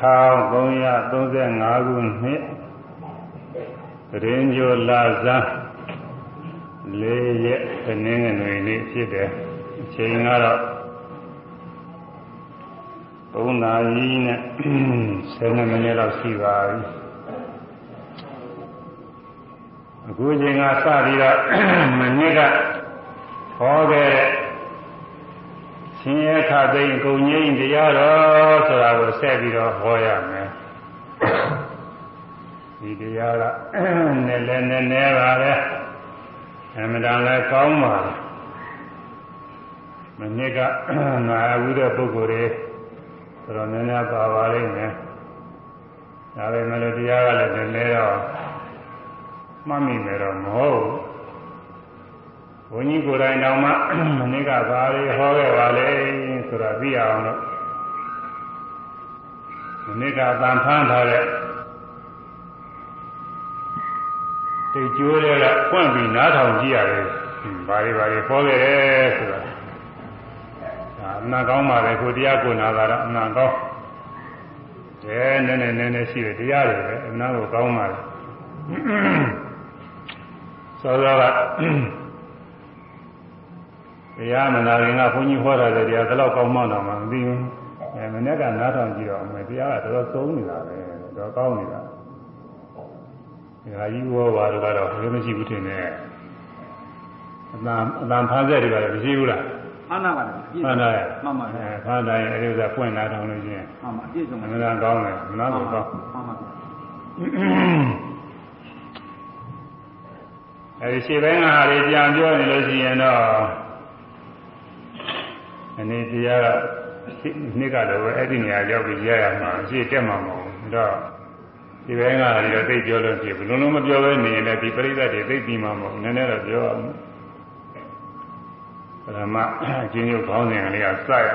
1335ခုနှစ်တရင်ကျော်လာဇန်၄ရက်တနင်္ဂနွေနေ့ဖြစ်တယ်အချိန်ကတော့3နာရီနဲ့7မိနစ်လောက်ရှိပါပြီအခုချိန်ကစပြီးတော့မနစ်ကဟောခဲ့တဲ့ ရှင်ရခသိင်ကုံငိမ့်တရားတော်ဆိုတာကိုဆက်ပြီးတော့ဟောရမယ်ဒီတရားကနည်းနည်းနည်းနည်းပါပဲအမှန်တန်လည်းကောင်းပါမနစ်ကနာဝုတဲ့ပုဂ္ဂိုလ်တွေဆိုတော့နည်းနည်းပါပါလိမ့်မယ်ဒါပေမဲ့လို့တရားကလည်းနည်းနည်းတော့မှတ်မိမယ်တော့မဟုတ်ဘု န်းကြီးကိုယ်တိုင်တောင်မှမနစ်ကဘာတွေဟောခဲ့ပါလဲဆိုတာသိအောင်လို့မနစ်ကတန်ဖန်းထားတဲ့တိတ်ကျိုးတွေကပွင့်ပြီးနားထောင်ကြည့်ရတယ်ဘာတွေဘာတွေဟောခဲ့တယ်ဆိုတာဒါအနာကောင်းပါလေကိုတရားကိုနာတာတော့အနာကောင်းတယ်နည်းနည်းနည်းနည်းရှိတယ်တရားတွေပဲအနာကိုကောင်းပါလေသောသောက တရားမနာခင်ကဘုန်းကြီးဟောတာတဲ့တရားဘယ်တော့ကောင်းမှတော့မှမသိဘူးအဲမနေ့ကနားထောင်ကြည့်တော့အမေတရားကတော်တော်သုံးနေတာပဲတော်ကောင်းနေတာဒီဟာကြီးဟောပါတော့ကတော့ဘယ်မရှိဘူးထင်တယ်အတန်အတန်ဖားဆက်တွေပါလည်းမရှိဘူးလားမှန်ပါပါမှန်တယ်မှန်ပါအဲဖားတိုင်းအဲဒီဥစ္စာပွင့်လာတောင်းလို့ချင်းမှန်ပါအပြည့်စုံပါအမှန်ကောင်းတယ်နားကိုကောင်းမှန်ပါအဲဒီရှေ့ဘက်ကဟာတွေပြန်ပြောနေလို့ရှိရင်တော့ အနေတရားကနှစ်ကတော့အဲ့ဒီနေရာရောက်ပြီးရရမှာရှေ့တက်မှာမဟုတ်ဘူးဒါဒီဘက်ကဟာတွေတော့သိပြောလို့ဖြစ်ဘူးလုံးလုံးမပြောဘဲနေရင်လည်းဒီပြိဿတွေသိပြီးမှာမဟုတ်ဘူးနည်းနည်းတော့ပြောအောင်ပရမအချင်းချင်းခေါင်းစဉ်ကလေးကစရ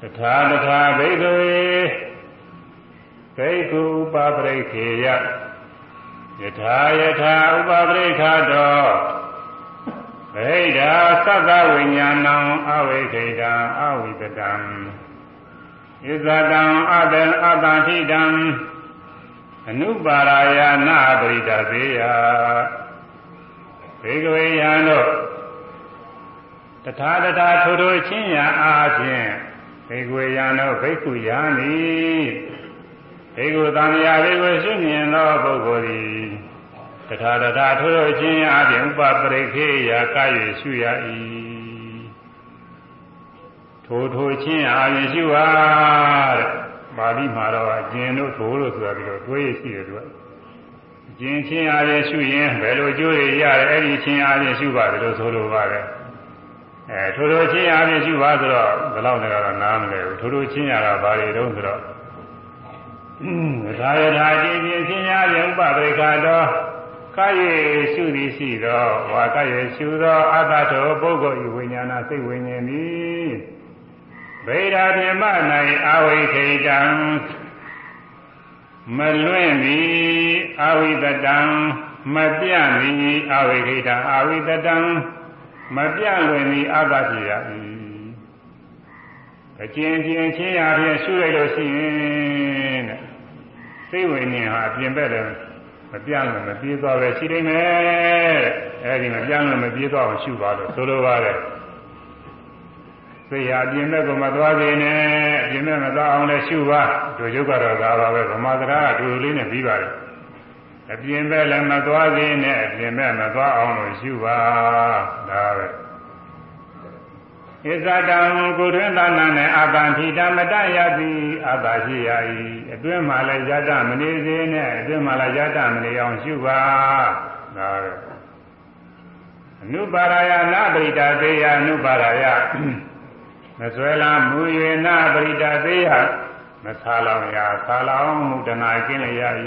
တထာတထာဘိက္ခဝေဘိက္ခုဥပပရိခေယယထာယထာဥပပရိခါတော ဗိဓာသတ္တဝိညာဏံအဝိခိတံအဝိတတံဣဇတံအတံအတံထိတံအနုပါရာယနာပရိဒသေယဘေကဝေယံတို့တထာတထာထိုထိုချင်းရာအားဖြင့်ဘေကဝေယံတို့ဘိက္ခုယံသည်ဘေကုသံဃာဘေကုရှုမြင်သောပုဂ္ဂိုလ်သည် တထာတထာထိုထိုချင်းရာအပြင်ဥပပရိခေယကာ၍ရှုရ၏ထိုထိုချင်းရာအပြင်ရှုပါတဲ့ပါဠိမှာတော့အကျဉ်တို့ထိုလို့ဆိုတာပြီးတော့တွေးရရှိတယ်သူကအကျဉ်ချင်းအားဖြင့်ရှုရင်ဘယ်လိုကျိုးတွေရတယ်အဲ့ဒီချင်းအားဖြင့်ရှုပါတယ်လို့ဆိုလိုပါတယ်အဲထိုထိုချင်းအားဖြင့်ရှုပါဆိုတော့ဘယ်လောက်နဲ့ကတော့နားမလဲဘူးထိုထိုချင်းရတာဘာတွေတုံးဆိုတော့သာယထာချင်းချင်းချင်းအားဖြင့်ဥပပရိခါတော် ကာယေရှုသည်ရှိသောဝါကာယေရှုသောအတ္တတောပုဂ္ဂိုလ်ဤဝိညာဏစိတ်ဝိညာဉ်သည်ဗေဒာပြမ၌အဝိခိတံမလွင့်သည်အဝိတတံမပြန့်သည်အဝိခိတံအဝိတတံမပြန့်လွင်သည်အတ္တဖြစ်ရ၏အကျဉ်းချင်းချင်းရာဖြင့်ရှုလိုက်လို့ရှိရင်တဲ့စိတ်ဝိညာဉ်ဟာအပြင်ဘက်လည်း မပြန့်လို့မပြေးသွားပဲရှိနေမယ်အဲဒီမပြန့်လို့မပြေးသွားအောင်ရှုပါလို့ဆိုလိုပါတယ်စိတ်ဟာအပြင်ဘက်ကမသွားစေနဲ့အပြင်ဘက်မသွားအောင်လည်းရှုပါတို့ရုပ်ကတော့ဒါပါပဲဗမာစကားကတူလေးနဲ့ပြီးပါတယ်အပြင်ဘက်လည်းမသွားစေနဲ့အပြင်ဘက်မသွားအောင်လို့ရှုပါဒါပဲ ဣဇတံကိုတွင်သာနာနဲ့အာတံထိတမတယတိအာတာရှိရ၏အတွင်းမှာလည်းယတမနေစေနဲ့အတွင်းမှာလည်းယတမနေအောင်ရှုပါဒါပဲအနုပါရယနာပရိတာသေယအနုပါရယမဆွဲလာမူ၍နာပရိတာသေယမဆာလောင်ရာဆာလောင်မှုတနာကင်းလျက်၏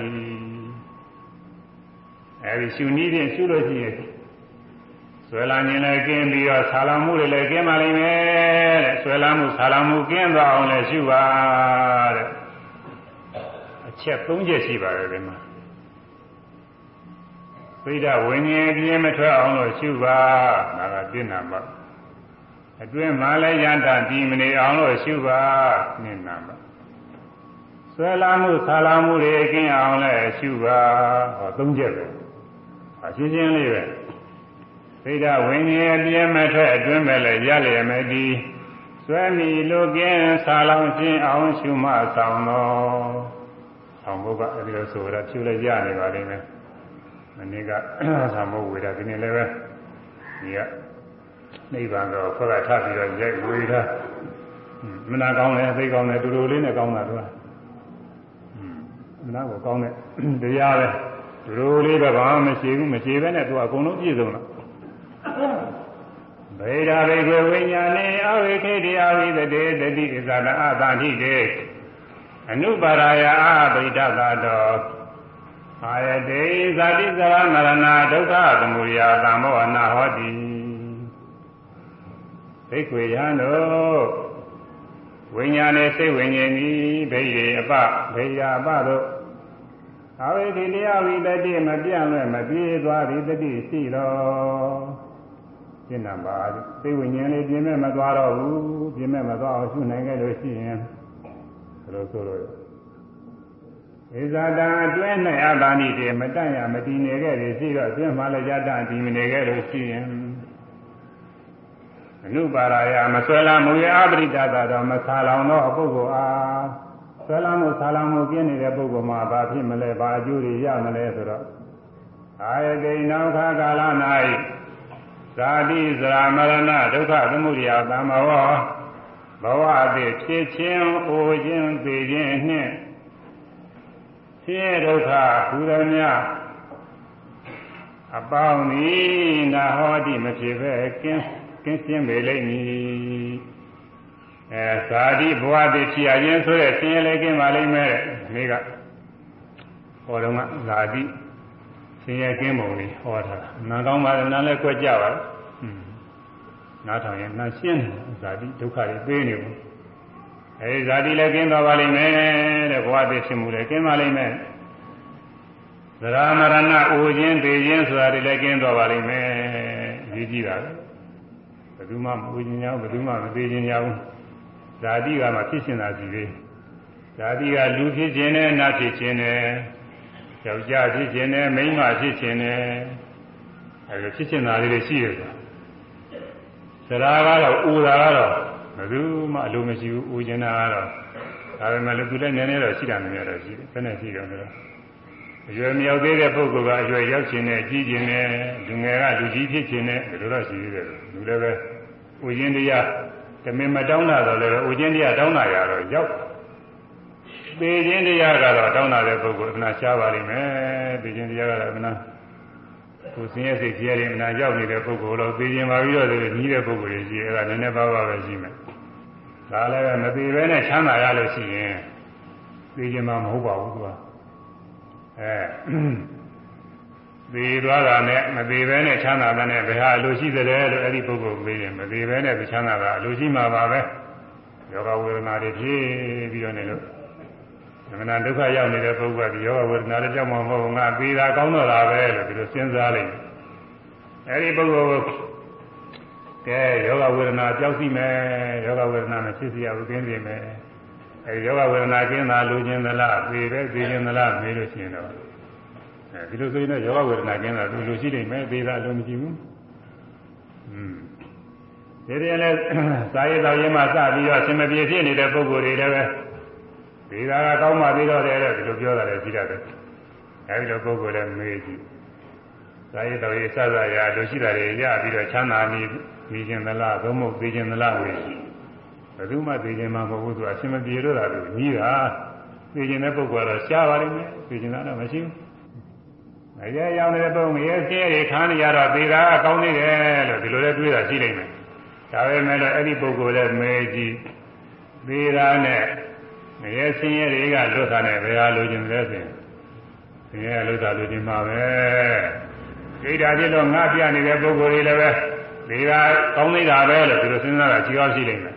အဲဒီရှုနည်းဖြင့်ရှုလို့ရှိရင် ဆွဲလာခြင်းလည်းကင်းပြီးတော့ဆာလောင်မှုတွေလည်းကင်းပါလိမ့်မယ်တဲ့ဆွဲလာမှုဆာလောင်မှုကင်းသွားအောင်လည်းရှုပါတဲ့အချက်၃ချက်ရှိပါတယ်ဒီမှာသိဒဝိညာဉ်ပြင်းမထွက်အောင်လို့ရှုပါဒါကပြင်းနာပါအတွင်းမှာလည်းယန္တာဒီမနေအောင်လို့ရှုပါနိနာပါဆွဲလာမှုဆာလာမှုတွေကင်းအောင်လဲရှုပါဟောသုံးချက်ပဲအရှင်းရှင်းလေးပဲ သိတာဝိညာဉ်အပြည့်မဲ့ထွက်အတွင်းမဲ့လဲရလျက်မဲ့ဒီဆွဲမီလိုကင်းဆာလောင်ခြင်းအောင်ရှုမှဆောင်တော်ဆောင်ဖို့ကအဲဒီလိုဆိုတာဖြူလဲရနေပါလိမ့်မယ်မနေ့ကဆောင်ဖို့ဝေတာဒီနေ့လည်းပဲဒီကနိဗ္ဗာန်တော့ဖွဲ့ကထပြီးတော့ရိုက်ဝေတာမနာကောင်းတယ်သိကောင်းတယ်တူတူလေးနဲ့ကောင်းတာတော့မနာကိုကောင်းတဲ့တရားပဲတူတူလေးတော့ဘာမှမရှိဘူးမရှိဘဲနဲ့သူကအကုန်လုံးပြည့်စုံတော့ ဗေဒာဘေကဝိညာဏေအဝိခေတိအဝိသတေတတိဣဇာတအတာတိတေအနုပါရာယအပိဋကတောအာယတေဇာတိဇရာမရဏဒုက္ခသမုဒယသံမောနာဟောတိဘိက္ခွေယံတို့ဝိညာဉ်နဲ့စိတ်ဝိညာဉ်ဤဘိရေအပဘေယာအပတို့အဝိဒီတရားဝိတတိမပြန့်လွဲ့မပြေးသွားသည်တတိရှိတော် ရှင်းနံပါစိတ်ဝိညာဉ်လေးပြင်းမဲ့မသွားတော့ဘူးပြင်းမဲ့မသွားအောင်ရှုနိုင်ခဲ့လို့ရှိရင်ဘယ်လိုဆိုလို့ဣဇာတံအတွင်း၌အတာဏိတေမတန့်ရမတည်နေခဲ့သည်ရှိတော့အတွင်းမှာလည်းယတတည်မနေခဲ့လို့ရှိရင်အနုပါရာယမဆွဲလာမူရအပရိဒတာတော့မဆာလောင်တော့ပုဂ္ဂိုလ်အားဆွဲလာမှုဆာလောင်မှုကျင်းနေတဲ့ပုဂ္ဂိုလ်မှာဘာဖြစ်မလဲဘာအကျိုးတွေရမလဲဆိုတော့အာယတိနောက်ခါကာလ၌ ဇာတိဇရာမရဏဒုက္ခသမုဒယသံမောဘဝအသည်ဖြစ်ခြင်းအိုခြင်းသိခြင်းနှင့်ဖြစ်ဒုက္ခဘုရမြအပေါင်းသည်နာဟောတိမဖြစ်ပဲကင်းကင်းရှင်းပေလိမ့်မည်အဲဇာတိဘဝတည်ဖြစ်ရခြင်းဆိုတဲ့ဆင်းရဲလေးကင်းပါလိမ့်မယ်မိကဟောတော့ကဇာတိဆ င်းရဲကင်းပုံလေးဟောထားတာနာကောင်းပါလားနားလည်းကြွက်ကြပါလားနားထောင်ရင်နာရှင်းတယ်ဇာတိဒုက္ခတွေပေးနေဘူးအဲဒီဇာတိလည်းကင်းသွားပါလိမ့်မယ်တဲ့ဘဝတည်ဖြစ်မှုလည်းကင်းပါလိမ့်မယ်သရမရဏအိုခြင်းပေခြင်းဆိုတာတွေလည်းကင်းသွားပါလိမ့်မယ်ရေးကြည့်တာပဲဘယ်သူမှမအိုခြင်းညာဘယ်သူမှမသေးခြင်းညာဘူးဇာတိကမှဖြစ်ရှင်တာစီသေးဇာတိကလူဖြစ်ခြင်းနဲ့နတ်ဖြစ်ခြင်းနဲ့ ယောက်ျားဖြစ်ခြင်းနဲ့မိန်းမဖြစ်ခြင်းနဲ့အဲဒီဖြစ်ရှင်တာလေးတွေရှိတယ်ဆိုတာဇရာကတော့အိုတာကတော့ဘယ်သူမှအလိုမရှိဘူးအိုခြင်းတာကတော့ဒါပေမဲ့လည်းသူလည်းနည်းနည်းတော့ရှိတာနည်းနည်းတော့ရှိတယ်ဘယ်နဲ့ရှိတော့လဲအရွယ်မြောက်သေးတဲ့ပုဂ္ဂိုလ်ကအရွယ်ရောက်ခြင်းနဲ့ကြီးခြင်းနဲ့လူငယ်ကလူကြီးဖြစ်ခြင်းနဲ့ဒီလိုတော့ရှိသေးတယ်လူလည်းပဲဥခြင်းတရားတမင်မတောင်းတာတော့လည်းဥခြင်းတရားတောင်းတာရတော့ရောက် ပေခြင်းတရားကတော့တောင်းတာတဲ့ပုဂ္ဂိုလ်အနာရှားပါလိမ့်မယ်ပေခြင်းတရားကတော့အနာကိုစင်းရဲ့စိတ်ကြီးရတယ်အနာရောက်နေတဲ့ပုဂ္ဂိုလ်တော့ပေခြင်းပါပြီးတော့ညီးတဲ့ပုဂ္ဂိုလ်ကြီးအဲ့ဒါနည်းနည်းပါးပါးပဲရှိမယ်ဒါလည်းပဲမပေဘဲနဲ့ချမ်းသာရလို့ရှိရင်ပေခြင်းမှမဟုတ်ပါဘူးသူကအဲသေသွားတာနဲ့မသေးဘဲနဲ့ချမ်းသာတဲ့နဲ့ဘယ်ဟာအလိုရှိသလဲလို့အဲ့ဒီပုဂ္ဂိုလ်မေးရင်မသေးဘဲနဲ့ချမ်းသာတာအလိုရှိမှာပါပဲယောဂဝေဒနာတွေဖြစ်ပြီးတော့နေလို့သ မဏဒုက္ခရောက်နေတဲ့ပုဂ္ဂိုလ်ကဒီယောဂဝေဒနာတွေကြောက်မှမဟုတ်ဘူးငါသေတာကောင်းတော့တာပဲလို့ဒီလိုစဉ်းစားလိုက်အဲ့ဒီပုဂ္ဂိုလ်ကဲယောဂဝေဒနာကြောက်စီမယ်ယောဂဝေဒနာမဖြစ်စီရဘူးကင်းစီမယ်အဲဒီယောဂဝေဒနာကင်းတာလူချင်းသလားသေပဲသေခြင်းသလားမေးလို့ရှိရင်တော့အဲဒီလိုဆိုရင်တော့ယောဂဝေဒနာကင်းတာလူလူရှိနေမယ်သေတာလူမရှိဘူးอืมဒီတည်းလည်းစာရေးတော်ရေးမှစပြီးတော့ဆင်မပြေဖြစ်နေတဲ့ပုံကိုယ်တွေလည်းပဲ သေတာကကောင်းမှပြီးတော့တယ်လို့ဒီလိုပြောတာလည်းရှိတတ်တယ်အဲဒီလိုပုံကိုယ်လည်းမေးကြည့်စာရေးတော်ရေးစစရာလူရှိတာတွေရပြီးတော့ချမ်းသာနေပြီးခြင်းသလားသို့မဟုတ်သိခြင်းသလားဝေရှိဘယ်သူမှသိခြင်းမှမဟုတ်ဘူးသူအရှင်မပြေတော့တာသူကြီးတာသိခြင်းတဲ့ပုဂ္ဂိုလ်ကတော့ရှားပါလိမ့်မယ်သိခြင်းတော့မရှိဘူးအရဲရောက်နေတဲ့ပုံငရဲဆင်းရဲခံရတော့သေတာအကောင်းနေတယ်လို့ဒီလိုလဲတွေးတာရှိနိုင်မယ်ဒါပေမဲ့လည်းအဲ့ဒီပုဂ္ဂိုလ်လည်းမဲကြီးသေတာနဲ့ ငရဲဆင်းရဲတွေကလွတ်တာနဲ့ဘယ်ဟာလိုချင်လဲဆိုရင်ဆင်းရဲလွတ်တာလိုချင်မှာပဲဒိဋ္ဌာဖြစ်တော့ငါပြနေတဲ့ပုဂ္ဂိုလ်တွေလည်းပဲသေတာကောင်းနေတာပဲလို့ဒီလိုစဉ်းစားတာကြီးအောင်ရှိနိုင်မယ်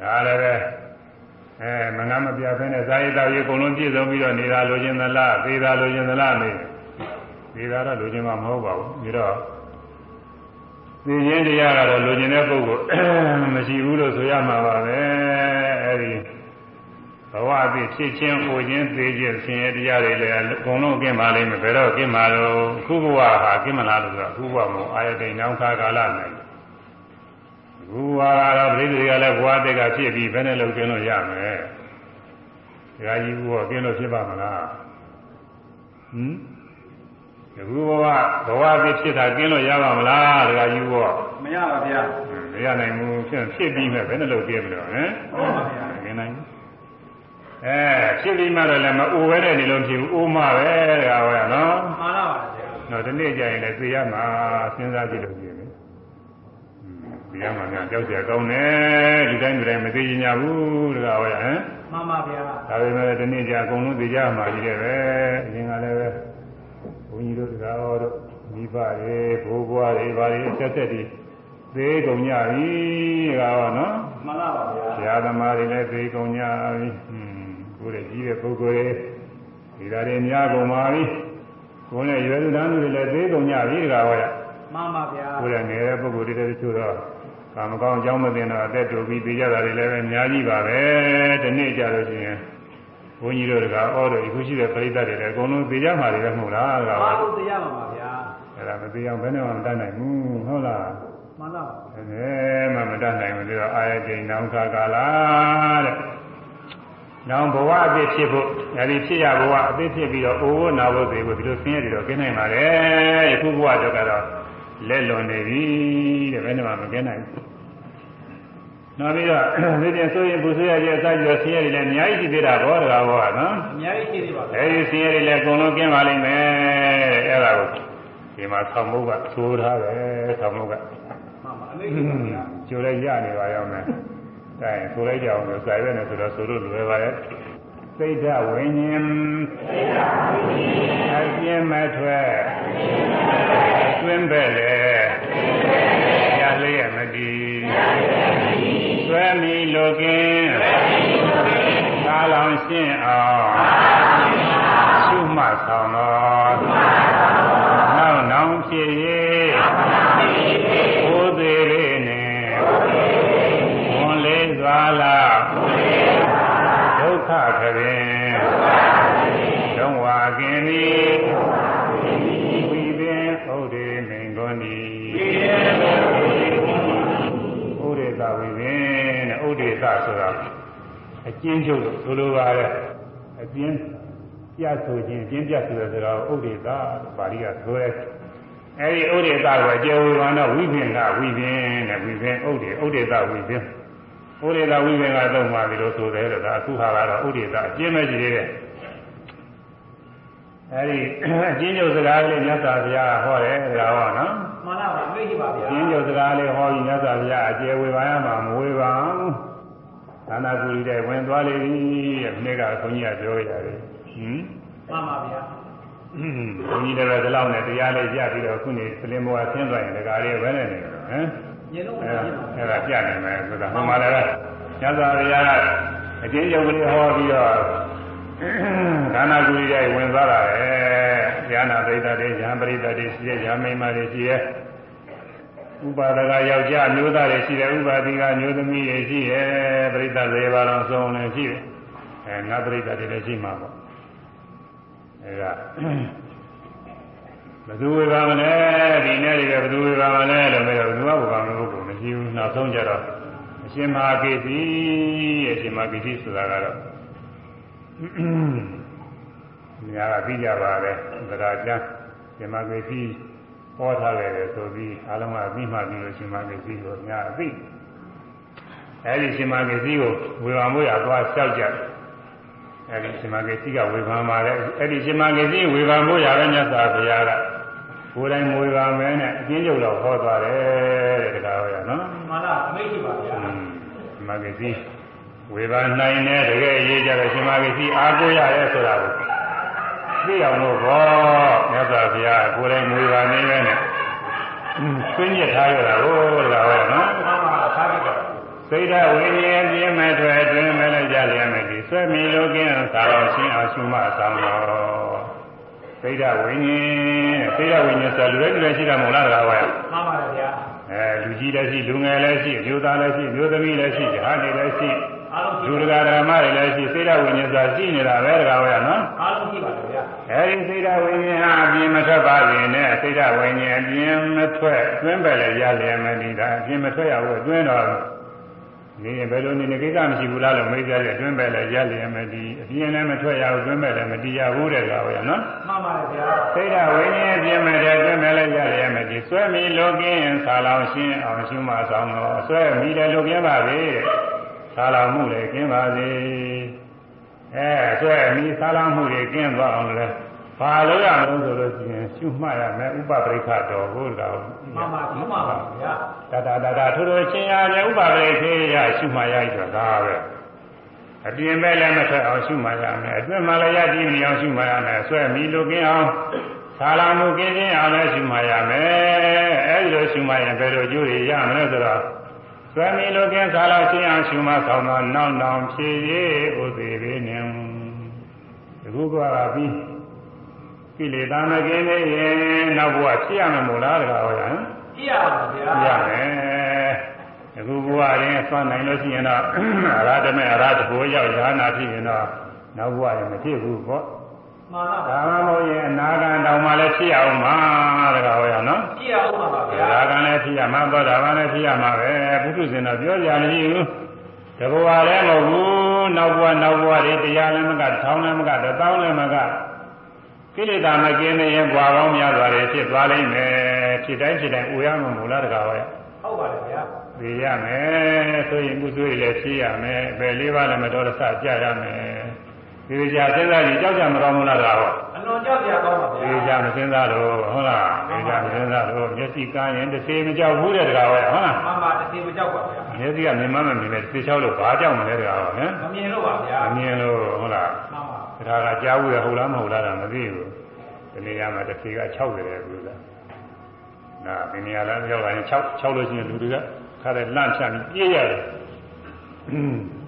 ဒါလည်းပဲအဲမငါမပြဖဲနဲ့ဇာယတောက်ရေအကုန်လုံးပြည့်စုံပြီးတော့နေတာလိုချင်သလားသေတာလိုချင်သလားမေးသေတာတော့လိုချင်မှာမဟုတ်ပါဘူးပြီးတော့သေခြင်းတရားကတော့လိုချင်တဲ့ပုဂ္ဂိုလ်မရှိဘူးလို့ဆိုရမှာပါပဲအဲဒီ ဘဝအဖြစ်ဖြစ်ချင်းဟိုချင်းသေးချင်းဆင်းရဲတရားတွေလည်းအကုန်လုံးကင်းပါလိမ့်မယ်ဘယ်တော့ကင်းပါလို့ခုဘဝဟာကင်းမလားလို့ဆိုတော့ခုဘဝမို့အာယတိန်နောင်ခါကာလနိုင်ခုဘဝကတော့ပြိဿတွေကလည်းဘဝတက်ကဖြစ်ပြီးဘယ်နဲ့လို့ကင်းလို့ရမယ်ဒကာကြီးဘဝကင်းလို့ဖြစ်ပါမလားဟမ်အခုဘဝဘဝအဖြစ်ဖြစ်တာကင်းလို့ရပါမလားဒကာကြီးဘဝမရပါဗျာမရနိုင်ဘူးဖြစ်ဖြစ်ပြီးမဲ့ဘယ်နဲ့လို့ကင်းမလို့ဟမ်ဟုတ်ပါဗျာမကင်းနိုင်ဘူး အဲဖြစ်ပြီးမှတော့လည်းမအိုဝဲတဲ့နေလို့ဖြစ်ဘူးအိုးမပဲတကားဟောရနော်မှန်ပါပါဗျာတော့ဒီနေ့ကျရင်လည်းသိရမှာစဉ်းစားကြည့်လို့ရှိရင်လေသိရမှာများကြောက်ကြကောင်းတယ်ဒီတိုင်းဒီတိုင်းမသိကြညာဘူးတကားဟောရဟမ်မှန်ပါဗျာဒါပေမဲ့ဒီနေ့ကျအကုန်လုံးသိကြမှာကြီးတယ်ပဲအရင်ကလည်းပဲဘုန်းကြီးတို့တကားဟောတို့မိဘတွေဘိုးဘွားတွေဘာတွေဆက်ဆက်ဒီသေကုန်ကြပြီတကားဟောနော်မှန်ပါပါဗျာဆရာသမားတွေလည်းသိကုန်ကြပြီဟွန်း ကိုယ်ရဲ့ကြီးတဲ့ပုဂ္ဂိုလ်တွေဒီဓာတ်တွေများကုန်ပါပြီကိုယ်နဲ့ရွယ်သူတန်းသူတွေလည်းသိကုန်ကြပြီတကားဟောရမှန်ပါဗျာကိုယ်ရဲ့ငယ်တဲ့ပုဂ္ဂိုလ်တွေလည်းတချို့တော့ကာမကောင်းအကြောင်းမသိတော့အသက်တူပြီးသိကြတာတွေလည်းပဲအများကြီးပါပဲဒီနေ့ကြလို့ရှိရင်ဘုန်းကြီးတို့တကားဩတို့အခုရှိတဲ့ပရိသတ်တွေလည်းအကုန်လုံးသိကြမှာတွေပဲမဟုတ်လားတကားဟောအားလုံးတရားပါပါဗျာအဲ့ဒါမသိအောင်ဘယ်နဲ့မှမတတ်နိုင်ဘူးဟုတ်လားမှန်ပါပါအဲမှမတတ်နိုင်ဘူးဒီတော့အာယတိန်နောင်ခါကာလာတဲ့။ နောင်ဘဝအဖြစ်ဖြစ်ဖို့အဲဒီဖြစ်ရဘဝအဖြစ်ဖြစ်ပြီးတော့အိုးဝနာဖို့သေးဖို့ဒီလိုဆင်းရဲတွေတော့ကျင်းနိုင်ပါလေ။ယခုဘဝတော့ကတော့လက်လွန်နေပြီတဲ့ဘယ်နဲ့မှမကျင်းနိုင်ဘူး။နောက်ပြီးတော့ဒီတင်ဆိုရင်ပူဆွေးရခြင်းအစကြောဆင်းရဲတွေလည်းအများကြီးရှိသေးတာဘောတကားဘောကနော်အများကြီးရှိသေးပါဗျာ။အဲဒီဆင်းရဲတွေလည်းအကုန်လုံးကျင်းပါလိမ့်မယ်တဲ့။အဲ့ဒါကိုဒီမှာဆောင်းမုတ်ကသိုးထားတယ်ဆောင်းမုတ်ကမှန်ပါအလေးရှိပါဗျာကျိုးလိုက်ရနေပါရောက်မယ်။ ဒါရင်ဆိုလိုက်ကြအောင်လို့ဇာရွက်နဲ့ဆိုတော့ဆိုလို့လွယ်ပါရဲ့။စိတ်ဓာဝိညာဉ်စိတ်ဓာဝိညာဉ်အပြင်းမထွက်တွင်ပဲ့လေရလျက်မတည်ဆွဲမီလိုကင်းသာလောင်ရှင်းအောင်ရှုမှတ်ဆောင်တော် ကျဉ်းချုပ်လို့ဆိုလိုပါတယ်အကျဉ်းပြဆိုခြင်းအကျဉ်းပြဆိုတဲ့စကားကိုဥဒေသပါဠိကဆိုရဲအဲဒီဥဒေသကိုအကျေဝေဘာတော့ဝိပင်ကဝိပင်တဲ့ဝိပင်ဥဒေဥဒေသဝိပင်ဥဒေသဝိပင်ကတော့မှဒီလိုဆိုတယ်လို့ဒါအခုဟာကတော့ဥဒေသအကျဉ်းပဲရှိသေးတယ်အဲဒီအကျဉ်းချုပ်စကားလေးမြတ်စွာဘုရားဟောတယ်ဒါဟောနော်မှန်ပါပါအလေးရှိပါဗျာအကျဉ်းချုပ်စကားလေးဟောပြီးမြတ်စွာဘုရားအကျေဝေဘာရမှာမဝေပါဘူး သာနာကူရီတဲ့ဝင်သွားလေပြီတဲ့ဒီနေ့ကခွန်ကြီးကပြောရတယ်ဟင်မှန်ပါဗျာဘုန်းကြီးလည်းဒီလောက်နဲ့တရားလေးပြပြီးတော့ခုနေစလင်ဘဝဆင်းသွားရင်ဒကာလေးပဲနဲ့နေတယ်ဟမ်ညလုံးမအဲပြည့်ပါအဲ့ဒါပြနိုင်မယ်ဆိုတာဟိုမှာလည်းညဇာရိယာကအကျဉ်းချုပ်ကလေးဟောပြီးတော့ဒါနာကူရီရဲ့ဝင်သွားတာပဲဉာဏပရိသတ်တွေဉာဏ်ပရိသတ်တွေရှိတဲ့ဉာဏ်မိမတွေရှိတဲ့ ဥပါဒကယောက်ျားမျိုးသားတွေရှိတယ်ဥပါတိကမျိုးသမီးတွေရှိတယ်ပရိသတ်တွေပါတော့ဆုံးလည်းရှိတယ်အဲနတ်ပရိသတ်တွေလည်းရှိမှာပေါ့အဲဒါဘယ်သူဝေပါမလဲဒီနေ့တွေကဘယ်သူဝေပါမလဲလို့ပြောတော့ဘယ်သူကဝေပါမလို့ကိုမရှိဘူးနောက်ဆုံးကြတော့အရှင်မဟာကိစီအရှင်မဟာကိစီဆိုတာကတော့ညာကပြီးကြပါပဲသဒ္ဒါကျမ်းရှင်မဟာကိစီ ဟောထားတယ်ဆိုပြီးအားလုံးကအပြီးမှပြီးလို့ရှင်မဟာကိစီကိုညာအပြီးအဲဒီရှင်မဟာကိစီကိုဝေပါမို့ရသွားလျှောက်ကြတယ်အဲဒီရှင်မဟာကိစီကဝေဖန်ပါတယ်အဲဒီရှင်မဟာကိစီဝေဖန်မို့ရပဲမြတ်စွာဘုရားကကိုယ်တိုင်မွေပါမဲနဲ့အကျဉ်းချုပ်တော့ဟောသွားတယ်တဲ့တကားဟောရနော်မှန်ပါအလေးရှိပါဗျာမဂ္ဂစီဝေဘာနိုင်တဲ့တကယ်ရေးကြတဲ့ရှင်မဂ္ဂစီအားကိုးရရဲဆိုတာကို သိအောင်လို့ဘောမြတ်စွာဘုရားကိုယ်တိုင်ဝေဘာနေပဲနဲ့ဆွင့်ညစ်ထားရတာကိုတကားဟောရနော်မှန်ပါသာပြီတော့စိတ်ဓာတ်ဝိညာဉ်ပြင်းမဲ့ထွက်အတွင်းမဲ့လည်းကြလျက်မဲ့ဒီဆွဲမီလိုကင်းသာတော်ရှင်းအောင်ရှုမှအဆောင်တော်စိတ်ဓာတ်ဝိညာဉ်စိတ်ဓာတ်ဝိညာဉ်ဆိုလူလည်းလူလည်းရှိတာမဟုတ်လားတကားဟောရမှန်ပါတယ်ဗျာအဲလူကြီးလည်းရှိလူငယ်လည်းရှိအမျိုးသားလည်းရှိအမျိုးသမီးလည်းရှိဓာတ်တွေလည်းရှိအ လူတကာဓမ္မတွေလည်းရှိစိတ်ဓာတ်ဝိညာဉ်စာရှိနေတာပဲတကားဝဲနော်အားလုံးရှိပါတယ်ဗျာအဲဒီစိတ်ဓာတ်ဝိညာဉ်ဟာအပြင်မထွက်ပါစေနဲ့စိတ်ဓာတ်ဝိညာဉ်အပြင်မထွက်အတွင်းပဲလည်းရလျက်မနေတာအပြင်မထွက်ရဘူးအတွင်းတော့နေရင်ဘယ်လိုနေနေကိစ္စမရှိဘူးလားလို့မေးကြတယ်အတွင်းပဲလည်းရလျက်မတည်အပြင်လည်းမထွက်ရဘူးအတွင်းပဲလည်းမတည်ရဘူးတဲ့ကောင်ရနော်မှန်ပါတယ်ဗျာစိတ်ဓာတ်ဝိညာဉ်အပြင်မဲ့တဲ့အတွင်းပဲလည်းရလျက်မတည်ဆွဲမီလောကင်းဆာလောင်ရှင်းအောင်ရှုမှဆောင်တော့ဆွဲမီတဲ့လောကင်းပါပဲတဲ့ ဆာလောင်မှုလည်းကင်းပါစေအဲဆွဲမီဆာလောင်မှုတွေကင်းသွားအောင်လည်းဘာလို့ရမလို့ဆိုလို့ရှိရင်ရှုမှတ်ရမယ်ဥပပရိခတော်ကိုတော့မှန်ပါဒီမှန်ပါဗျာတတတတထိုးထိုးချင်းရတယ်ဥပပရိခေရရှုမှတ်ရဆိုတာဒါပဲအပြင်ပဲလည်းမထွက်အောင်ရှုမှတ်ရမယ်အတွင်းမှာလည်းရတည်နေအောင်ရှုမှတ်ရမယ်ဆွဲမီလိုကင်းအောင်ဆာလာမှုကင်းခြင်းအောင်လည်းရှုမှတ်ရမယ်အဲဒီလိုရှုမှတ်ရင်ဘယ်လိုကျိုးတွေရမလဲဆိုတော့ ဆွဲမီလိုကင်းဆာလာခြင်းအောင်ရှုမှတ်ဆောင်တော့နောက်နောက်ဖြည့်ရဥသေးလေးနဲ့ဒီခုကပြီးကိလေသာမကင်းနေရင်နောက်ဘဝဖြစ်ရမှာမို့လားတကားဟောရဟမ်ကြည့်ရပါဗျာဖြစ်ရမယ်အခုဘဝရင်းဆွမ်းနိုင်လို့ရှိရင်တော့အရဟတမေအရဟတဘိုးရောက်ရဟနာဖြစ်ရင်တော့နောက်ဘဝရင်မဖြစ်ဘူးပေါ့ မှန်ပါဒါမှမဟုတ်ရင်အနာဂံတောင်မှလည်းဖြစ်အောင်မှာတကားဟောရနော်ကြည့်ရအောင်ပါဗျာဒါကလည်းဖြစ်ရမှာသောတာပန်လည်းဖြစ်ရမှာပဲဘုသူရှင်တော့ပြောကြမရှိဘူးတဘဝလည်းမဟုတ်ဘူးနောက်ဘဝနောက်ဘဝတွေတရားလည်းမကထောင်းလည်းမကတသောင်းလည်းမကကိလေသာမကင်းနေရင်ဘွာပေါင်းများစွာတွေဖြစ်သွားလိမ့်မယ်ဖြစ်တိုင်းဖြစ်တိုင်းအိုရမှာမဟုတ်လားတကားဟောရဟုတ်ပါတယ်ဗျာသိရမယ်ဆိုရင်ကုသိုလ်တွေလည်းဖြစ်ရမယ်ဘယ်လေးပါးလည်းမတော်တဆကြရမယ် ဒီကြစဉ်းစားကြည့်ကြောက်ကြမကောင်းဘူးလားတကားဟောအလွန်ကြောက်ကြကောင်းပါဗျာဒီကြမစဉ်းစားလို့ဟုတ်လားဒီကြမစဉ်းစားလို့မျက်စိကန်းရင်တစ်စေမကြောက်ဘူးတဲ့တကားဟောရဟုတ်လားမှန်ပါတစ်စီမကြောက်ပါဗျာမျက်စိကမြင်မှမမြင်နဲ့တစ်ချောက်လို့ဘာကြောက်မလဲတကားဟောဟမ်မမြင်လို့ပါဗျာအမြင်လို့ဟုတ်လားမှန်ပါဒါကကြားဘူးရဟုတ်လားမဟုတ်လားတော့မသိဘူးဒီနေရာမှာတစ်စီက60တယ်ဘူးလားနာဒီနေရာလည်းရောက်လာရင်6 6လို့ရှိရင်လူတွေကခါတဲ့လန့်ဖြတ်ပြီးပြေးရတယ်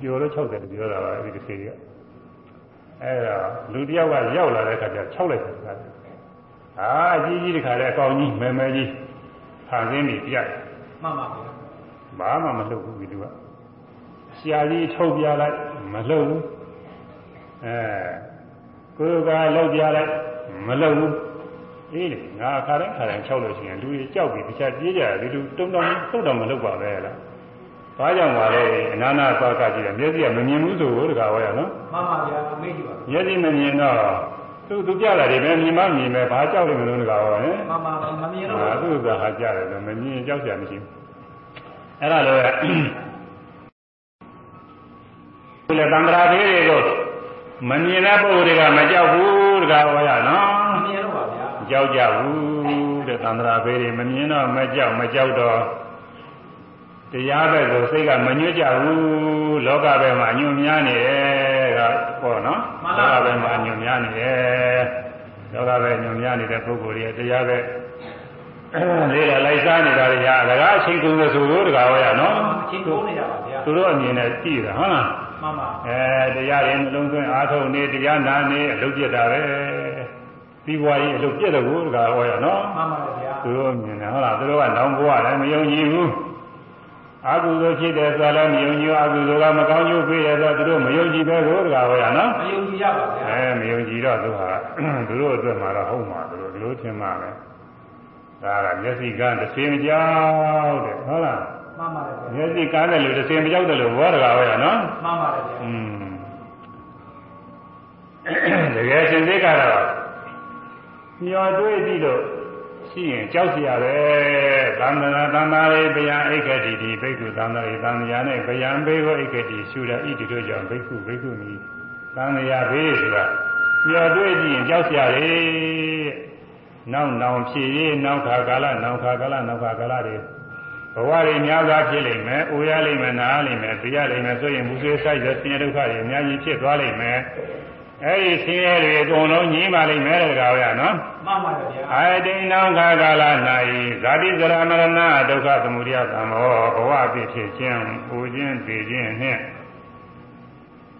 ပြောလို့60တယ်ပြောတာပါအဲ့ဒီတစ်စီက အဲ့တော့လူတယောက်ကရောက်လာတဲ့ခါကျ6လိုက်တယ်ခါတယ်အာအကြီးကြီးတခါလဲအကောင်ကြီးမဲမဲကြီးဖန်ဆင်းပြီးပြတ်မှန်ပါဗျာဘာမှမလုပ်ဘူးဒီလူကရှားကြီးထုတ်ပြလိုက်မလုပ်ဘူးအဲကိုယ်ကလောက်ပြလိုက်မလုပ်ဘူးအေးလေငါခါတိုင်းခါတိုင်း၆လို့ရှိရင်လူကြီးကြောက်ပြီးတခြားပြေးကြတယ်ဒီလူတုံတောင်တုံတောင်မလုပ်ပါပဲလား ဘာကြောင့်ပါလဲအနာနာသွားကကြည့်တယ်မျက်စိကမမြင်ဘူးဆိုတကားဟောရနော်မှန်ပါဗျာအမေ့ကြည့်ပါမျက်စိမမြင်တော့သူသူပြလာတယ်ပဲမြင်မမြင်ပဲဘာကြောက်တယ်မလို့တကားဟောဟင်မှန်ပါမမြင်လို့ဟာသူ့သာဟာကြတယ်ဆိုမမြင်ကြောက်ကြမရှိဘူးအဲ့ဒါလိုပဲဒီလေတန္တရာသေးတွေကိုမမြင်တဲ့ပုဂ္ဂိုလ်တွေကမကြောက်ဘူးတကားဟောရနော်မမြင်လို့ပါဗျာကြောက်ကြဘူးတဲ့သန္တရာဘေးတွေမမြင်တော့မကြောက်မကြောက်တော့ တရားဘက်ကိုစိတ်ကမညွတ်ကြဘူးလောကဘက်မှာညွတ်များနေတယ်ကပေါ့နော်လောကဘက်မှာညွတ်များနေတယ်လောကဘက်ညွတ်များနေတဲ့ပုဂ္ဂိုလ်တွေတရားဘက်လေးလာလိုက်စားနေတာတွေဟာလကားအချိန်ကုန်လို့ဆိုလို့တကားဟောရနော်အချင်းကုန်နေကြပါဗျာသူတို့အမြင်နဲ့ကြည့်တာဟုတ်လားမှန်ပါအဲတရားရင်နှလုံးသွင်းအားထုတ်နေတရားနာနေအလုပ်ပြတ်တာပဲဒီဘဝကြီးအလုပ်ပြတ်တယ်ကိုတကားဟောရနော်မှန်ပါဗျာသူတို့မြင်တယ်ဟုတ်လားသူတို့ကနောင်ဘဝလည်းမယုံကြည်ဘူး အကုသိုလ်ဖြစ်တယ်ဆိုလည်းမယုံကြည်အကုသိုလ်ကမကောင်းကျိုးပေးတယ်ဆိုသူတို့မယုံကြည်ပဲကိုတကားဟောရနော်မယုံကြည်ရပါဗျာအဲမယုံကြည်တော့သူဟာသူတို့အတွက်မှာတော့ဟုတ်မှာသူတို့ဒီလိုထင်မှာပဲဒါကမျက်စိကတစ်စင်းမကြောက်တဲ့ဟုတ်လားမှန်ပါတယ်ဗျာမျက်စိကန်းတယ်လို့တစ်စင်းမကြောက်တယ်လို့ဘောတကားဟောရနော်မှန်ပါတယ်ဗျာอืมတကယ်ရှင်သေးကတော့မျောတွေးပြီးတော့ ရှိရင်ကြောက်เสียပဲသံဃာသံဃာရေဗျာအိက္ခတိတိဘိက္ခုသံဃာရေသံဃာနဲ့ဗျာဘေကိုအိက္ခတိရှုရဣတိတို့ကြောင့်ဘိက္ခုဘိက္ခုမိသံဃာဘေးဆိုတာမျောတွေးကြည့်ရင်ကြောက်เสียတယ်နောက်နောင်ဖြစ်ရေးနောက်ခါကာလနောက်ခါကာလနောက်ခါကာလတွေဘဝတွေများစွာဖြစ်လိမ့်မယ်။အိုရလိမ့်မယ်၊နားလိမ့်မယ်၊သိရလိမ့်မယ်ဆိုရင်မူဆွေးဆိုင်ရဆင်းရဲဒုက္ခတွေအများကြီးဖြစ်သွားလိမ့်မယ်။ အဲဒီဆင်းရဲတွေအကုန်လုံးညှိပါလိမ့်မယ်တဲ့ကောင်ရနော်မှန်ပါတယ်ဗျာ။အာတိန်နောခါကာလ၌ဇာတိဇရာမရဏဒုက္ခသမုဒယသံမောဘဝဖြစ်ဖြစ်ခြင်း၊ပူခြင်း၊သိခြင်းနှင့်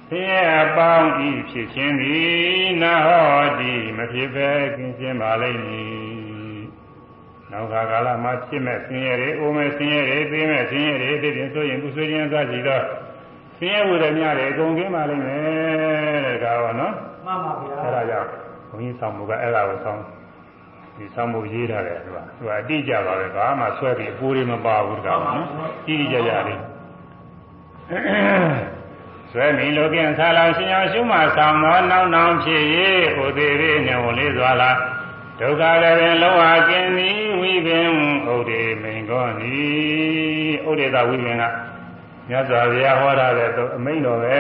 ဆင်းရဲအပေါင်းဤဖြစ်ခြင်းသည်နာဟောတိမဖြစ်ပဲကင်းရှင်းပါလိမ့်မည်။နောက်ခါကာလမှာဖြစ်မဲ့ဆင်းရဲတွေ၊အိုမဲ့ဆင်းရဲတွေ၊သိမဲ့ဆင်းရဲတွေသိတဲ့ဆိုရင်ကုဆွေးခြင်းအစရှိသော ဆဆင်းရဲမှုတွေများတယ်အကုန်ကင်းပါလိမ့်မယ်တဲ့ဒါပါနော်မှန်ပါဗျာအဲ့ဒါကြောင့်ဘုန်းကြီးဆောင်မှုကအဲ့ဒါကိုဆောင်ဒီဆောင်မှုရေးထားတယ်သူကသူကအတိအကျပါပဲဘာမှဆွဲပြီးအကိုတွေမပါဘူးတကားနော်ကြီးကြီးကြကြလေးဆွဲမီလိုကင်းဆာလောင်ရှင်အောင်ရှုမှဆောင်သောနောက်နောက်ဖြစ်၍ဟိုသေးသေးနဲ့ဝင်လေးစွာလားဒုက္ခကပင်လောဟာကင်းသည်ဝိပင်ဥဒေမိန်ကောနီဥဒေသာဝိပင်က မြတ်စွာဘုရားဟောထားတဲ့အမိန့်တော်ပဲ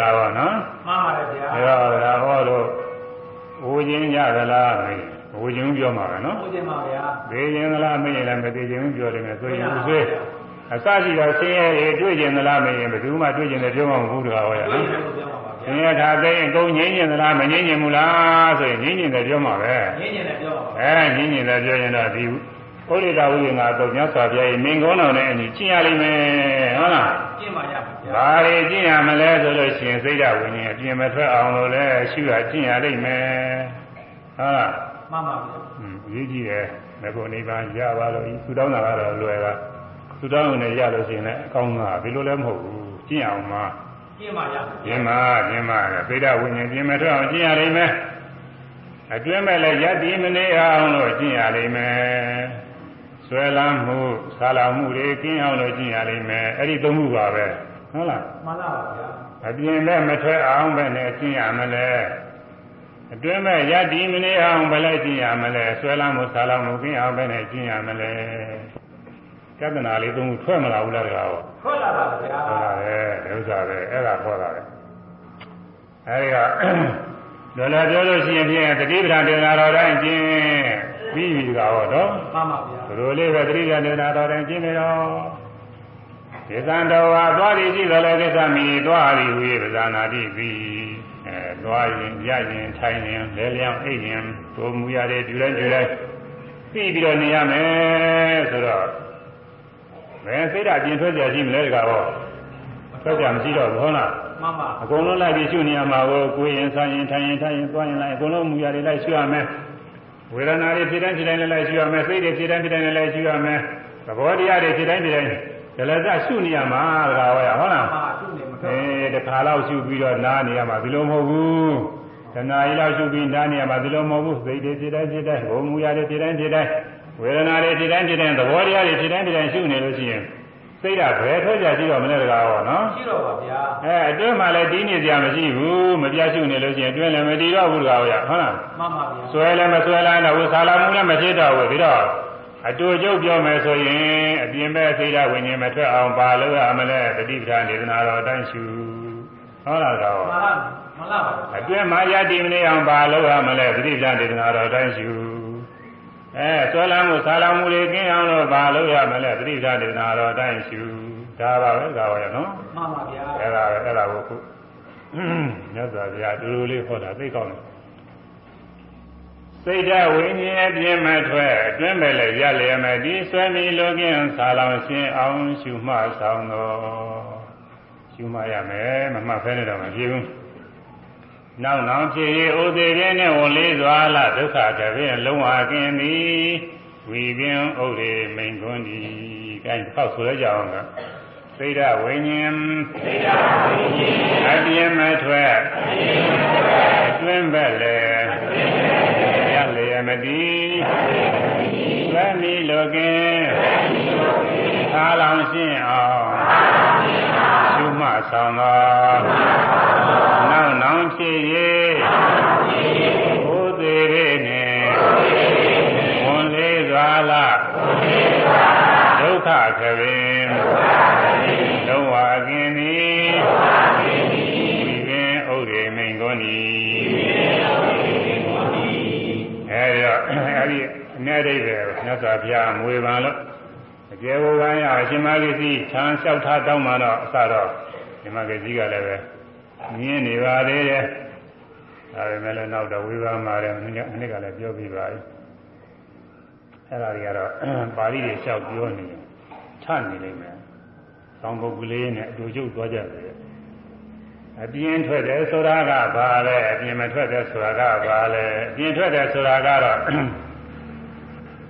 ဒါပါနော်မှန်ပါတယ်ဗျာအဲတော့ဒါဟောလို့ဝူခြင်းကြသလားမင်းဝူခြင်းပြောမှာပဲနော်ဟုတ်တယ်ပါဗျာသေခြင်းသလားမင်းလည်းမသေးခြင်းပြောတယ်မယ်ဆိုရင်ဥဆွေးအစရှိတော့ဆင်းရဲတွေတွေ့ခြင်းသလားမင်းဘယ်သူမှတွေ့ခြင်းလည်းပြောမှာမဟုတ်ဘူးတကားဟောရဟုတ်နော်တယ်လို့ပြောပါပါဆဗျာင်းရဲထားသိရင်ကုန်ငြိမ်းခြင်းသလားမငြိမ်းခြင်းဘူးလားဆိုရင်ငြိမ်းခြင်းလည်းပြောမှာပဲငင်းနေတယ်ပြောပါပါအဲငြိမ်းခြင်းလည်းပြောရင်တော့ဒီ ဩရိတာဝိင္ကတော့မြတ်စွာဘုရားရဲ့မင်္ဂုံတော်နဲ့အညီကျင့်ရလိမ့်မယ်ဟုတ်လားကျင့်ပါရပါဗျာဘာတွေကျင့်ရမလဲဆိုလို့ရှိရင်စိတ်ဓာတ်ဝိညာဉ်အပြင်မထွက်အောင်လို့လဲရှုရကျင့်ရလိမ့်မယ်ဟုတ်လားမှန်ပါဗျာอืมအရေးကြီးတယ်ငါကိုနိဗ္ဗာန်ရပါလို့ဤသူတောင်းတာကတော့လွယ်တာသူတောင်းရင်လည်းရလို့ရှိရင်လည်းအကောင်းတာဘယ်လိုလဲမဟုတ်ဘူးကျင့်အောင်မှာကျင့်ပါရပါကျင့်မှာကျင့်မှာစိတ်ဓာတ်ဝိညာဉ်ပြင်မထွက်အောင်ကျင့်ရလိမ့်မယ်အတွင်းမဲ့လည်းယက်တည်မနေအောင်လို့ကျင့်ရလိမ့်မယ် ဆွဲလမ်းမှုဆာလောင်မှုတွေကင်းအောင်လို့ကျင့်ရလိမ့်မယ်အဲ့ဒီသုံးခုပါပဲဟုတ်လားမှန်ပါပါဗျာအပြင်မဲ့မထွက်အောင်ပဲနဲ့ကျင့်ရမလဲအတွင်းမဲ့ယက်ဒီမနေအောင်ဘယ်လဲကျင့်ရမလဲဆွဲလမ်းမှုဆာလောင်မှုကင်းအောင်ပဲနဲ့ကျင့်ရမလဲကတ္တနာလေးသုံးခုထွက်မလာဘူးလားတကားဟောထွက်လာပါဗျာဟုတ်လားပဲဒုစရပဲအဲ့ဒါခေါ်တာပဲအဲဒီကလောလောပြောလို့ရှိရင်ဖြင့်တတိပ္ပံတေနာတော်တိုင်းကျင့် ပြီးပြီကဟောတော့မှန်ပါဗျာဘယ်လိုလေးပဲတတိပ္ပံတေနာတော်တိုင်းကျင့်နေတော့ဒေသံတော်ဟာသွားရည်ရှိသလဲကိစ္စမီသွားရည်ဟူ၍ပဇာနာတိပြီးအဲသွားရင်ရရင်ထိုင်ရင်လဲလျောင်းအိပ်ရင်တို့မူရတဲ့ပြုလိုက်ပြုလိုက်ပြီးပြီးတော့နေရမယ်ဆိုတော့ဘယ်စိတ်ဓာတ်ပြင်ထွက်ကြရှိမလဲတကားဟောထွက်ကြမရှိတော့ဘူးဟုတ်လားမှန်ပါအကုန်လုံးလိုက်ပြီးရှုနေရမှာကိုကိုယ်ရင်ဆိုင်ရင်ထိုင်ရင်ထိုင်ရင်သွားရင်လိုက်အကုန်လုံးမူရတွေလိုက်ရှုရမယ် ဝေဒနာတွေဖြစ်တိုင်းဖြစ်တိုင်းလည်းလိုက်ရှုရမယ်စိတ်တွေဖြစ်တိုင်းဖြစ်တိုင်းလည်းလိုက်ရှုရမယ်သဘောတရားတွေဖြစ်တိုင်းဖြစ်တိုင်းဒလဇရှုနေရမှာတကားဟောရဟုတ်လားမှန်ပါသူ့နေမထွက်အဲတခါလောက်ရှုပြီးတော့နားနေရမှာဒီလိုမဟုတ်ဘူးတဏှာကြီးလောက်ရှုပြီးနားနေရမှာဒီလိုမဟုတ်ဘူးစိတ်တွေဖြစ်တိုင်းဖြစ်တိုင်းဘုံမူရတွေဖြစ်တိုင်းဖြစ်တိုင်းဝေဒနာတွေဖြစ်တိုင်းဖြစ်တိုင်းသဘောတရားတွေဖြစ်တိုင်းဖြစ်တိုင်းရှုနေလို့ရှိရင် စိတ်ကဘယ်ထွက်ကြရှိတော့မလဲတကားဟောနော်ရှိတော့ပါဗျာအဲအတွင်းမှာလည်းတီးနေကြမရှိဘူးမပြတ်ရှုနေလို့ရှိရင်အတွင်းလည်းမတီးတော့ဘူးတကားဟုတ်ရဟုတ်လားမှန်ပါဗျာဆွဲလည်းမဆွဲလိုက်တော့ဝဆာလာမှုလည်းမဖြစ်တော့ဘူးပြီးတော့အတူကျုပ်ပြောမယ်ဆိုရင်အပြင်ဘက်စိတ်ဓာတ်ဝိညာဉ်မထွက်အောင်ပါလို့ရမလဲတတိပ္ပံဒေသနာတော်အတိုင်းရှုဟုတ်လားကောမှန်လားမှန်လားပါဗျာအတွင်းမှာယတ္တိမနေအောင်ပါလို့ရမလဲတတိပ္ပံဒေသနာတော်အတိုင်းရှု အဲဆွဲလာမှုဆာလာမှုတွေကင်းအောင်လို့ပါလို့ရမလဲတတိပ္ပံဒေသနာတော်အတိုင်းရှုဒါပါပဲဒါပါရနော်မှန်ပါဗျာအဲ့ဒါပဲအဲ့ဒါကိုခုမြတ်စွာဘုရားတူတူလေးဟောတာသိကောင်းတယ်စိတ်ဓာတ်ဝိညာဉ်အပြင်းမထွက်အတွင်းမဲ့လည်းရလျက်မဲ့ဒီဆွဲမီလိုကင်းဆာလောင်ရှင်းအောင်ရှုမှဆောင်တော်ရှုမှရမယ်မမှတ်ဖဲနေတော့မဖြစ်ဘူး နောက်နောက်ဖြစ်၍ဩသေးပြင်းနဲ့ဝန်လေးစွာလာဒုက္ခကပင်လုံးဝကင်းသည်ဝီပင်ဥရေမိန်ခွန်းသည်အဲဒါဖောက်ဆိုရကြအောင်ကစိတ်ဓာတ်ဝိညာဉ်စိတ်ဓာတ်ဝိညာဉ်အပြင်းမထွက်အတွင်းမဲ့လည်းရလျက်မတည်သွမ်းမီလိုကင်းသာလောင်ရှင်းအောင်ရှုမှဆောင်သော နောက်နောင်ဖြစ်၍ဘုသေရေနှင့်ဝန်လေးစွာလာဒုက္ခခပင်လုံးဝကင်းသည်ဝိပင်ဥရေမိန်ကုန်သည်အဲဒီတော့အဲဒီအ내ဒိဋ္ဌိမြတ်စွာဘုရားမွေပန်လို့အကျေဝကံရအရှင်မဂ္ဂစီခြံလျှောက်ထားတောင်းမှတော့အစတော့ရှင်မဂ္ဂစီကလည်းပဲ မြင်နေပါသေးတယ်ဒါပေမဲ့လည်းနောက်တော့ဝေဘာမှာတယ်အနည်းကလည်းပြောပြီးပါပြီအဲ့ဒါတွေကတော့ပါဠိတွေလျှောက်ပြောနေတယ်ထနေလိမ့်မယ်။သောင်းပုဂ္ဂလေးနဲ့အတူကျုပ်သွားကြတယ်။အပြင်းထွက်တယ်ဆိုတာကဘာလဲအပြင်းမထွက်တယ်ဆိုတာကဘာလဲအပြင်းထွက်တယ်ဆိုတာကတော့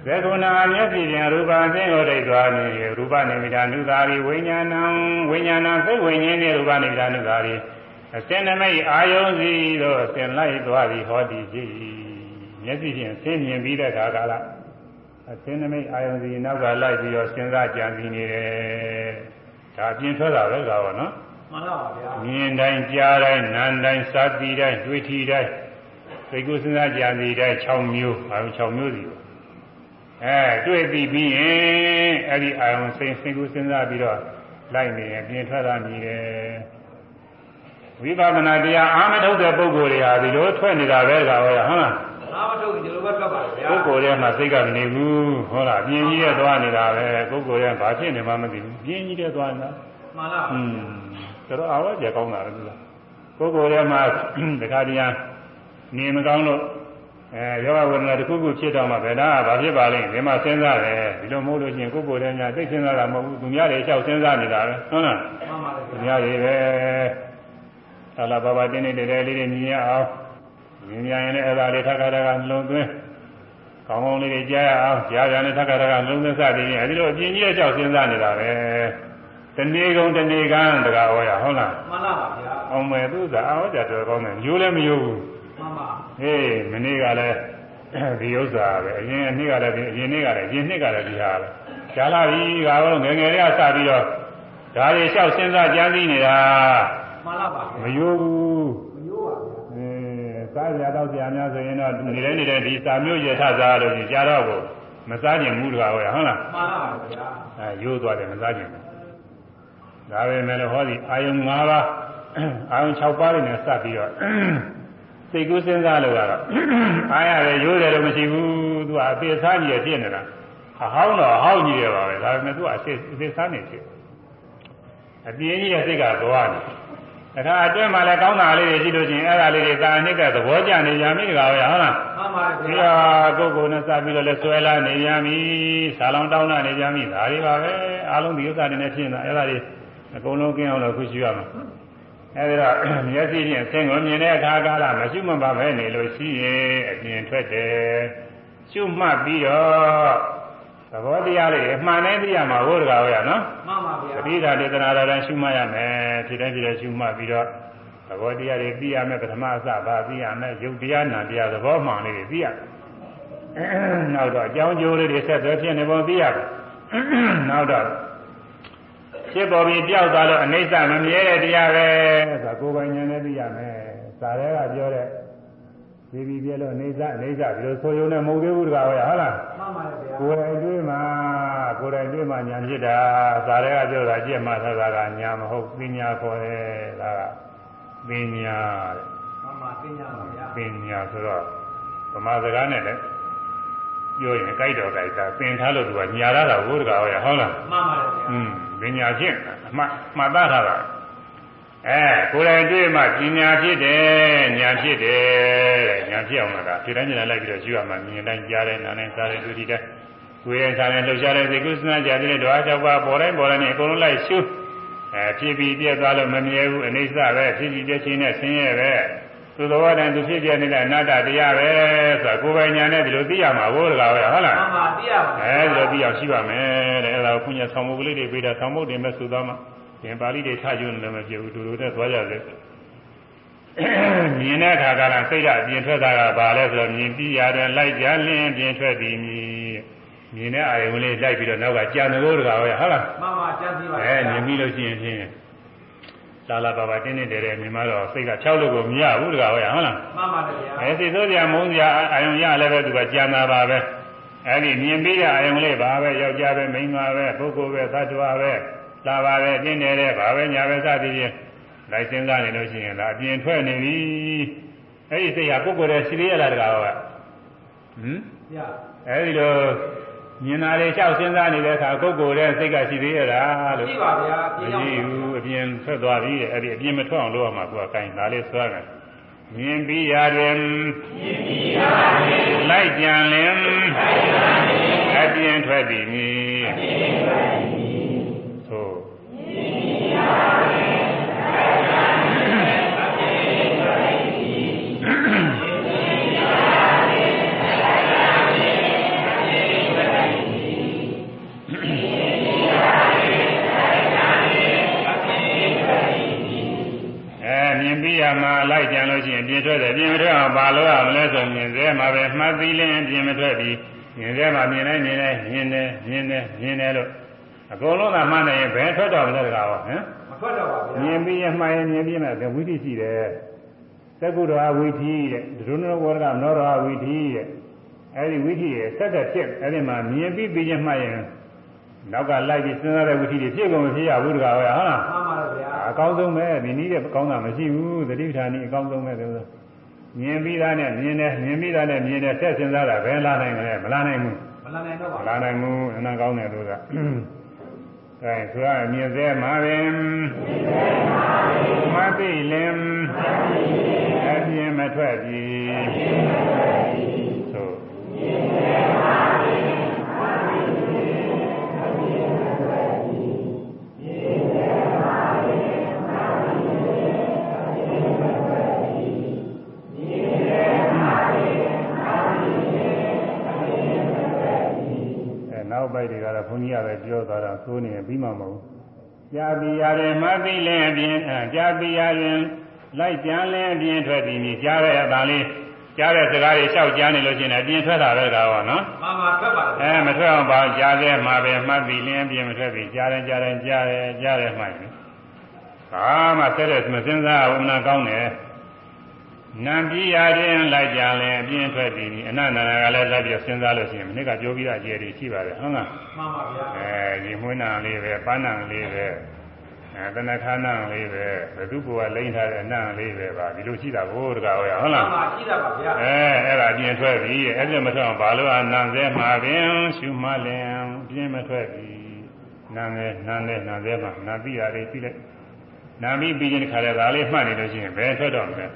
သက္ကုဏမျက်စိဖြင့်ရူပအသိကိုဒိဋ္ဌာနေရူပနိမိတာနုသာရိဝိညာဏံဝိညာဏသိဝိညာဉ်နှင့်ရူပနိမိတာနုသာရိ အစင်နမိတ်အာယုံစီတို့အစင်လိုက်သွားပြီးဟောဒီကြည်မျက်စိဖြင့်ဆင်းမြင်ပြီးတဲ့အခါကလာအစင်နမိတ်အာယုံစီနောက်ကလိုက်ပြီးတော့စဉ်းစားကြံစည်နေတယ်ဒါအပြင်ထွက်တာပဲကောနော်မှန်ပါဗျာမြင်တိုင်းကြားတိုင်းနားတိုင်းစားတိတိုင်းတွေ့ထီတိုင်းသိကုစဉ်းစားကြံစည်တိုင်း6မျိုးအာယုံ6မျိုးစီအဲတွေ့ပြီးပြီးရင်အဲ့ဒီအာယုံစိတ်စိတ်ကုစဉ်းစားပြီးတော့လိုက်နေရင်ပြင်ထွက်တာမြည်တယ် ဝိပဿနာတရားအာမထုတ်တဲ့ပုဂ္ဂိုလ်တွေဟာဒီလိုထွက်နေတာပဲကွာဟုတ်လားဟုတ်လားနာမထုတ်ဒီလိုပဲထွက်ပါဗျာပုဂ္ဂိုလ်ရဲ့မှာစိတ်ကမနေဘူးဟုတ်လားပြင်းကြီးတဲ့သွားနေတာပဲပုဂ္ဂိုလ်ရဲ့ဘာဖြစ်နေမှမသိဘူးပြင်းကြီးတဲ့သွားနေတာမှန်လားอืมဒါတော့အာဝကြကောင်းတာလေသူကပုဂ္ဂိုလ်ရဲ့မှာတခါတည်းနေမကောင်းလို့အဲယောဂဝေဒနာတစ်ခုခုဖြစ်တော့မှဘယ်နာဘာဖြစ်ပါလိမ့်ဒီမှာစဉ်းစားတယ်ဒီလိုမဟုတ်လို့ရှိရင်ကိုယ်ကိုယ်တည်းများသိစဉ်းစားတာမဟုတ်ဘူးသူများတွေလျှောက်စဉ်းစားနေတာပဲဟုတ်လားမှန်ပါလေသူဗျာများတွေပဲ သာလာဘာဘာတင်းနေတယ်လေးတွေမြင်ရအောင်မြင်ရရင်လည်းအဲ့ဒါလေးထပ်ခါတခါနှလုံးသွင်းကောင်းကောင်းလေးတွေကြားရအောင်ကြားပြန်လည်းထပ်ခါတခါနှလုံးသွင်းစသည်ဖြင့်အဲဒီလိုအပြင်းကြီးတဲ့လျှောက်စဉ်းစားနေတာပဲတဏီကုံတဏီကံတကားဟောရဟုတ်လားမှန်လားပါဗျာအောင်မယ်သူစားအောင်ကြတော်ကောင်းတယ်မျိုးလည်းမယိုးဘူးမှန်ပါဟေးမနေ့ကလည်းဒီဥစ္စာပဲအရင်နေ့ကလည်းဒီအရင်နေ့ကလည်းအရင်နှစ်ကလည်းဒီဟာပဲကြားလာပြီကတော့ငယ်ငယ်လေးကစပြီးတော့ဒါတွေလျှောက်စဉ်းစားကြံစည်နေတာ မှန်လားပါမဗျာယိုးဘူးမယိုးပါဗျာအဲစားကြတော့ကြာများဆိုရင်တော့နေတိုင်းနေတိုင်းဒီစာမျိုးရထစားလို့ကြာတော့ကိုမစားကျင်ဘူးတကားဟုတ်လားမှန်လားပါဗျာအဲရိုးသွားတယ်မစားကျင်ဘူးဒါပဲမဲ့လို့ဟောဒီအာယုံ၅ပါးအာယုံ6ပါးနဲ့စပ်ပြီးတော့စိတ်ကူးစဉ်းစားလို့ကတော့အားရတယ်ရိုးတယ်တော့မရှိဘူးသူကအသေးစားကြီးရဖြစ်နေတာအဟောင်းတော့အဟောင်းကြီးရပါပဲဒါပေမဲ့သူကအသေးအသေးစားနေဖြစ်အပြင်းကြီးရဲ့စိတ်ကသွားတယ် ဒါကအတွင်းမှာလည်းကောင်းတာလေးတွေရှိလို့ချင်းအဲ့ဒါလေးတွေသာအနှစ်ကသဘောကျနေကြပြီတကားပဲဟုတ်လားမှန်ပါလေဒီဗျာဟာကိုယ်ကိုယ်နဲ့စပ်ပြီးတော့လဲဆွဲလာနေကြပြီဆာလောင်တောင်းလာနေကြပြီဒါတွေပါပဲအားလုံးဒီဥစ္စာတွေနဲ့ဖြစ်နေတာအဲ့ဒါတွေအကုန်လုံးကင်းအောင်လို့ခုရှိရမှာအဲဒီတော့မျက်စိဖြင့်ဆင်းကိုမြင်တဲ့အခါကာလမရှိမှပါပဲနေလို့ရှိရင်အပြင်ထွက်တယ်ရှုမှတ်ပြီးတော့သဘောတရားလေးအမှန်နဲ့သိရမှာဟုတ်တကားဟုတ်ရနော်မှန် ပါဗျာပဋိဒါဒေသနာတော်တိုင်းရှုမှတ်ရမယ်ဖြစ်တိုင်းဖြစ်တိုင်းရှုမှတ်ပြီးတော့သဘောတရားတွေသိရမယ်ပထမအစဘာသိရမယ်ယုတ်တရားနာတရားသဘောမှန်လေးတွေသိရမယ်နောက်တော့အကြောင်းကျိုးလေးတွေဆက်သွယ်ဖြစ်နေပုံသိရမယ်နောက်တော့ဖြစ်ပေါ်ပြီးပြောက်သွားလို့အနိစ္စမမြဲတဲ့တရားပဲဆိုတာကိုယ်ပိုင်ဉာဏ်နဲ့သိရမယ်စာရဲကပြောတဲ့ ဒီပြီးပြလို့အိဋ္ဌအိဋ္ဌဒီလိုဆိုရုံနဲ့မဟုတ်သေးဘူးတကားဟုတ်လားမှန်ပါလေဗျာကိုယ်တိုင်တွေးမှကိုယ်တိုင်တွေးမှညာဖြစ်တာဇာတွေကပြောတာကြည့်မှသာသာကညာမဟုတ်ပညာခေါ်တယ်ဒါကပညာမှန်ပါသိညာပါဗျာပညာဆိုတော့ဗမာစကားနဲ့လည်းပြောရင်ကြိုက်တော့ကြိုက်တာသင်ထားလို့သူကညာရတာဘုရားဟောရဟုတ်လားမှန်ပါလေဗျာอืมပညာဖြင့်အမှမှတ်သားထားတာ အဲကိုယ်တိုင်တွေးမှပညာဖြစ်တယ်ညာဖြစ်တယ်တဲ့ညာဖြစ်အောင်လားဒီတိုင်းညာလိုက်ပြီးတော့ယူရမှာမြင်တိုင်းကြားတယ်နားတိုင်းစားတယ်တွေ့တယ်ကိုယ်ရဲ့စားတယ်လှုပ်ရှားတဲ့စိတ်ကူးစဉ်းစားကြတဲ့ဓဝါ၆ပါးပေါ်တိုင်းပေါ်တိုင်းနဲ့အကုန်လုံးလိုက်ရှုအဲဖြစ်ပြီးပြည့်သွားလို့မမြဲဘူးအနိစ္စပဲဖြစ်ပြီးပြည့်ချင်းနဲ့ဆင်းရဲပဲသူတော်ဘာတိုင်းသူဖြစ်ပြနေတဲ့အနတ္တတရားပဲဆိုတာကိုယ်ပိုင်ညာနဲ့ဒီလိုသိရမှာဘိုးတကားပဲဟုတ်လားမှန်ပါသိရပါအဲဒီလိုသိအောင်ရှိပါမယ်တဲ့အဲဒါကိုခွင့်ရဆောင်မှုကလေးတွေပေးတာဆောင်မှုတင်မဲ့ဆိုသွားမှ သင်ပါဠိတွေထားကျွန်းလည်းမဖြစ်ဘူးတူတူနဲ့သွားကြတယ်မြင်တဲ့အခါကလည်းစိတ်ဓာတ်အပြင်ထွက်တာကဘာလဲဆိုတော့မြင်ပြီးရတယ်လိုက်ကြလင်းပြင်ထွက်ပြီးမြင်မြင်တဲ့အာရုံလေးလိုက်ပြီးတော့နောက်ကကြံတဲ့လို့တကားပဲဟုတ်လားမှန်ပါကြံစီပါအဲမြင်ပြီးလို့ရှိရင်ဖြင့်လာလာပါပါတင်းတင်းတဲတဲမြင်မှတော့စိတ်ကဖြောက်လို့ကိုမရဘူးတကားပဲဟုတ်လားမှန်ပါလေဗျာအဲစိတ်ဆိုးကြမုန်းကြအာယုံရလည်းပဲသူကကြံတာပါပဲအဲဒီမြင်ပြီးတဲ့အာယုံလေးပါပဲယောက်ျားပဲမိန်းမပဲပုဂ္ဂိုလ်ပဲသတ္တဝါပဲ လာပါပဲတင်းနေတဲ့ဘာပဲညာပဲစသည်ဖြင့်လိုက်စဉ်းစားနေလို့ရှိရင်ဒါအပြင်ထွက်နေပြီအဲဒီစိတ်ဟာပုဂ္ဂိုလ်ရဲ့ရှိသေးရလားတကားကဟမ်ဗျာအဲဒီလိုမြင်တာလေးလျှောက်စဉ်းစားနေတဲ့အခါပုဂ္ဂိုလ်ရဲ့စိတ်ကရှိသေးရလားလို့ရှိပါဗျာမပြင်းအောင်ကြည့်ဘူးအပြင်ထွက်သွားပြီတဲ့အဲ့ဒီအပြင်မထွက်အောင်လုပ်ရမှာကိုယ်ကကိုင်းဒါလေးဆွဲတယ်မြင်ပြီးရတယ်မြင်ပြီးရတယ်လိုက်ကြံလင်အပြင်ထွက်သည်မြည်အပြင်ထွက်သည်သို့ လိုက်ကြံလို့ရှိရင်ပြင်ထွက်တယ်ပြင်မထွက်အောင်ဘာလို့ရမလဲဆိုမြင်သေးမှာပဲမှတ်သီးလင်းပြင်မထွက်ပြီးမြင်သေးမှာမြင်နိုင်မြင်နိုင်မြင်တယ်မြင်တယ်မြင်တယ်လို့ အကုန်လုံးကမှတ်နေရင်ဘယ်ထွက်တော့မလဲတကားဟောဟမ်မထွက်တော့ပါဗျာမြင်ပြီးရမှရင်မြင်ပြီးမှဝိသိရှိတယ်သက္ကုတော်ဝိသီတဲ့ဒုနဝရကနောတော်ဝိသီတဲ့အဲဒီဝိသီရဲ့ဆက်တဲ့ဖြစ်အဲဒီမှာမြင်ပြီးပြီးရမှရင်နောက်ကလိုက်ပြီးစဉ်းစားတဲ့ဝိသီတွေဖြစ်ကုန်မဖြစ်ရဘူးတကားဟောဟုတ်လားမှန်ပါတယ်ဗျာအကောင်းဆုံးပဲဒီနည်းတဲ့ကောင်းတာမရှိဘူးသတိပဋ္ဌာန်ဤအကောင်းဆုံးပဲဆိုတော့မြင်ပြီးသားနဲ့မြင်တယ်မြင်ပြီးသားနဲ့မြင်တယ်ဆက်စဉ်းစားတာဘယ်လာနိုင်မလဲမလာနိုင်ဘူးမလာနိုင်တော့မပါလာနိုင်ဘူးအနံကောင်းတယ်လို့က အဲဆိုရမြင်သေးမှာပင်မသိလင်အပြင်းမထွက်ပြီ နောက်ပိုက်တွေကတော့ဘုန်းကြီးကပဲပြောသွားတာသိုးနေရင်ပြီးမှမဟုတ်ဘူးကြာပြီရတယ်မသိလင်အပြင်းအဲကြာပြီရရင်လိုက်ကြမ်းလင်းအပြင်းထွက်ပြီးမြည်ကြားရတဲ့အတန်လေးကြားတဲ့စကားတွေလျှောက်ကြားနေလို့ရှိရင်အပြင်းထွက်တာပဲကားပါနော်မှန်ပါထွက်ပါတယ်အဲမထွက်အောင်ပါကြားသေးမှာပဲမှတ်ပြီးလင်းအပြင်းမထွက်ပြီးကြားတယ်ကြားတယ်ကြားတယ်ကြားတယ်မှတ်ရင်ဘာမှဆက်တဲ့မစင်စားဘူးမနာကောင်းတယ် နံပြရရင်လိုက်ကြလဲအပြင်းထွက်ပြီးအနန္တနာကလည်းလိုက်ပြီးစဉ်းစားလို့ရှိရင်မနစ်ကပြောပြီးသားအကျယ်တွေရှိပါတယ်ဟုတ်လားမှန်ပါဗျာအဲဒီမွေးနာလေးပဲပန်းနာလေးပဲအဲတဏခါနာလေးပဲဘသူကလိမ့်ထားတဲ့နာလေးပဲပါဒီလိုရှိတာကိုတကားဟုတ်ရဟုတ်မှလားန်ပါရှိတာပါဗျာအဲအဲ့ဒါပြင်ထွက်ပြီအဲ့ဒါမထွက်အောင်ဘာလို့အနံသေးမှာပင်ရှုမှလင်ပြင်မထွက်ပြီနာငယ်နာနဲ့နာသေးမှာနာပြီးရတယ်ပြီးလိုက်နာပြီးပြီးရင်ခါရဒါလေးမှတ်နေလို့ရှိရင်ဘယ်ထွက်တော့မလဲ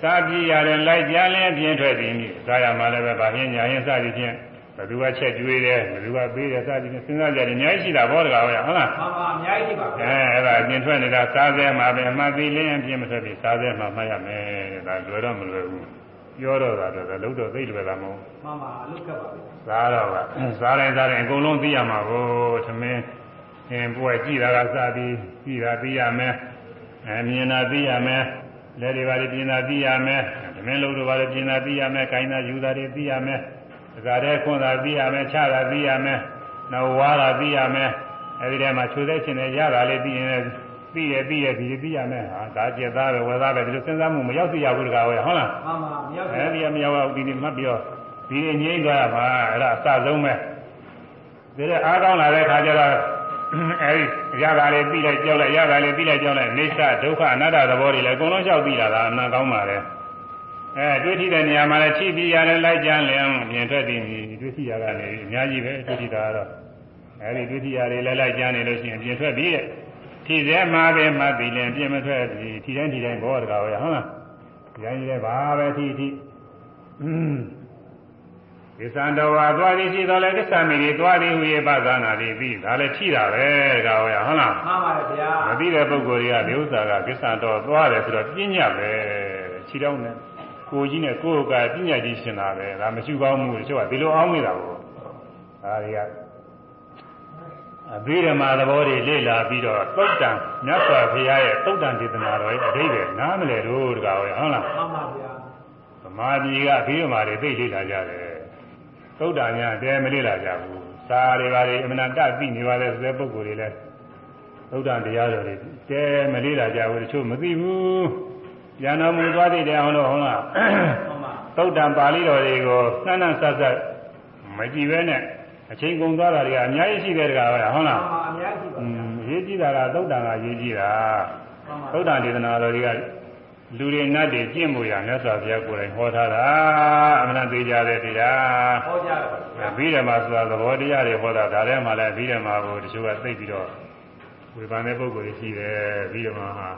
စားပြီးရတယ်လိုက်ကြလဲပြင်ထွက်ပြီမြည်စားရမှလည်းပဲဗာဟင်းညာရင်စသည်ဖြင့်ဘသူကချက်ကျွေးတယ်ဘသူကပေးတယ်စသည်ဖြင့်စဉ်းစားကြတယ်အများကြီးရှိတာဘောတကားဟုတ်လားဟုတ်လားမှန်ပါအများကြီးရှိပါဗျာအဲအဲ့ဒါပြင်ထွက်နေတာစားသေးမှာပဲအမှတ်ပြီးလင်းပြင်မထွက်ပြီစားသေးမှာမှတ်ရမယ်ဒါလွယ်တော့မလွယ်ဘူးပြောတော့တာတော့လုံးတော့သိလွယ်တာမဟုတ်မှန်ပါအလုပ်ခက်ပါဗျာစားတော့ကစားတိုင်းစားတိုင်းအကုန်လုံးသိရမှာကိုသမင်းအင်းပွဲကြည့်တာကစားပြီးကြည့်တာသိရမယ်အဲမြင်တာသိရမယ် လက်တွေပါလေပြင်တာသိရမယ်သမင်းလုံးတို့ပါလေပြင်တာသိရမယ်ခိုင်းတာယူတာတွေသိရမယ်ဒါကြတဲ့ခွန်းတာသိရမယ်ခြားတာသိရမယ်နောက်ဝါတာသိရမယ်အဲဒီထဲမှာခြုသေးချင်တယ်ရတာလေးသိရင်လည်းသိရသိရဒီသိရမယ်ဟာဒါကျက်သားပဲဝယ်သားပဲဒီလိုစဉ်းစားမှုမရောက်သိရဘူးတကားဝယ်ဟုတ်လားမှန်ပါမရောက်အဲဒီကမရောက်အောင်ဒီဒီမှတ်ပြီးတော့ဒီငြိမ့်သွားရမှာအဲ့ဒါအစဆုံးပဲဒီတဲ့အားကောင်းလာတဲ့ခါကျတော့ အဲဒီရတာလေးပြီးလိုက်ကြောက်လိုက်ရတာလေးပြီးလိုက်ကြောက်လိုက်အိဋ္ဌဒုက္ခအနတ္တသဘောတွေလည်းအကုန်လုံးလျှောက်ပြီးလာတာအမှန်ကောင်းပါလေအဲတွေ့ထိတဲ့နေရာမှာလည်းချိပြီးရတယ်လိုက်ကြလင်ပြင်ထွက်ပြီးတွေ့ထိရကနေအများကြီးပဲတွေ့ထိတာကတော့အဲဒီတွေ့ထိရတွေလည်းလိုက်ကြနေလို့ရှိရင်ပြင်ထွက်ပြီးတဲ့ထိသေးမှာပဲမှတ်ပြီးလင်ပြင်မထွက်ပြီးထိတိုင်းထိတိုင်းဘောတကားပဲဟုတ်လားဒီတိုင်းကြီးလည်းဘာပဲထိထိ ကိစ္စံတော်ဝါသွားသည်ရှိတော်လဲကိစ္စမိတွေသွားသည်ဟူ၍ပသနာသည်ပြီးဒါလည်းထိတာပဲတကားဟုတ်ရဟုတ်လားမှန်ပါတယ်ဗျာမသိတဲ့ပုဂ္ဂိုလ်တွေကဒီဥစ္စာကကိစ္စံတော်သွားတယ်ဆိုတော့ပြညတ်ပဲခြေတောင်းနဲ့ကိုကြီးနဲ့ကိုယ်ကပြညတ်ကြီးရှင်တာပဲဒါမရှိကောင်းမှုတချို့ကဒီလိုအောင်းနေတာကိုဒါတွေကအဘိဓမ္မာသဘောတွေလေ့လာပြီးတော့သုတ်တံမြတ်စွာဘုရားရဲ့သုတ်တံဒေသနာတော်ရဲ့အဓိပ္ပာယ်နားမလည်လို့တကားဟုတ်လားမှန်ပါဗျာဗမာပြည်ကအဘိဓမ္မာတွေသိလေ့လာကြတယ် သုတ်တံများတဲမလေ့လာကြဘူးစာတွေပါတွေအမှန်တတ်သိနေပါလေဆိုတဲ့ပုဂ္ဂိုလ်တွေလည်းသုဒ္ဓတရားတော်တွေတဲမလေးလာကြဘူးတချို့မသိဘူးဉာဏ်တော်မူသွားသေးတယ်အောင်လို့ဟုတ်လားမှန်ပါသုဒ္ဓံပါဠိတော်တွေကိုနှမ်းနှမ်းဆက်ဆက်မကြည့်ပဲနဲ့အချိန်ကုန်သွားတာတွေကအများကြီးရှိတယ်တကားပဲဟုတ်မှလားန်ပါအများကြီးပါอืဗျာมရေးကြည့်တာကသုဒ္ဓံကရေးကြည့်တာမှန်ပါသုဒ္ဓံဒေသနာတော်တွေက လူတွေနတ်တွေကျင့်မှုရမြတ်စွာဘုရားကိုယ်တိုင်ဟောထားတာအမှန်သေးကြတဲ့တရားဟောကြတယ်ဗျာဘိဓမ္မာဆိုတာသဘောတရားတွေဟောတာဒါထဲမှာလည်းဘိဓမ္မာကိုတချို့ကသိပြီးတော့ဝေဖန်တဲ့ပုဂ္ဂိုလ်တွေရှိတယ်ဘိဓမ္မာဟာ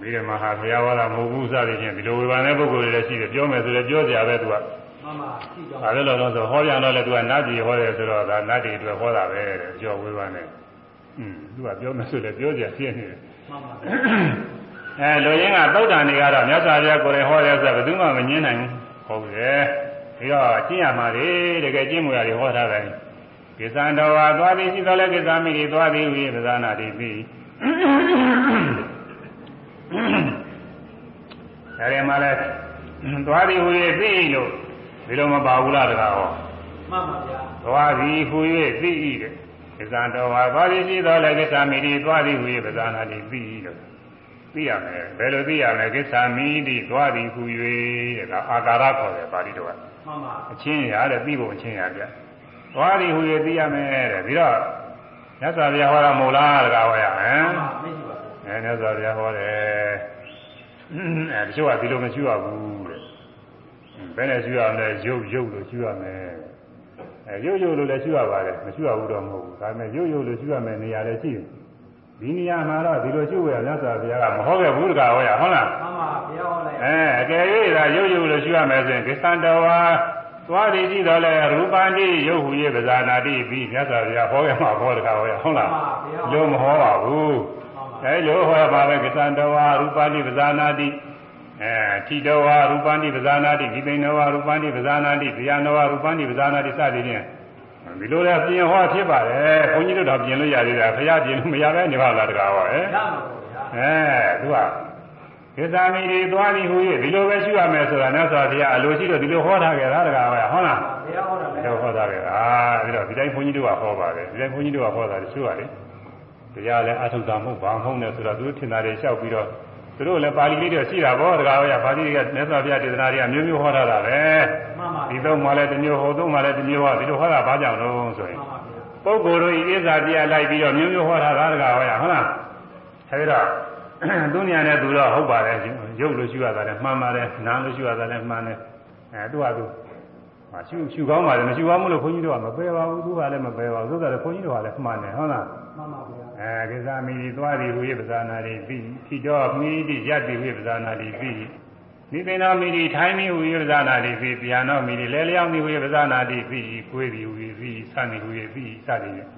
ဘိဓမ္မာဟာဘုရားဟောတာမဟုတ်ဘူးစသည်ဖြင့်ဒီလိုဝေဖန်တဲ့ပုဂ္ဂိုလ်တွေလည်းရှိတယ်ပြောမယ်ဆိုလည်းပြောကြပဲသူကမှန်ပါရှိကြောင်းဒါလည်းတော့ဆိုဟောပြန်တော့လည်းသူကနတ်ပြည်ဟောတယ်ဆိုတော့ဒါနတ်တွေအတွက်ဟောတာပဲတဲ့ကြောဝေဖန်တယ်อืมသူကပြောမယ်ဆိုလည်းပြောကြဖြစ်နေတယ် မှန်ပါအဲလူရင်းကသုတ်တန်တွေကတော့မြတ်စွာဘုရားကိုယ်တိုင်ဟောတယ်ဆိုတော့ဘယ်သူမှမငင်းနိုင်ဘူးဟုတ်တယ်ပြီးတော့ကျင့်ရမှာလေတကယ်ကျင့်မှုရတယ်ဟောထားတယ်ကိစ္စံတော်ဟာသွားပြီးရှိတော်လဲကိစ္စမိတွေသွားပြီးဝိပဇာနာတိပြီးအဲဒီမှာလဲသွားသည်ဟူ၍သိ၏လို့ဒီလိုမပါဘူးလားတကားဟောမှန်ပါဗျာသွားသည်ဟူ၍သိ၏တဲ့ ကိစ္စတော်ဟာသွားသည်ရှိတော်လည်းကိစ္စမိတိသွားသည်ဟူ၍ပဇာနာတိသိ၏လို့သိရမယ်ဘယ်လိုသိရမလဲကိစ္စမိတိသွားသည်ဟူ၍တဲ့ဒါအာကာရခေါ်တယ်ပါဠိတော်ကမှန်ပါအချင်းရတဲ့သိဖို့အချင်းရပြသွားသည်ဟူ၍သိရမယ်တဲ့ပြီးတော့မြတ်စွာဘုရားဟောတာမို့လားတကားဟောရမယ်မှန်ပါမရှိပါဘူးအဲမြတ်စွာဘုရားဟောတယ်အဲတချို့ကဒီလိုမရှိရဘူးတဲ့ဘယ်နဲ့ရှိရမလဲရုပ်ရုပ်လို့ရှိရမယ် အဲရုပ်ရုပ်လို့လည်းရှိရပါတယ်မရှိရဘူးတော့မဟုတ်ဘူးဒါပေမဲ့ရုပ်ရုပ်လို့ရှိရမယ်နေရာလည်းရှိတယ်ဒီနေရာမှာတော့ဒီလိုရှိရမြတ်စွာဘုရားကမဟောခဲ့ဘူးတကားဟောရဟုတ်လားမှန်ပါဘုရားဟောလိုက်အဲအကယ်၍သာရုပ်ရုပ်လို့ရှိရမယ်ဆိုရင်ကိစ္စတဝါသွားသည်ကြည့်တော့လေရူပန္တိရုပ်ဟူ၍ပဇာနာတိပြီးမြတ်စွာဘုရားဟောခဲ့မှာဟောတကားဟောရဟုတ်လားလို့မဟောပါဘူးမှန်ပါအဲလိုဟောပါပဲကသံတဝါရူပတိပဇာနာတိ အဲထိတဝါရူပတိပဇာနာတိဒီပိနဝါရူပတိပဇာနာတိဗျာနဝါရူပတိပဇာနာတိစသည်ဖြင့်ဒီလိုလည်းပြင်ဟောဖြစ်ပါတယ်ဘုန်းကြီးတို့တော့ပြင်လို့ရသေးတာဖရာပြင်လို့မရပဲနေပါလားတကားဟောအဲရမှာပေါ့ဗျာအဲသူကကိစ္စမီတွေသွားပြီးဟူ၍ဒီလိုပဲရှိရမယ်ဆိုတာနဲ့ဆိုတော့အလိုရှိတော့ဒီလိုဟောထားကြတာတကားဟောဟုတ်လားဘုရားဟောတာလည်းတော့ဟောတာပဲအာပြီးတော့ဒီတိုင်းဘုန်းကြီးတို့ကဟောပါတယ်ဒီတိုင်းဘုန်းကြီးတို့ကဟောတာတချို့ကလေတရားလည်းအထုတာမဟုတ်ဘာမဟုတ်နဲ့ဆိုတော့သူတို့ထင်တာတွေလျှောက်ပြီးတော့ သူတို့လည်းပါဠိလေးတွေရှိတာပေါ့တကားဟောရပါဠိတွေကမြတ်စွာဘုရားဒေသနာတွေကမျိုးမျိုးဟောထားတာပဲမှန်ပါဒီတော့မှလည်းတစ်မျိုးဟောသုံးမှလည်းတစ်မျိုးဟောဒီလိုဟောတာဘာကြောင့်လို့ဆိုရင်မှန်ပါဗျာပုဂ္ဂိုလ်တို့ဤဣဇာပြလိုက်ပြီးတော့မျိုးမျိုးဟောထားတာတကားဟောရဟုတ်လားအဲဒီတော့သူညာနဲ့သူတော့ဟုတ်ပါတယ်ရုပ်လို့ရှိရတာလည်းမှန်ပါတယ်နာမ်လို့ရှိရတာလည်းမှန်တယ်အဲသူကသူဟာရှုရှုကောင်းပါလေမရှုကောင်းဘူးလို့ခွန်ကြီးတို့ကမပယ်ပါဘူးသူကလည်းမပယ်ပါဘူးသို့တော်လည်းခွန်ကြီးတို့ကလည်းမှန်တယ်ဟုတ်လားမှန်ပါဗျာ အဲကိစ္စမီဒီသွားဒီဟူ၍ပဇာနာတိပြီးဖြီတော်မီဒီရက်ဒီဟူ၍ပဇာနာတိပြီးနိသိဏောမီဒီထိုင်းမီဟူ၍ပဇာနာတိပြီးဗျာနောမီဒီလဲလျောင်းမီဟူ၍ပဇာနာတိပြီးကိုယ်ဒီဟူ၍ပြီးစသည်ဟူ၍ပြီးစသည်နဲ့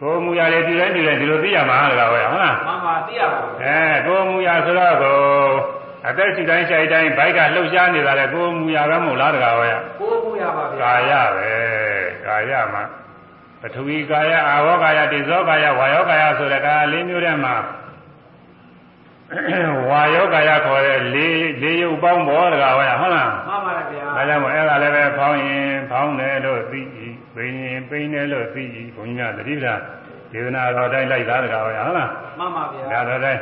ကိုယ်မူရလေဒီတိုင်းဒီတိုင်းဒီလိုသိရမှာတကားပဲဟုတ်လားမှန်ပါသိရပါဘူးအဲကိုယ်မူရဆိုတော့ကိုအသက်ရှိတိုင်းရှိတိုင်းဘိုက်ကလှုပ်ရှားနေတာလေကိုယ်မူရပဲမဟုတ်လားတကားပဲကိုယ်ကိုရပါဗျာကာယပဲကာယမှာ ပထဝီကာယအာဝေါကာယတိဇောကာယဝါယောကာယဆိုတဲ့ကာယလေးမျိုးထဲမှာဝါယောကာယခေါ်တဲ့လေးလေးရုပ်ပေါင်းပေါ်တကားဟောရဟုတ်လားမှန်ပါဗျာဒါကြောင့်မို့အဲ့ဒါလည်းပဲဖောင်းရင်ဖောင်းတယ်လို့သိ၏ပိန်ရင်ပိန်တယ်လို့သိ၏ဘုန်းကြီးများတတိပ္ပာဒေသနာတော်တိုင်းလိုက်သားတကားဟောရဟုတ်လားမှန်ပါဗျာဒါတော့တိုင်း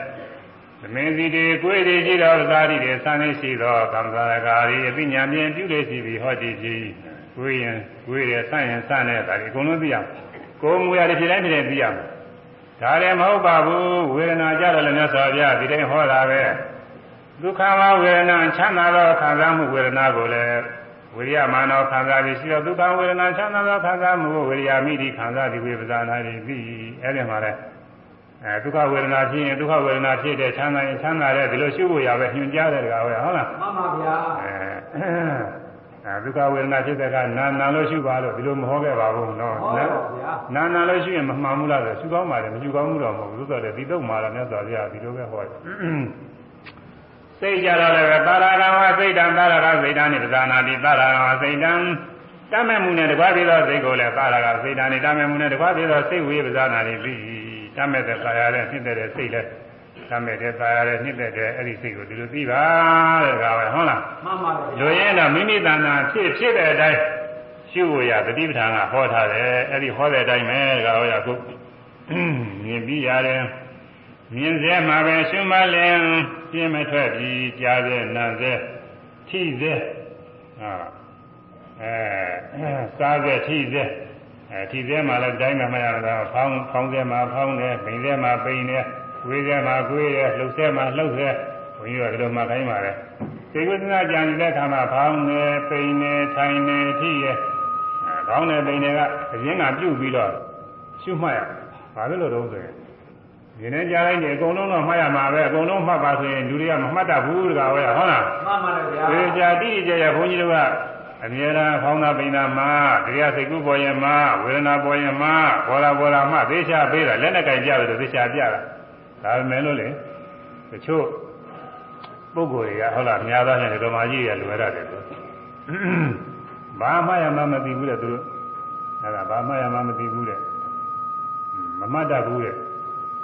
သမင်းစီတွေကိုယ်တွေရှိတော်သာတိတွေစံနေရှိသောကံစားရကာရီအသိဉာဏ်ဖြင့်ပြုလေရှိပြီးဟောတည်ပြီးကို ယ်ရင်ကိုယ်ရဆန့်ရင်ဆန့်တဲ့ဒါတွေအကုန်လုံးသိရမယ်ကိုယ်မူရတဲ့ဖြစ်တိုင်းဖြစ်တိုင်းသိရမယ်ဒါလည်းမဟုတ်ပါဘူးဝေဒနာကြတော့လည်းမြတ်စွာဘုရားဒီတိုင်းဟောတာပဲဒုက္ခမဝေဒနာချမ်းသာသောခံစားမှုဝေဒနာကိုလည်းဝိရိယမာနောခံစားပြီးရှိတော့ဒုက္ခဝေဒနာချမ်းသာသောခံစားမှုကိုဝိရိယမိတိခံစားပြီးဝိပဇာနာတွေပြီးအဲ့ဒီမှာလည်းအဲဒုက္ခဝေဒနာဖြစ်ရင်ဒုက္ခဝေဒနာဖြစ်တဲ့ချမ်းသာရင်ချမ်းသာတဲ့ဒီလိုရှုဖို့ရပဲညွှန်ကြားတဲ့တကားဟုတ်လားဟုတ်လားမှန်ပါဗျာအဲ အဲဒုက္ခဝေဒနာဖြစ်တဲ့ကနာနာလို့ရှုပါလို့ဒီလိုမဟောခဲ့ပါဘူးနော်ဟောပါဗျာနာနာလို့ရှုရင်မမှန်ဘူးလားဆိုရှုကောင်းပါတယ်မရှုကောင်းဘူးတော့မဟုတ်ဘူးသို့တော်လည်းဒီတော့မှာတော့မြတ်စွာဘုရားဒီလိုပဲဟောတယ်စိတ်ကြတော့လည်းပဲတာရကံဝစိတ်တံတာရကစိတ်တံနိပဇာနာတိတာရကံဝစိတ်တံတမဲ့မှုနဲ့တကွာပြီးသောစိတ်ကိုလည်းတာရကစိတ်တံနိတမဲ့မှုနဲ့တကွာပြီးသောစိတ်ဝေပဇာနာတိပြီးတမဲ့တဲ့ကာယနဲ့ဖြစ်တဲ့စိတ်လည်း တမဲ့တဲ့ကာယနဲ့နှစ်တဲ့အဲ့ဒီစိတ်ကိုဒီလိုသိပါတဲ့ကားပဲဟုတ်လားမှန်ပါဗျာလူရင်းတော့မိမိတဏ္ဍာဖြစ်ဖြစ်တဲ့အတိုင်းရှုဖို့ရတတိပဌာန်ကဟောထားတယ်အဲ့ဒီဟောတဲ့အတိုင်းပဲကာဟောရခုမြင်ပြီးရတယ်မြင်စေမှာပဲရှုမလင်ပြင်းမထွက်ပြီးကြားစေနာစေထိစေဟာအဲစားစေထိစေအဲထိစေမှာလည်းတိုင်းမှာမရတော့ဖောင်းဖောင်းစေမှာဖောင်းတယ်ပိန်စေမှာပိန်တယ် ကိုယ်စေမှာကိုယ်ရလှုပ်စေမှာလှုပ်စေဘုန်းကြီးကဒီလိုမှခိုင်းပါလေစေကုသနာကြံတဲ့အခါမှာဖောင်းတယ်ပိန်တယ်ထိုင်တယ်ထိရအဲဖောင်းတယ်ပိန်တယ်ကအရင်ကပြုတ်ပြီးတော့ရှုမှတ်ရဘာလို့လို့တော့ဆိုရင်ဒီနေ့ကြားလိုက်နေအကုန်လုံးတော့မှတ်ရမှာပဲအကုန်လုံးမှတ်ပါဆိုရင်လူတွေကမမှတ်တတ်ဘူးတကားဟောရဟုတ်လားမှန်ပါဗျာဒီကြာတိတိကျကျဘုန်းကြီးတို့ကအမြဲတမ်းဖောင်းတာပိန်တာမှာတရားစိတ်ကူးပေါ်ရင်မှာဝေဒနာပေါ်ရင်မှာဘောလာဘောလာမှသေချာပေးတာလက်နဲ့ကြိုင်ကြတယ်သေချာပြတာ ဒါပေမဲ့လို့လေတချို့ပုဂ္ဂိုလ်တွေကဟုတ်လားအများသားနဲ့ဓမ္မကြီးရလွယ်ရတယ်သူဘာမှရမှမသိဘူးတဲ့သူတို့အဲ့ဒါဘာမှရမှမသိဘူးတဲ့မမှတ်တတ်ဘူးတဲ့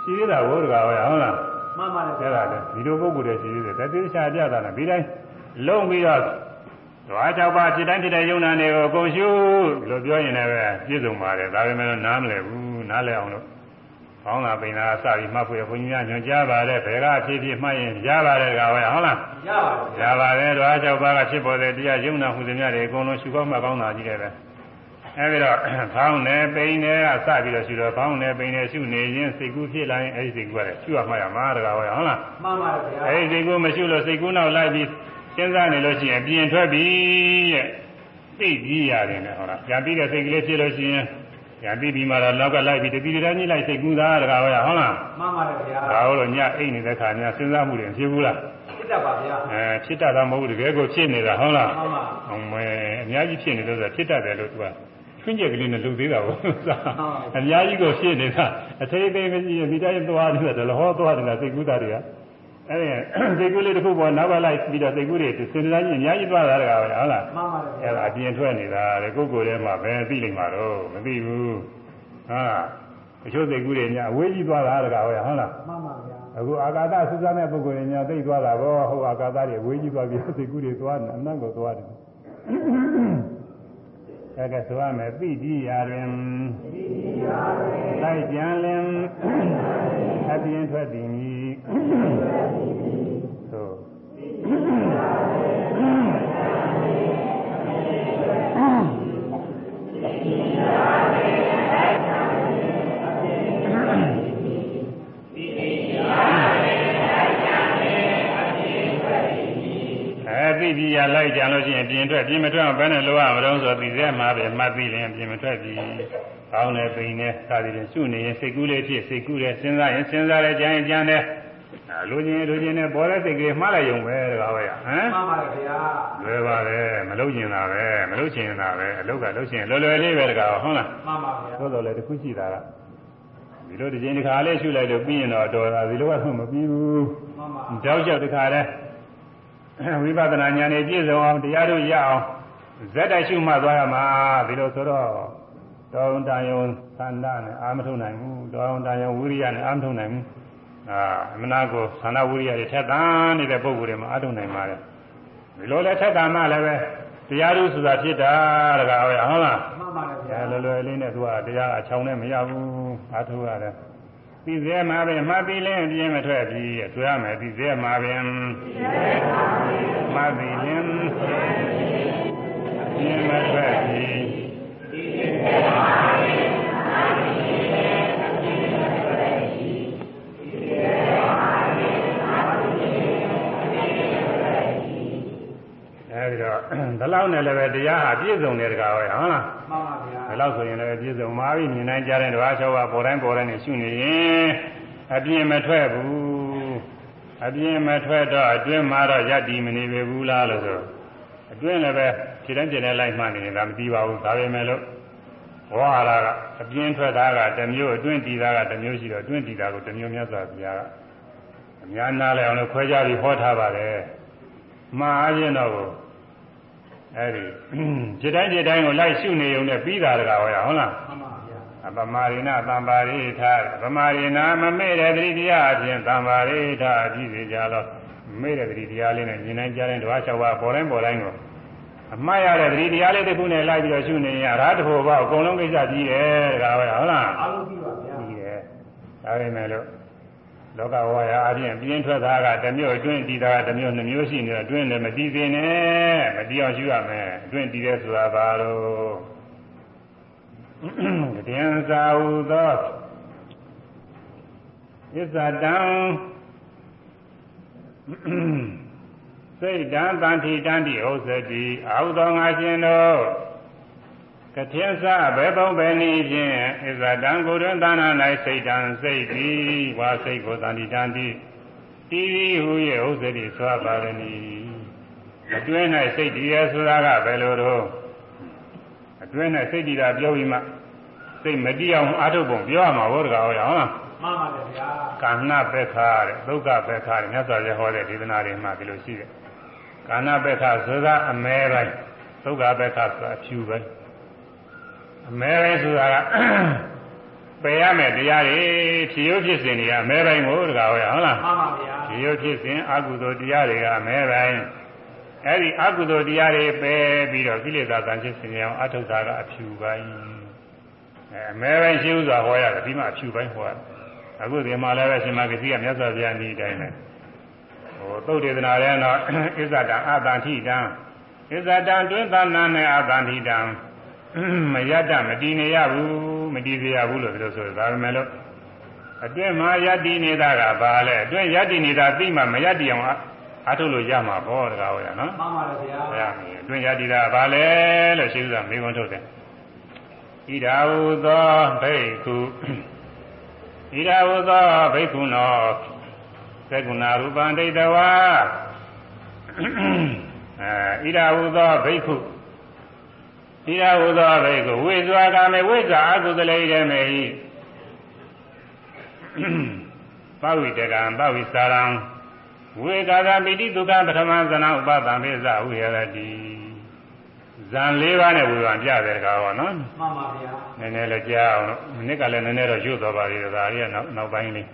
ရှိသေးတာဘုရားကဟုတ်လားမှန်ပါတယ်ဗျာအဲ့ဒါလေဒီလိုပုဂ္ဂိုလ်တွေရှိသေးတယ်တတိချာပြတာလားဒီတိုင်းလုံးပြီးတော့ဓဝါ၆ပါးဖြစ်တိုင်းဖြစ်တဲ့ယုံနာတွေကိုအကုန်ရှုလို့ပြောရင်လည်းပဲပြည့်စုံပါတယ်ဒါပေမဲ့လို့နားမလည်ဘူးနားလည်အောင်လို့ ကောင်းတာပိန်သာစပြီးမှတ်ဖို့ဘုန်းကြီးများညွှန်ကြားပါတယ်ဘယ်ကဖြစ်ဖြစ်မှတ်ရင်ရပါတယ်ကွာဟုတ်လားရပါတယ်ရဗျာပါတယ်ဓဝါ၆ပါးကဖြစ်ပေါ်တဲ့တရားယုံနာဟူသည်များတွေအကုန်လုံးရှုကောင်းမှကောင်းတာကြီးတယ်ပဲအဲဒီတော့ဖောင်းနေပိန်နေကစပြီးတော့ရှုတော့ဖောင်းနေပိန်နေရှုနေရင်စိတ်ကူးဖြစ်လာရင်အဲဒီစိတ်ကူးကလည်းရှုရမှရမှာတကားဟုတ်လားမှန်ပါတယ်ဗျာအဲဒီစိတ်ကူးမရှိလို့စိတ်ကူးနောက်လိုက်ပြီးစဉ်းစားနေလို့ရှိရင်ပြင်ထွက်ပြီတဲ့သိပြီးရတယ်နဲ့ဟုတ်လားပြန်ပြီးတဲ့စိတ်ကလေးဖြစ်လို့ရှိရင် ပြန်ပြီးပြီးမှတော့နောက်ကလိုက်ပြီးတတိတန်းကြီးလိုက်စိတ်ကူးသားတကားဟုတ်လားဟုတ်လားမှန်ပါတယ်ဗျာဒါဟုတ်လို့ညအိတ်နေတဲ့ခါညစဉ်းစားမှုတွေမဖြစ်ဘူးလားဖြစ်တတ်ပါဗျာအဲဖြစ်တတ်တာမဟုတ်ဘူးတကယ်ကိုဖြစ်နေတာဟုတ်လားမှန်ပါအောင်မဲအများကြီးဖြစ်နေလို့ဆိုတာဖြစ်တတ်တယ်လို့သူကချွင်းချက်ကလေးနဲ့လုပ်သေးတာကိုအများကြီးကိုဖြစ်နေတာအသေးသေးမရှိရင်မိတိုင်းသွားနေတယ်လည်းဟောသွားနေတာစိတ်ကူးတာတွေက အဲဒီစိတ်ကူးလေးတစ်ခုပေါ်နောက်ကလိုက်ပြီးတော့စိတ်ကူးတွေစဉ်းစားကြည့်အများကြီးသွားတာတကားပဲဟုတ်လားမှန်ပါတယ်ဗျာအဲဒါအပြင်ထွက်နေတာလေကိုယ်ကိုယ်ထဲမှာပဲသိလိမ့်မှာတော့မသိဘူးဟာအချို့စိတ်ကူးတွေညာအဝေးကြီးသွားတာတကားပဲဟုတ်လားမှန်ပါဗျာအခုအာကာသစူးစမ်းတဲ့ပုဂ္ဂိုလ်တွေညာသိသွားတာဘောဟိုအာကာသတွေဝေးကြီးသွားပြီးစိတ်ကူးတွေသွားနေအနတ်ကိုသွားတယ်။အဲကဆိုရမယ်သိကြည်ရာတွင်လိုက်ကြံလင်အပြင်းထွက်သည်မည် သို့အဲသိကြည်ရာလိုက်ကြံလို့ရှိရင်ပြင်ထွက်ပြင်မထွက်အောင်ဘယ်နဲ့လိုရမလို့ဆိုသိစေမှာပဲမှတ်ပြီးရင်ပြင်မထွက်ပြီ။ကောင်းတယ်ပိန်တယ်စသည်ဖြင့်ရှုနေရင်စိတ်ကူးလေးဖြစ်စိတ်ကူးတယ်စဉ်းစားရင်စဉ်းစားတယ်ကြံရင်ကြံတယ်အဲ လူချင်းလူချင်းနဲ့ပေါ်တဲ့စိတ်ကလေးမှားလိုက်ရုံပဲတကားပဲဟမ်မှန်ပါတယ်ဗျာလွယ်ပါပဲမလုပ်ကျင်တာပဲမလုပ်ချင်တာပဲအလုပ်ကလုပ်ချင်လွယ်လွယ်လေးပဲတကားဟုတ်လားမှန်ပါဗျာသို့တော်လည်းတစ်ခုရှိတာကဒီလိုတစ်ချိန်တစ်ခါလေးရှုလိုက်လို့ပြီးရင်တော့တော်တာဒီလိုကတော့မပြီးဘူးမှန်ပါကြောက်ကြောက်တစ်ခါလဲဝိပဿနာဉာဏ်နဲ့ပြည့်စုံအောင်တရားတို့ရအောင်ဇက်တိုက်ရှုမှတ်သွားရမှာဒီလိုဆိုတော့တောင်းတန်ယုံသန္တာနဲ့အာမထုံနိုင်ဘူးတောင်းတန်ယုံဝိရိယနဲ့အာမထုံနိုင်ဘူး အာအမနာကိုသန္တာဝိရိယတွေထက်သန်နေတဲ့ပုံကိုယ်တွေမှာအာထုံနိုင်ပါတယ်ဒီလိုလဲထက်သန်မှလည်းပဲတရားတို့ဆိုတာဖြစ်တာတကားဟုတ်လားမှန်ပါတယ်ဗျာအဲလွယ်လွယ်လေးနဲ့သူကတရားအချောင်နဲ့မရဘူးအားထုတ်ရတယ်ပြီးသေးမှာပဲမှတ်ပြီးလင်းပြင်းမထွက်ပြီးဆွဲရမယ်ပြီးသေးမှာပဲမှတ်ပြီးလင်းပြင်းမထွက်ပြီး အဲဒီတော့ဒီလောက်နဲ့လည်းပဲတရားဟာပြည့်စုံတယ်တကားပဲဟုတ်လားမှန်ပါဗျာဒါလောက်ဆိုရင်လည်းပြည့်စုံပါပြီမြင်နိုင်ကြတဲ့တဘာ၆ပါးပေါ်တိုင်းပေါ်တိုင်းနဲ့ရှုနေရင်အပြင်းမထွက်ဘူးအပြင်းမထွက်တော့အတွင်းမှာတော့ယက်တီမနေပေဘူးလားလို့ဆိုအတွင်းလည်းပဲခြေတိုင်းခြေတိုင်းလိုက်မှနေရင်ဒါမသိပါဘူးဒါပေမဲ့လို့ဝါရကအပြင်းထွက်တာကတစ်မျိုးအတွင်းတည်တာကတစ်မျိုးရှိတော့အတွင်းတည်တာကိုတစ်မျိုးမြတ်စွာဘုရားကအများနာလဲအောင်လို့ခွဲခြားပြီးဟောထားပါတယ်မှားအချင်းတော့ကို အဲဒီခြေတိုင်းခြေတိုင်းကိုလိုက်ရှုနေုံနဲ့ပြီးတာတကားဟောရဟုတ်လားမှန်ပါဗျာအပမာရိနာသံပါရိထာပမာရိနာမမေ့တဲ့တတိတရားအပြင်သံပါရိထာအပြည့်စေကြတော့မေ့တဲ့တတိတရားလေးနဲ့မြင်နိုင်ကြတဲ့ဓဝါ၆ပါးပေါ်တိုင်းပေါ်တိုင်းကိုအမှားရတဲ့တတိတရားလေးတစ်ခုနဲ့လိုက်ပြီးတော့ရှုနေရင်အရာတစ်ခုပေါ့အကုန်လုံးကိစ္စကြီးတယ်တကားပဲဟုတ်လားအားလုံးပြီးပါဗျာကြီးတယ်ဒါပေမဲ့လို့ လောကဝါယာအပြင်ပြင်းထွက်တာကတစ်မျိုးအတွင်းတည်တာကတစ်မျိုးနှမျိုးရှိနေတော့အတွင်းလည်းမတည်သေးနဲ့မတည်အောင်ရှုရမယ်အတွင်းတည်တဲ့ဆိုတာဘာလို့တင်စာဟုသောဣဇတံစိတ်တံတန်ထိတံတိဥစ္စတိအာဟုသောငါရှင်တို့ ကထေသဘယ်ပုံပဲနည်းဖြင့်ဣဇတံကိုယ်တွင်သာနာ၌စိတ်တံစိတ်သည်ဝါစိတ်ကိုတန်ထိတံတိတိဟူ၍ဥစ္စတိဆွာပါရဏီအတွင်း၌စိတ်တည်ရဆိုတာကဘယ်လိုတော့အတွင်း၌စိတ်တည်တာပြောပြီးမှစိတ်မတည်အောင်အားထုတ်ပုံပြောရမှာဘောတကားဟုတ်လားမှန်ပါတယ်ဗျာကာဏပက္ခတဲ့ဒုက္ခပက္ခတဲ့မြတ်စွာဘုရားဟောတဲ့ဒေသနာတွေမှာဒီလိုရှိတယ်ကာဏပက္ခဆိုတာအမဲပိုင်းဒုက္ခပက္ခဆိုတာအဖြူပိုင်းအ မဲပိုင်းဆိုတာကပယ်ရမယ်တရားတွေဖြစ်ရုပ်ဖြစ်စဉ်တွေကအမဲပိုင်းကိုတကားဟောရဟုတ်လားမှန်ပါဗျာဖြစ်ရုပ်ဖြစ်စဉ်အကုသိုလ်တရားတွေကအမဲပိုင်းအဲ့ဒီအကုသိုလ်တရားတွေပယ်ပြီးတော့ကိလေသာတန်ဖြစ်စဉ်တွေအောင်အထုတာကအဖြူပိုင်းအဲအမဲပိုင်းရှိဥစွာဟောရတယ်ဒီမှာအဖြူပိုင်းဟောရတယ်အခုဒီမှာလည်းပဲရှင်မဂတိကမြတ်စွာဘုရားဤတိုင်းပဲဟိုသုတ်တေသနာရဲတော့ဣဇဒံအတန်ထိတံဣဇဒံတွင်သနာနဲ့အတန်ထိတံ မရတမတည်နေရဘူးမတည်စေရဘူးလို့ပြောဆိုဒါပေမဲ့လို့အတွင်းမှာယတ္တိနေတာကဘာလဲအတွင်းယတ္တိနေတာသိမှမယတ္တိအောင်အထုတ်လို့ရမှာပေါ့တကားဟောရနော်မှန်ပါတယ်ဗျာဘုရားမြင်အတွင်းယတ္တိတာဘာလဲလို့ရှိဥစွာမေးခွန်းထုတ်တယ်ဣဒာဟုသောဘိက္ခုဣဒာဟုသောဘိက္ခုနောသက္ကုဏရူပံဒိဋ္ဌဝါအဲဣဒာဟုသောဘိက္ခု ဣဒာဟုသောဘိက္ခုဝိဇ္ဇာကာမေဝိဇ္ဇာအကုသလေရမေဟိပဝိတကံပဝိစာရံဝေကာသပိတိဒုက္ခပထမဇနဥပသံပိသဝိရတိဇန်၄ပါးနဲ့ဝေဘာပြတယ်ကားဟောနော်မှန်ပါဗျာနည်းနည်းလည်းကြားအောင်လို့မနစ်ကလည်းနည်းနည်းတော့ရွတ်သွားပါသေးတယ်ဒါရီကနောက်နောက်ပိုင်းလေး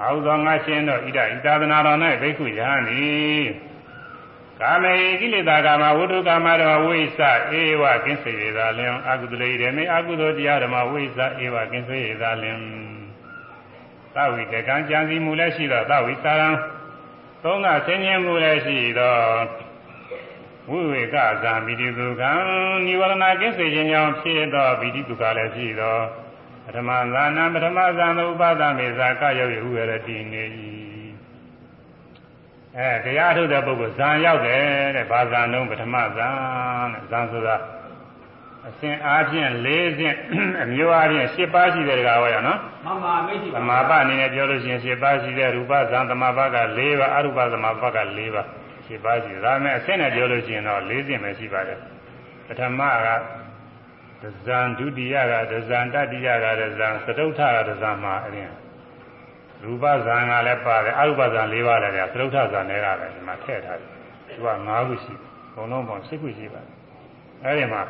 အာဟုသောငါရှင်တို့ဣဒဣတာသနာတော်၌ဘိက္ခုယဟန်သည် ကာမေကိလေသာကာမဝိတုကာမဓမ္မဝိသဧဝကင်းစေရသာလင်အကုသလေရမေအကုသိုလ်တရားဓမ္မဝိသဧဝကင်းစေရသာလင်သဝိတကံကြံစီမှုလည်းရှိတော့သဝိစာရံသုံးကဆင်းရဲမှုလည်းရှိတော့ဝိဝေကဇာမိတိဒုက္ခံនិဝရဏကင်းစေခြင်းကြောင့်ဖြစ်သောဗိတိဒုက္ခလည်းရှိသောပထမဇာနံပထမဇာနဥပါဒမေဇာကရောက်ရဥရတိနေ၏ အဲတရားထုတ်တဲ့ပုဂ္ဂိုလ်ဇာရောက်တယ်တဲ့ဘာဇာနှုံးပထမဇာတဲ့ဇာဆိုတာအစဉ်အားဖြင့်၄စဉ်အမျိုးအားဖြင့်၈ပါးရှိတဲ့ကောင်ဟောရနော်မှန်ပါမရှိသပါမာပအနေနဲ့ပြောလို့ရှိရင်၈ပါးရှိတဲ့ရူပဇံသမာပက၄ပါးအရူပသမာပက၄ပါး၈ပါးရှိတယ်ဒါပေမဲ့အဆင့်နဲ့ပြောလို့ရှိရင်တော့၄ဆင့်ပဲရှိပါတယ်ပထမကဒဇံဒုတိယကဒဇံတတိယကဒဇံသတုဋ္ဌကဒဇံမှာအရင် ရူပဇံကလည်းပါတယ်အရူပဇံ၄ပါးလည်းသတုဋ္ဌဇံတွေကလည်းဒီမှာထည့်ထားတယ်သူက၅ခုရှိဘုံလုံးပေါင်း၈ခုရှိပါတယ်အဲဒီမှာ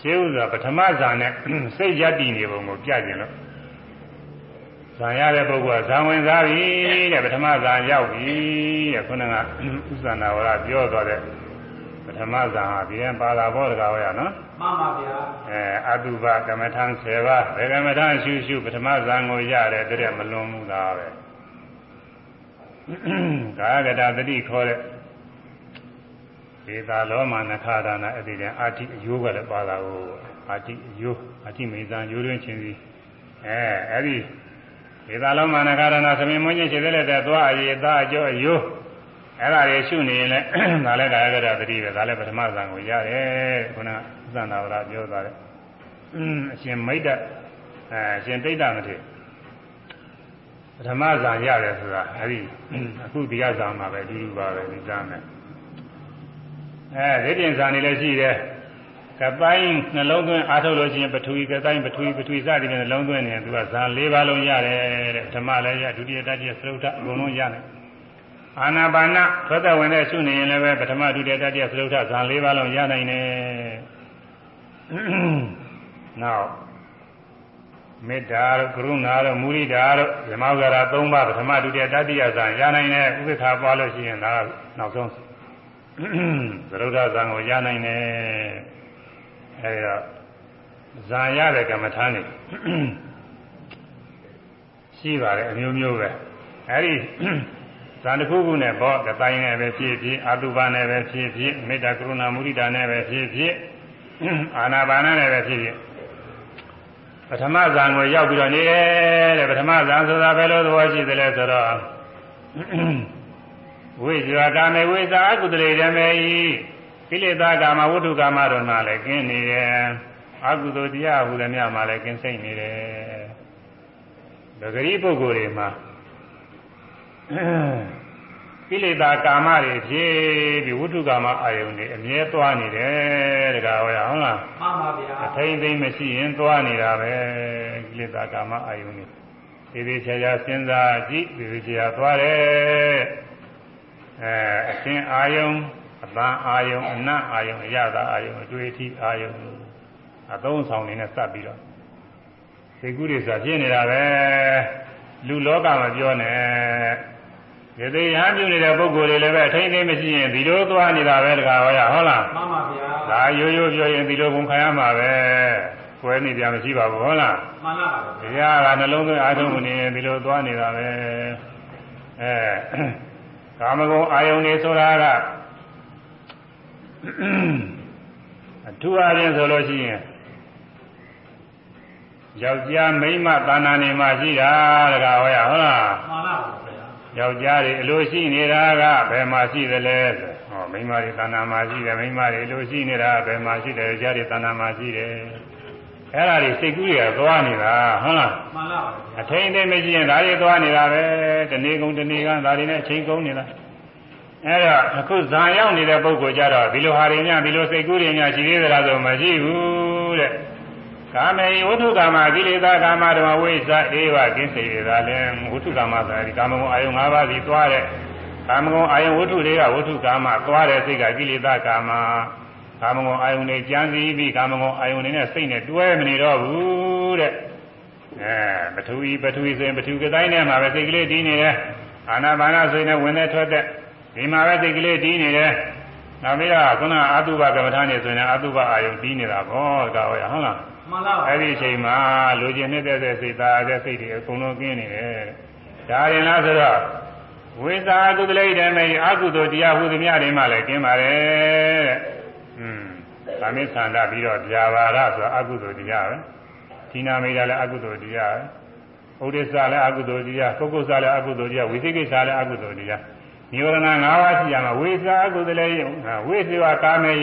ရှင်းဥစွာပထမဇာနဲ့စိတ်ရတည်နေပုံကိုပြကျင်လို့ဇာရတဲ့ပုဂ္ဂိုလ်ကဇာဝင်စားပြီတဲ့ပထမဇာရောက်ပြီတဲ့ခုနကဥစ္စာနာဝရပြောသွားတဲ့ပ ထမဇာဟာပြန်ပါလာဘောတကားဟောရနော်မှန်ပါဗျာအဲအတုပကမ္မထံ10ပါးဘယ်ကမ္မထံရှုရှုပထမဇာကိုရတယ်တဲ့မလွန်ဘူးလားပဲကာယကတာတတိခေါ်တဲ့ဒေတာလောမနခါဒါနာအဲ့ဒီတည်းအာတိအယိုးကလည်းပါလာကိုအာတိအယိုးအာတိမေဇံယိုးတွင်ချင်းစီအဲအဲ့ဒီဒေတာလောမနခါဒါနာသမင်မွင်းချင်းရှိတဲ့လက်တဲ့သွားအရေးသားအကျော်အယိုး အဲ့ဒါတွေရှုနေရင်လည်းဒါလည်းကာယကတာတတိပဲဒါလည်းပထမဇာကိုရတယ်ခုနကသန္တာဝရပြောသွားတယ်အရှင်မိတ်တအဲအရှင်တိတ်တမထေပထမဇာရတယ်ဆိုတာအဲ့ဒီအခုဒီကဇာမှာပဲအတူတူပါပဲဒီဇာနဲ့အဲဒိဋ္ဌိဇာနေလည်းရှိတယ်ကပိုင်းနှလုံးသွင်းအားထုတ်လို့ရှိရင်ပထဝီကတိုင်းပထဝီပထဝီစသည်ဖြင့်နှလုံးသွင်းနေရင်သူကဇာ၄ပါးလုံးရတယ်တဲ့ပထမလည်းရဒုတိယတတိယသရုပ်ထအကုန်လုံးရတယ် အာနာပါနသောတဝင်တဲ့ရှုနေရင်လည်းပဲပထမဒုတိယတတိယသရုပ်ထဇာ၄ပါးလုံးရနိုင်တယ်နောက်မေတ္တာတို့ကရုဏာတို့မုရိဒာတို့ဓမ္မဂရာ၃ပါးပထမဒုတိယတတိယဇာရနိုင်တယ်ဥပ္ပခါပွားလို့ရှိရင်ဒါကနောက်ဆုံးသရုပ်ထဇာကိုရနိုင်တယ်အဲဒီတော့ဇာရတဲ့ကမ္မထာနေရှိပါတယ်အမျိုးမျိုးပဲအဲဒီ ဇာတစ်ခုခုနဲ့ဘောကတိုင်းနဲ့ပဲဖြစ်ဖြစ်အတုပါနဲ့ပဲဖြစ်ဖြစ်မေတ္တာကရုဏာမုရိဒာနဲ့ပဲဖြစ်ဖြစ်အာနာပါနနဲ့ပဲဖြစ်ဖြစ်ပထမဇာကိုရောက်ပြီးတော့နေတယ်တဲ့ပထမဇာဆိုတာဘယ်လိုသဘောရှိသလဲဆိုတော့ဝိဇ္ဇာကာမေဝိဇ္ဇာအကုသလေဓမ္မေဤကိလေသာကာမဝတ္ထုကာမတို့မှလည်းကင်းနေတယ်အကုသိုလ်တရားဟူသည်များမှလည်းကင်းစိတ်နေတယ်ဒဂရီပုဂ္ဂိုလ်တွေမှာ ကိလေသာကာမတွေဖြစ်ပြီးဝတ္ထုကာမအာယုန်တွေအမြဲသွားနေတယ်တကားဟောရဟုတ်လားမှန်ပါဗျာအထိမ့်သိမ့်မရှိရင်သွားနေတာပဲကိလေသာကာမအာယုန်တွေဒီဒီချာချာစဉ်းစားကြည့်ဒီဒီချာသွားတယ်အဲအရှင်အာယုန်အပန်းအာယုန်အနတ်အာယုန်အရသာအာယုန်အတွေ့အထိအာယုန်အသုံးဆောင်နေနဲ့စပ်ပြီးတော့စိတ်ကူးတွေဆိုတာဖြစ်နေတာပဲလူလောကမှာပြောနေ ဒီသေးရဟန်းပြုနေတဲ့ပုဂ္ဂိုလ်တွေလည်းပဲအထိန်သိမရှိရင်ဒီလိုသွားနေတာပဲတကားဟောရဟုတ်လားမှန်ပါဗျာဒါရိုးရိုးပြောရင်ဒီလိုကုန်ခံရမှာပဲကွဲနေကြမရှိပါဘူးဟုတ်လားမှန်ပါပါဒီဗျာရကနှလုံးသွင်းအားထုတ်နေရင်ဒီလိုသွားနေတာပဲအဲကာမဂုဏ်အာယုန်နေဆိုတာကအထူးအားဖြင့်ဆိုလို့ရှိရင်ယောက်ျားမိန်းမသာနာနေမှရှိတာတကားဟောရဟုတ်လားမှန်ပါပါဗျာ ယောက်ျားတွေအလိုရှိနေတာကဘယ်မှာရှိသလဲဆိုဟောမိန်းမတွေသာနာမှာရှိတယ်မိန်းမတွေအလိုရှိနေတာဘယ်မှာရှိတယ်ယောက်ျားတွေသာနာမှာရှိတယ်အဲ့ဒါတွေစိတ်ကူးတွေကသွားနေတာဟုတ်လားမှန်ပါပါဗျာအထိန်အသိမရှိရင်ဒါတွေသွားနေတာပဲတနေ့ကုန်တနေ့ကဒါတွေနဲ့အချိန်ကုန်နေတာအဲ့တော့အခုဇာရောက်နေတဲ့ပုဂ္ဂိုလ်ကြတော့ဒီလိုဟာတွေများဒီလိုစိတ်ကူးတွေများရှိသေးသလားဆိုမရှိဘူးတဲ့ ကာမေဝိထုကာမကိလေသာကာမဓမ္မဝိသအေဝကင်းစေရတာလဲဝိထုကာမဆိုတာဒီကာမဂုဏ်အာယုံ၅ပါးစီသွားတဲ့ကာမဂုဏ်အာယုံဝိထုတွေကဝိထုကာမသွားတဲ့စိတ်ကကိလေသာကာမကာမဂုဏ်အာယုံတွေကြံစည်ပြီးကာမဂုဏ်အာယုံတွေနဲ့စိတ်နဲ့တွဲမနေတော့ဘူးတဲ့အဲပထဝီပထဝီဆိုရင်ပထဝီကတိုင်းထဲမှာပဲစိတ်ကလေးတည်နေတယ်အာနာပါနာဆိုရင်ဝင်တဲ့ထွက်တဲ့ဒီမှာပဲစိတ်ကလေးတည်နေတယ်နောက်ပြီးတော့ခုနအာတုဘကမ္မထာနေဆိုရင်အာတုဘအာယုံတည်နေတာပေါ့ဒါဟောရဟုတ်လား မှန်ပါပါအဲ့ဒီအချိန်မှာလူကျင်နေတဲ့စိတ်သားတဲ့စိတ်တွေအကုန်လုံးကင်းနေတယ်ဒါရင်လားဆိုတော့ဝိသကုသလိဓမ္မေအကုသိုလ်တရားဟုသည်များတွေမှလည်းကင်းပါတယ်တဲ့อืมသာမေသန္တာပြီးတော့ဗျာပါရဆိုတာအကုသိုလ်တရားပဲသီနာမိတာလည်းအကုသိုလ်တရားဥဒိစ္စလည်းအကုသိုလ်တရားပုဂ္ဂုစ္စလည်းအကုသိုလ်တရားဝိသိကိစ္စလည်းအကုသိုလ်တရားနိဝရဏ၅ပါးရှိရမှာဝိသအကုသလေဝိသေဝကာမေယ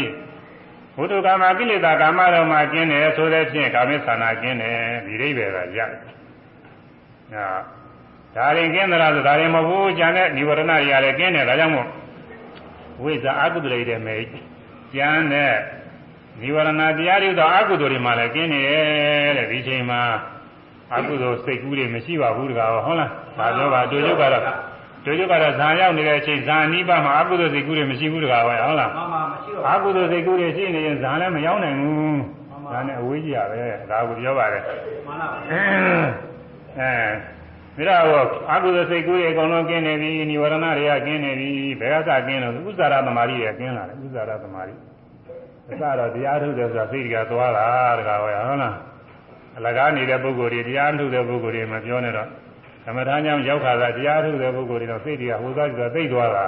ဘုဒ္ဓကာမကိလေသာကာမတော်မှာကျင်းတယ်ဆိုတဲ့ဖြင့်ကာမေသနာကျင်းတယ်ဒီအိဗေကရတယ်။ဟာဒါရင်ကျင်းသလားဆိုဒါရင်မဟုတ်ဘူးကျန်တဲ့နိဝရဏတွေရတယ်ကျင်းတယ်ဒါကြောင့်မို့ဝိသအကုသလေတဲ့မေကျန်တဲ့နိဝရဏတရားတွေတော့အကုသိုလ်တွေမှလည်းကျင်းနေတယ်တဲ့ဒီချိန်မှာအကုသိုလ်စိတ်ကူးတွေမရှိပါဘူးတကားဟုတ်လားဒါပြောပါတို့ရုပ်ကတော့ တို့ရုပ်ကတော့ဇာရောက်နေတဲ့အချိန်ဇာအနိဗ္ဗာန်မှာအကုသိုလ်စိတ်ကူးတွေမရှိဘူးတကားပဲဟုတ်လား မှန်ပါမရှိတော့ အကုသိုလ်စိတ်ကူးတွေရှိနေရင်ဇာလည်းမရောက်နိုင်ဘူးဒါနဲ့အဝေးကြီးရပဲဒါကိုပြောပါတယ် မှန်ပါပါ အဲဒါတော့အကုသိုလ်စိတ်ကူးတွေအကုန်လုံးကျင်းနေပြီនិဝရဏတွေကကျင်းနေပြီဘယ်ကစကျင်းလို့ဥစ္စာရသမารီတွေကကျင်းလာတယ်ဥစ္စာရသမารီအစတော့တရားထုတ်တယ်ဆိုတာစိတ်ကသွားတာတကားဟောရဟုတ်လားအလကားနေတဲ့ပုဂ္ဂိုလ်တွေတရားထုတ်တဲ့ပုဂ္ဂိုလ်တွေမပြောနဲ့တော့ သမထညောင်းရောက်ခါသာတရားထုတဲ့ပုဂ္ဂိုလ်တွေတော့စိတ်တွေကဟိုသားကြည့်တော့သိသွားတာ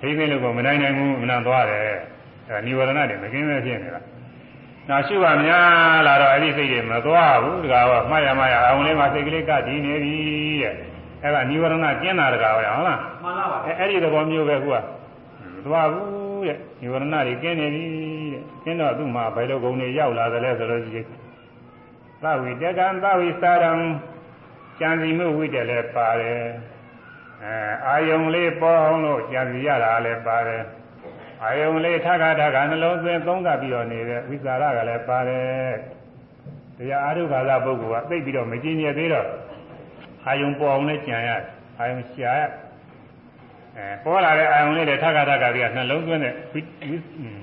ထိမ့်သိလို့ကမနိုင်နိုင်ဘူးမနှံသွားတယ်အဲနိဝရဏတွေမကင်းမဲ့ဖြစ်နေတာနောက်ရှိပါများလာတော့အဲ့ဒီစိတ်တွေမသွားဘူးဒါကမှတ်ရမှရအောင်လေးမှာစိတ်ကလေးကတည်နေပြီတဲ့အဲ့ကနိဝရဏကျင်းတာတကားပဲဟုတ်လားမှန်ပါပါအဲ့ဒီသဘောမျိုးပဲကွာမသွားဘူးတဲ့နိဝရဏတွေကင်းနေပြီတဲ့ကျင်းတော့သူ့မှာဘယ်လိုဂုဏ်တွေရောက်လာသလဲဆိုလို့ရှိရင်သဝိတကံသဝိစာရံ ကြံစီမှုဝိတက်လည်းပါတယ်အဲအာယုံလေးပေါ်အောင်လို့ကြံစီရတာလည်းပါတယ်အာယုံလေးထခါထခါနှလုံးသွင်းသုံးသပ်ပြီးတော့နေတဲ့ဝိစာရကလည်းပါတယ်တရားအာရုခါသာပုဂ္ဂိုလ်ကသိပြီးတော့မကျင်ရသေးတော့အာယုံပေါ်အောင်လည်းကြံရအာယုံရှာရအဲပေါ်လာတဲ့အာယုံလေးတွေထပ်ခါထပ်ခါပြီးနှလုံးသွင်းတဲ့ဝိ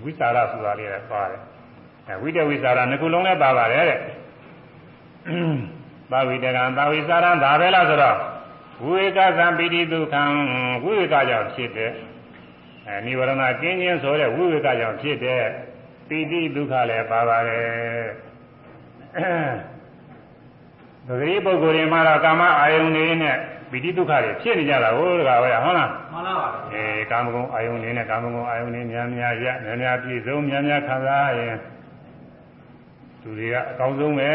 ဝိစာရဆိုတာလေးလည်းပါတယ်အဲဝိတဝိစာရနှစ်ခုလုံးလည်းပါပါတယ်တဲ့ သာဝိတကံသာဝိစာရံဒါပဲလားဆိုတော့ဝိဝေကသံပိတိဒုက္ခံဝိဝေကကြောင့်ဖြစ်တဲ့အဲនិဝရဏကင်းခြင်းဆိုတဲ့ဝိဝေကကြောင့်ဖြစ်တဲ့ပိတိဒုက္ခလည်းပါပါတယ်သတိပုဂ္ဂိုလ်တွေမှာတော့ကာမအာယုန်တွေနဲ့ပိဋိဒုက္ခတွေဖြစ်နေကြတာဟုတ်ကဲ့ဟုတ်လားမှန်ပါပါအဲကာမဂုဏ်အာယုန်နေနဲ့ကာမဂုဏ်အာယုန်နေများများရများများပြည့်စုံများများခံစားရင် သူတွေကအကောင်းဆုံးပဲ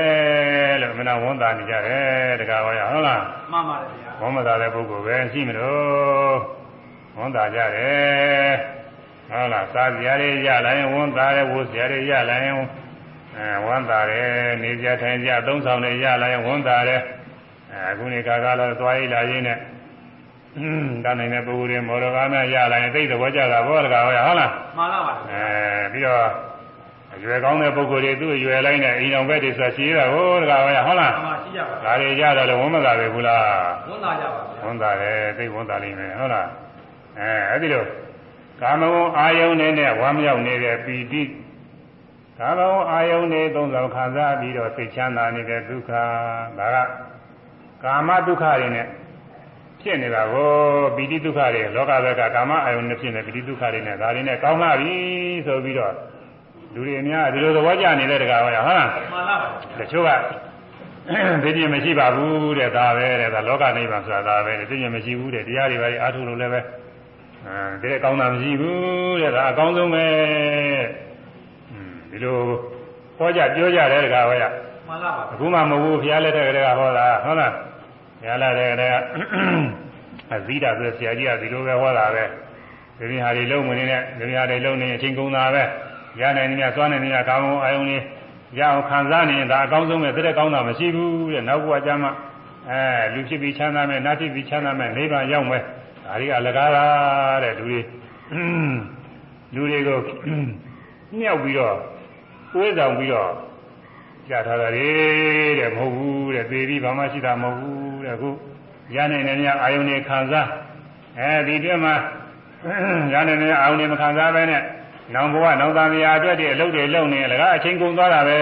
လို့မနာဝန်တာနေကြတယ်တကားဟောရဟုတ်လားမှန်ပါတယ်ဗျာဝန်မသာတဲ့ပုဂ္ဂိုလ်ပဲရှိမလို့ဝန်တာကြတယ်ဟုတ်လားစားစရာတွေရလာရင်ဝန်တာတယ်ဝတ်စရာတွေရလာရင်အဲဝန်တာတယ်နေကြထိုင်ကြသုံးဆောင်တွေရလာရင်ဝန်တာတယ်အဲအခုနေခါကားတော့သွားရည်လာရင်းနဲ့อืมတန်းနိုင်တဲ့ပုဂ္ဂိုလ်တွေမော်တော်ကားများရလာရင်သိတဲ့ဘောကြတာဘောတကားဟောရဟုတ်လားမှန်ပါပါအဲပြီးတော့ အရွယ်ကောင်းတဲ့ပုဂ္ဂိုလ်တွေသူ့အရွယ်လိုက်နဲ့အိမ်အောင်ဘက်တွေဆိုရှိရတာဟိုတကားဟောရဟုတ်လားမှန်ပါရှိကြပါဒါတွေကြတော့လည်းဝန်မသာပဲဘူးလားဝန်သားကြပါဗျာဝန်တာတယ်သိဝန်တာလိမ့်မယ်ဟုတ်လားအဲအဲ့ဒီလိုကာမဂုဏ်အာယုန်နဲ့နဲ့ဝမ်းမြောက်နေတဲ့ပီတိကာမဂုဏ်အာယုန်တွေသုံးဆောင်ခံစားပြီးတော့စိတ်ချမ်းသာနေတဲ့ဒုက္ခဒါကကာမဒုက္ခတွေနဲ့ဖြစ်နေတာကိုပီတိဒုက္ခတွေလောကဘက်ကကာမအာယုန်နဲ့ဖြစ်နေပီတိဒုက္ခတွေနဲ့ဒါတွေနဲ့ကောင်းလာပြီဆိုပြီးတော့ လူတွေအများဒီလိုသဘောကျနေတဲ့တကားဟောရဟုတ်လားမှန်လားပါတချို့ကသိကျင်မရှိပါဘူးတဲ့ဒါပဲတဲ့ဒါလောကနိဗ္ဗာန်ဆိုတာဒါပဲတဲ့သိကျင်မရှိဘူးတဲ့တရားတွေပါအားထုတ်လို့လည်းပဲအဲဒီတဲ့ကောင်းတာမရှိဘူးတဲ့ဒါအကောင်းဆုံးပဲอืมဒီလိုဟောကြပြောကြတယ်တကားဟောရမှန်လားပါအခုမှမဟုတ်ဘူးဘုရားလက်ထက်ကတည်းကဟောတာဟုတ်လားဘုရားလက်ထက်ကတည်းကအဇိဒဆိုဆရာကြီးကဒီလိုပဲဟောတာပဲဒီနေ့ဟာတွေလုံးမနေနဲ့ဒီနေ့ဟာတွေလုံးနေအချိန်ကုန်တာပဲ ရနိုင်နေများစွမ်းနေများကောင်းကောင်းအာယုံလေးရအောင်ခံစားနေရင်ဒါအကောင်းဆုံးပဲတဲ့ကောင်းတာမရှိဘူးတဲ့နောက်ဘဝကျမှအဲလူဖြစ်ပြီးချမ်းသာမယ်နတ်ဖြစ်ပြီးချမ်းသာမယ်နိဗ္ဗာန်ရောက်မယ်ဒါတွေကအလကားတာတဲ့လူတွေလူတွေကိုမြောက်ပြီးတော့တွေးဆောင်ပြီးတော့ကြထားတာလေတဲ့မဟုတ်ဘူးတဲ့သေပြီးဘာမှရှိတာမဟုတ်ဘူးတဲ့အခုရနိုင်နေများအာယုန်နေခံစားအဲဒီတွင်မှာရနိုင်နေအာယုန်နေမခံစားပဲနဲ့ နောင်ဘဝနောင်သားမယာအတွက်တည်းအလုပ်တွေလုပ်နေလကားအချင်းကုန်သွားတာပဲ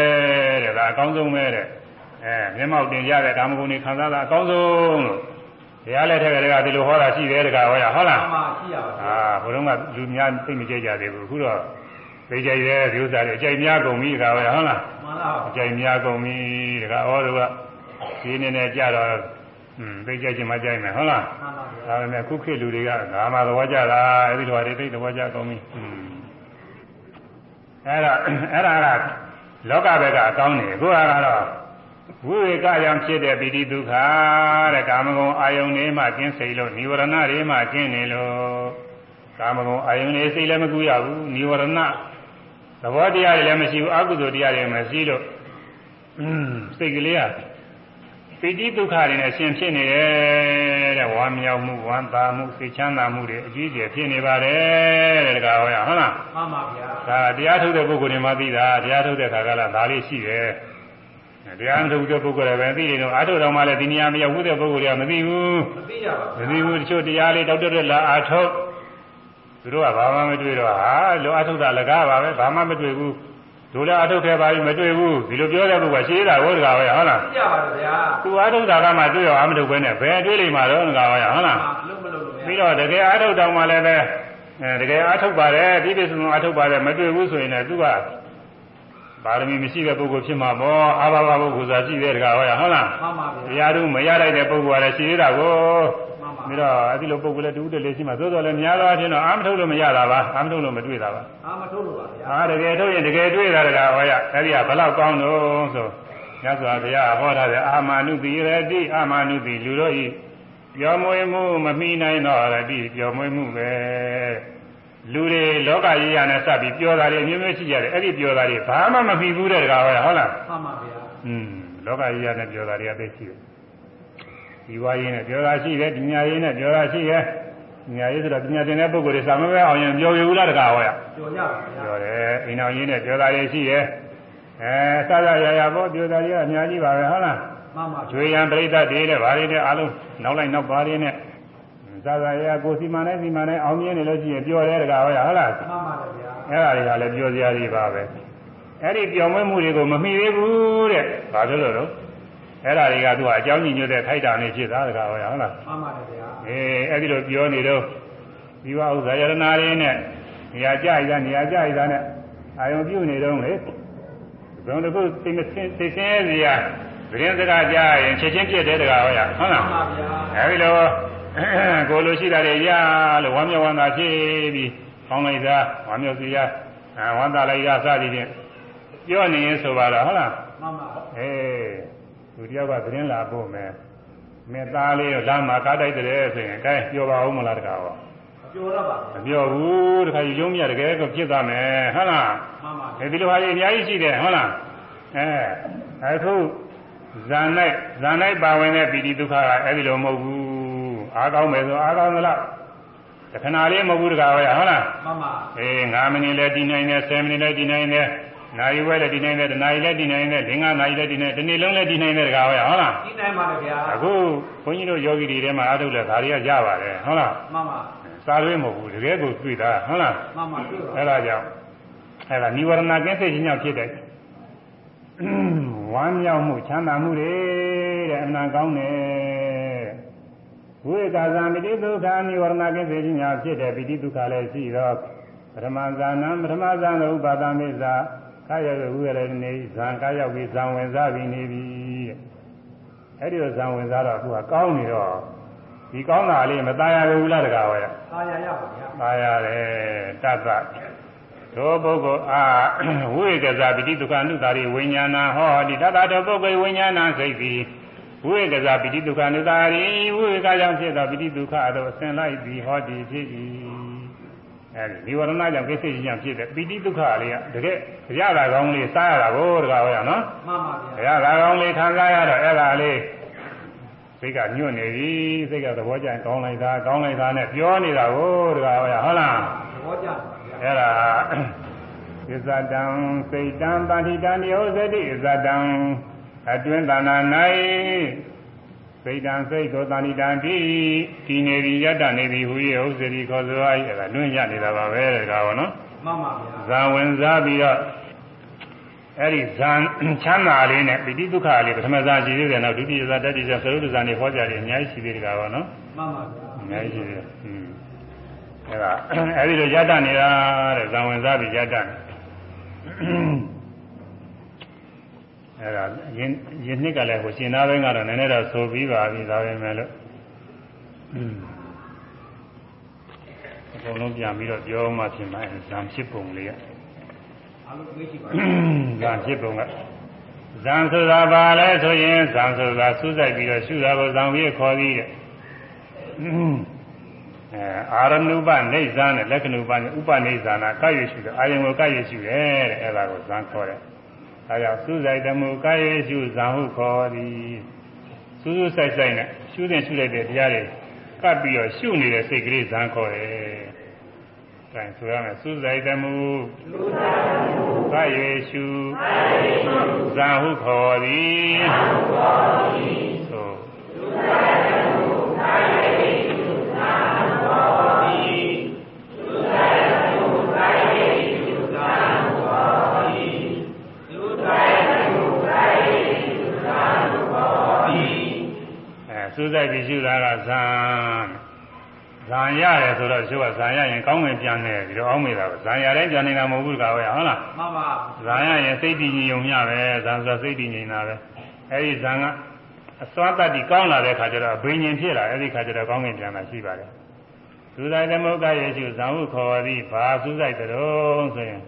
တဲ့ဒါအကောင်းဆုံးပဲတဲ့အဲမျက်မှောက်တင်ကြတဲ့ကာမဂုဏ်တွေခံစားတာအကောင်းဆုံးလို့တရားလက်ထက်ကလေးကဒီလိုဟောတာရှိတယ်တကားဟောရဟုတ်လား မှန်ပါရှိရပါ အာဘုရုံးကလူများသိမကြကြသေးဘူးအခုတော့သိကြရဲဒီဥစ္စာတွေအကြိုက်များကုန်ပြီတကားဟောရဟုတ်လား မှန်လားပါ အကြိမ်များကုန်ပြီတခါဩတို့ကဒီနေနဲ့ကြတော့อืมသိကြချင်းမကြိုက်မယ်ဟုတ်လား မှန်ပါဗျာ ဒါပေမဲ့ခုခေတ်လူတွေကငါမှသဘောကျတာအဲဒီလိုဟာတွေသိသဘောကျကုန်ပြီอืม အဲ့ဒါအဲ့ဒါကလောကဘက်ကအကောင်းနေခုကတော့ဝိဝေကယံဖြစ်တဲ့ပိဋိဒုက္ခတဲ့ကာမဂုဏ်အာယုန်တွေမှကျင်းစိတ်လို့និဝရဏတွေမှကျင်းနေလို့ကာမဂုဏ်အာယုန်တွေစိတ်လည်းမကူရဘူးនិဝရဏသဘောတရားတွေလည်းမရှိဘူးအကုသိုလ်တရားတွေမရှိလို့อืมစိတ်ကလေးက ပိဋိဒုက္ခတွေနဲ့ရှင်ဖြစ်နေတယ်တဲ့ဝမ်းမြောက်မှုဝမ်းသာမှုစိတ်ချမ်းသာမှုတွေအကြီးအကျယ်ဖြစ်နေပါတယ်တဲ့တကားဟောရဟုတ်လားမှန်ပါဗျာဒါတရားထုတ်တဲ့ပုဂ္ဂိုလ်တွေမှသိတာတရားထုတ်တဲ့ခါကလည်းဒါလေးရှိတယ်တရားမထုတ်တဲ့ပုဂ္ဂိုလ်တွေပဲသိတယ်တော့အာထုတ်တော်မှလည်းဒီနေရာမရောက်ဘူးတဲ့ပုဂ္ဂိုလ်တွေကမသိဘူးမသိရပါမသိဘူးတချို့တရားလေးတောက်တက်လာအာထုတ်သူတို့ကဘာမှမတွေ့တော့ဟာလောအာထုတ်တာလကားပါပဲဘာမှမတွေ့ဘူး တို့လည်းအာထုတ်ခဲ့ပါပြီမတွေ့ဘူးဒီလိုပြောတဲ့ပုဂ္ဂိုလ်ကရှိတာဟုတ်တကားပဲဟုတ်လားသိရပါတယ်ဗျာသူအာထုတ်တာကမှတွေ့ရောအာမထုတ်ပဲနဲ့ဘယ်တွေ့လိမ့်မှာတော့တကားပဲဟုတ်လားလုံးမလုံးလို့ပြီးတော့တကယ်အာထုတ်တော်မှလည်းပဲအဲတကယ်အာထုတ်ပါတယ်ပြည့်ပြည့်စုံစုံအာထုတ်ပါတယ်မတွေ့ဘူးဆိုရင်လည်းသူကပါရမီမရှိတဲ့ပုဂ္ဂိုလ်ဖြစ်မှာပေါ့အာဘာဘပုဂ္ဂိုလ်သာရှိတဲ့တကားဟောရဟုတ်လားမှန်ပါဗျာတရားတို့မရလိုက်တဲ့ပုဂ္ဂိုလ်ကလည်းရှိသေးတာကိုမှန် ပါပြီးတော့အဲဒီလိုပုဂ္ဂိုလ်လည်းတူတူလေးရှိမှသို့တော်လည်းများသောအားဖြင့်တော့အာမထုတ်လို့မရတာပါအာမထုတ်လို့မတွေ့တာပါအာမထုတ်လို့ပါဗျာဟာတကယ်ထုတ်ရင်တကယ်တွေ့တာတကားဟောရအဲဒီကဘလောက်ကောင်းတော့ဆိုမြတ်စွာဘုရားဟောထားတဲ့အာမနုတိရတိအာမနုတိလူတို့ဤပြောမွေးမှုမမိနိုင်တော့ရတိပြောမွေးမှုပဲလူတွေလောကကြီးရနဲ့စပ်ပြီးပြောတာတွေအမျိုးမျိုးရှိကြတယ်အဲ့ဒီပြောတာတွေဘာမှမပြီးဘူးတဲ့တကားဟောရဟုတ်လားမှန်ပါဗျာอืมလောကကြီးရနဲ့ပြောတာတွေကသိရှိတယ် ဒီဝါရင်းနဲ့ပြောတာရှိတယ်ဒီညာရင်းနဲ့ပြောတာရှိတယ်ဒီညာရင်းဆိုတော့ပညာသင်တဲ့ပုဂ္ဂိုလ်တွေစာမပဲအောင်ရင်ပြောရဘူးလားတကားဟောရကြော်ရပါဗျာပြောတယ်အိမ်တော်ရင်းနဲ့ပြောတာတွေရှိတယ်အဲစသရရပေါ့ပြောတာတွေကအများကြီးပါပဲဟုတ်လားမှန်ပါကျွေရန်ပြိဿတွေနဲ့ဗားတွေနဲ့အားလုံးနောက်လိုက်နောက်ပါးတွေနဲ့စသရရကိုစီမံနဲ့စီမံနဲ့အောင်မြင်နေလို့ရှိရင်ပြောတယ်တကားဟောရဟုတ်လားမှန်ပါတယ်ဗျာအဲ့ဒါတွေကလည်းပြောစရာတွေပါပဲအဲ့ဒီပြောင်းလဲမှုတွေကိုမမိသေးဘူးတဲ့ဘာလို့လဲတော့ အဲ့ဒါတွေကသူကအကြောင်းညွှန်တဲ့ခိုက်တာနေဖြစ်တာတကားဟောရဟုတ်လားမှန်ပါတယ်ဗျာအေးအဲ့ဒီလိုပြောနေတော့ဒီဝဥစ္စာယရနာရင်းနဲ့နေရာကြိုက်တာနေရာကြိုက်တာနဲ့အာယုံပြုနေတော့လေဘယ်လိုကိုသိမစင်းသိစင်းစရာသတင်းစကားကြားရင်ချက်ချင်းပြည့်တဲ့တကားဟောရဟုတ်မှလားန်ပါဗျာအဲဒီလိုကိုလိုရှိတာတွေရလို့ဝမ်းမြောက်ဝမ်းသာဖြစ်ပြီးကောင်းလိုက်တာဝမ်းမြောက်စီရဝမ်းသာလိုက်ရစသည်ဖြင့်ပြောနေရင်ဆိုပါတော့ဟုတ်လားမှန်ပါအေး သူတယောက်ကသတင်းလာဖို့မယ်မေသားလေးကိုလမ်းမှာကားတိုက်တယ်ဆိုရင်အဲပြောပါဦးမလားတကားဟောကြော်ရပါမပြောဘူးတခါယူလုံးမြတကယ်ကိုဖြစ်သွားမယ်ဟုတ်လားမှန်ပါအဲဒီလိုဟာကြီးအများကြီးရှိတယ်ဟုတ်လားအဲအခုဇာ၌ဇာ၌ပါဝင်တဲ့ပီတိဒုက္ခကအဲဒီလိုမဟုတ်ဘူးအားကောင်းမယ်ဆိုအားကောင်းသလားတခဏလေးမဟုတ်ဘူးတကားဟောရဟုတ်လားမှန်ပါအေး9မိနစ်လည်းဒီနိုင်တယ်10မိနစ်လည်းဒီနိုင်တယ် နာရီဝဲလည်းဒီနိုင်တယ်တနာရီလည်းဒီနိုင်တယ်လင်္ကာနာရီလည်းဒီနိုင်တယ်ဒီနေ့လုံးလည်းဒီနိုင်တယ်တကားဟောရဟုတ်လားဒီနိုင်ပါတယ်ဗျာအခုဘုန်းကြီးတို့ယောဂီတွေထဲမှာအားထုတ်လဲဒါတွေကရပါတယ်ဟုတ်လားမှန်ပါစားရွေးမဟုတ်ဘူးတကယ်ကိုတွေ့တာဟုတ်လားမှန်ပါတွေ့ပါအဲ့ဒါကြောင့်အဲဒါនិဝရဏကင်းစိတ်ချင်းကြောင့်ဖြစ်တဲ့ဝမ်းမြောက်မှုချမ်းသာမှုတွေတဲ့အမှန်ကောင်းတယ်ဝိကာဇာမိတိဒုက္ခនិဝရဏကင်းစိတ်ချင်းကြောင့်ဖြစ်တဲ့ပိဋိဒုက္ခလည်းရှိတော့ပထမဇာနံပထမဇာနဥပါဒမိစ္ဆာ ကာယဝိရနေဇံကာယဝိဇံဝင်စားပြီးနေပြီတဲ့အဲ့ဒီလိုဇံဝင်စားတော့သူကကောင်းနေတော့ဒီကောင်းတာလေးမตายရဘူးလားတကားဝဲ သာယာရပါဗျာ ပါရတယ်တတ္တသောပုဂ္ဂိုလ်အာဝိကဇာပိတိဒုက္ခအနုတာရိဝိညာဏဟောဒီတတ္တတောပုဂ္ဂိုလ်ဝိညာဏစိတ်သည်ဝိကဇာပိတိဒုက္ခအနုတာရိဝိကကြောင့်ဖြစ်သောပိတိဒုက္ခအသောအစဉ်လိုက်သည်ဟောဒီဖြစ်၏ အဲဒီဒီဝရဏကြောင့်ကိစ္စချင်းကြောင့်ဖြစ်တဲ့ပိတိဒုက္ခလေးကတကယ်ရတာကောင်းလေးစားရတာကိုတကားဟောရနော်မှန်ပါဗျာရတာကောင်းလေးခံစားရတော့အဲ့ဒါလေးစိတ်ကညွတ်နေပြီစိတ်ကသဘောကျရင်ကောင်းလိုက်တာကောင်းလိုက်တာနဲ့ပြောနေတာကိုတကားဟောရဟုတ်လားသဘောကျပါဗျာအဲ့ဒါဣဇတံစိတ်တံပါဠိတံယောဇတိဣဇတံအတွင်းတဏ္ဍာ၌ စိတ်တံစိတ်ကိုတဏ္ဍာတိဒီနေပြီယတ္တနေပြီဟူ၍ဥစ္စရိခေါ်ဆိုအားအဲ့ဒါလွင့်ရနေတာပါပဲတကားဟောနော်မှန်ပါဗျာဇာဝင်စားပြီးတော့အဲ့ဒီဇာချမ်းသာလေးနဲ့ပိဋိဒုက္ခလေးပထမဇာရှိသေးတယ်နောက်ဒုတိယဇာတတိယဇာသရုပ်ဇာနေဟောကြတယ်အများကြီးရှိသေးတယ်ကောနော်မှန်ပါဗျာအများကြီးရှိသေးတယ်อืมအဲ့ဒါအဲ့ဒီလိုယတ္တနေတာတဲ့ဇာဝင်စားပြီးယတ္တနေ အဲ့ဒါယင်းယင်းနှစ်ကလည်းဟိုရှင်သားဘင်းကတော့နည်းနည်းတော့ဆိုပြီးပါပြီဒါပဲမဲ့လို့อืมအကုန်လုံးပြန်ပြီးတော့ပြောမှဖြစ်မှာဇံဖြစ်ပုံလေးကအားလုံးသိရှိပါဇံဖြစ်ပုံကဇံဆိုတာဘာလဲဆိုရင်ဇံဆိုတာစူးစိုက်ပြီးတော့ရှုတာကိုဇံပြီးခေါ်ပြီးတဲ့အဲအာရဏုပနေဇာနဲ့လက္ခဏုပနဲ့ဥပနေဇာနာကရွေရှုတယ်အာယုံကိုကရွေရှုတယ်တဲ့အဲ့ဒါကိုဇံခေါ်တယ် ဒါကြောင့်စူးစိုက်တမှုကရွေရှုဇံဟုခေါ်သည်စူးစူးဆိုင်ဆိုင်နဲ့ရှုတဲ့ရှုလိုက်တဲ့တရားတွေကပ်ပြီးတော့ရှုနေတဲ့စိတ်ကလေးဇံခေါ်တယ်။ဒါဆိုရမယ်စူးစိုက်တမှုကယေရှုဇာဟုခေါ်သည်သို့အဲ စူးစိုက်ပြီးရှုတာကဇံဇံရတယ်ဆိုတော့ရှုကဇံရရင်ကောင်းဝင်ပြန်တယ်ဒီလိုအောင်းမိတာပဲဇံရတိုင်းပြန်နေတာမဟုတ်ဘူးကွာဟုတ်လားမှန်ပါဇာရရင်စိတ်တည်ငြိမ်ုံမျှပဲဇာဆိုစိတ်တည်ငြိမ်တာပဲအဲဒီဇာကအစွမ်းတတ်ပြီးကောင်းလာတဲ့ခါကျတော့ဘိညာဉ်ဖြစ်လာအဲဒီခါကျတော့ကောင်းကင်ပြန်လာရှိပါတယ်သုဒ္ဓသမုဂ္ဂယေရှုဇံဟုခေါ်သည်ဘာစူးစိုက်တုံးဆိုရင်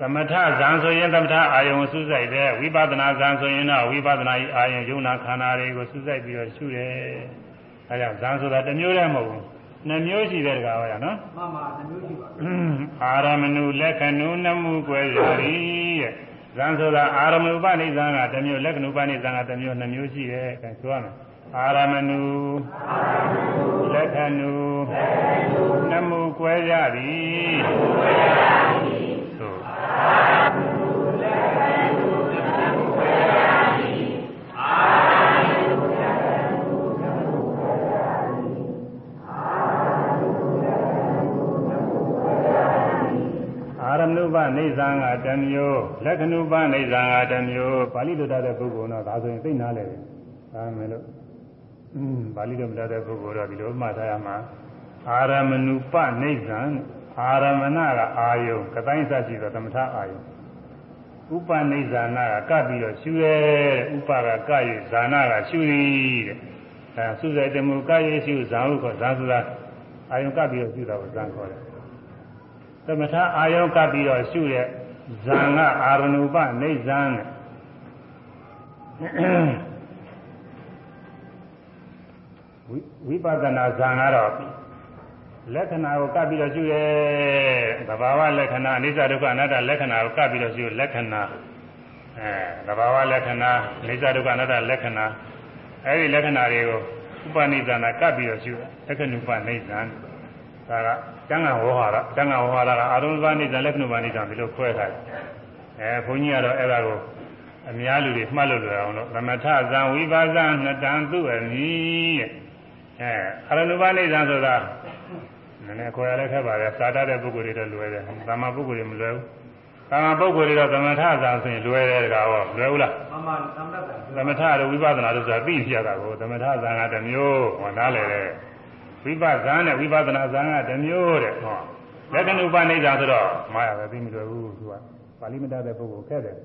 သမထဇံဆိုရင်သမထအာယုံစူးစိုက်တယ်ဝိပဿနာဇံဆိုရင်တော့ဝိပဿနာဤအာယုံယုံနာခန္ဓာတွေကိုစူးစိုက်ပြီးတော့ရှုတယ်အဲကြောင့်ဇံဆိုတာတစ်မျိုးတည်းမဟုတ်ဘူးနှစ်မျိုးရှိတဲ့တကားဟောရနော်မှန်ပါနှမျိုးရှိပါအာရမဏုလက္ခဏုနမှုကွဲရာရီတဲ့ဇံဆိုတာအာရမဏုပနိဇံကတစ်မျိုးလက္ခဏုပနိဇံကတစ်မျိုးနှစ်မျိုးရှိတယ်အဲဆိုရမယ်အာရမဏုလက္ခဏုနမှုကွဲရာရီဆိုအာရမဏု ပနိဇံကတစ်မျိုးလက္ခဏုပနိဇံကတစ်မျိုးပါဠိလိုတတ်တဲ့ပုဂ္ဂိုလ်တော့ဒါဆိုရင်သိနာလေတယ်ဒါမယ်လို့อืมပါဠိလိုမတတ်တဲ့ပုဂ္ဂိုလ်တော့ဒီလိုမှတ်ထားရမှာအာရမဏုပနိဇံ အာရမဏကအာယုံကတိုင်းစရှိသောသမထအာယုံဥပနိဇာနာကကပ်ပြီးတော့ရှူရဲတဲ့ဥပကကပ်ရဇာနာကရှူသည်တဲ့အဲသုဇေတမှုကပ်ရရှူဇာဟုခေါ်ဇာဆိုတာအာယုံကပ်ပြီးတော့ရှူတာကိုဇာခေါ်တယ်သမထအာယုံကပ်ပြီးတော့ရှုတဲ့ဇံကအာရဏုပနေဇံတဲ့ဝိဝိပဿနာဇံကတော့ လက္ခဏာကိုကပ်ပြီးတော့ရှုရဲသဘာဝလက္ခဏာအနိစ္စဒုက္ခအနတ္တလက္ခဏာကိုကပ်ပြီးတော့ရှုလက္ခဏာအဲသဘာဝလက္ခဏာအနိစ္စဒုက္ခအနတ္တလက္ခဏာအဲဒီလက္ခဏာတွေကိုဥပနိဒာနာကပ်ပြီးတော့ရှုလက္ခဏုပနိဇံဒါကကျမ်းဂန်ဝဟရကျမ်းဂန်ဝဟရကအာရုံပနိဇံလက္ခဏုပနိဇံဒီလိုခွဲထားတယ်အဲဘုန်းကြီးကတော့အဲ့ဒါကိုအများလူတွေမှတ်လို့လွယ်အောင်လို့သမထဇံဝိပါဇံနှစ်တန်သူအမည်တဲ့အဲအာရဏုပနိဇံဆိုတာ နည်းနည်းခေါ်ရလဲခက်ပါပဲစာတတ်တဲ့ပုဂ္ဂိုလ်တွေတော့လွယ်တယ်သာမန်ပုဂ္ဂိုလ်တွေမလွယ်ဘူးသာမန်ပုဂ္ဂိုလ်တွေတော့သမထဇာဆိုရင်လွယ်တယ်တကားဟောလွယ်ဘူးလားမှန်မှန်သမတတ်တယ်သမထတို့ဝိပဿနာတို့ဆိုတာသိပြရတာကိုသမထဇာကတစ်မျိုးဟောနားလည်တယ်ဝိပဿနာနဲ့ဝိပဿနာဇာကတစ်မျိုးတဲ့ဟောလက္ခဏုပနိဒာဆိုတော့မှားရပဲသိမလွယ်ဘူးသူကပါဠိမတတ်တဲ့ပုဂ္ဂိုလ်ခက်တယ်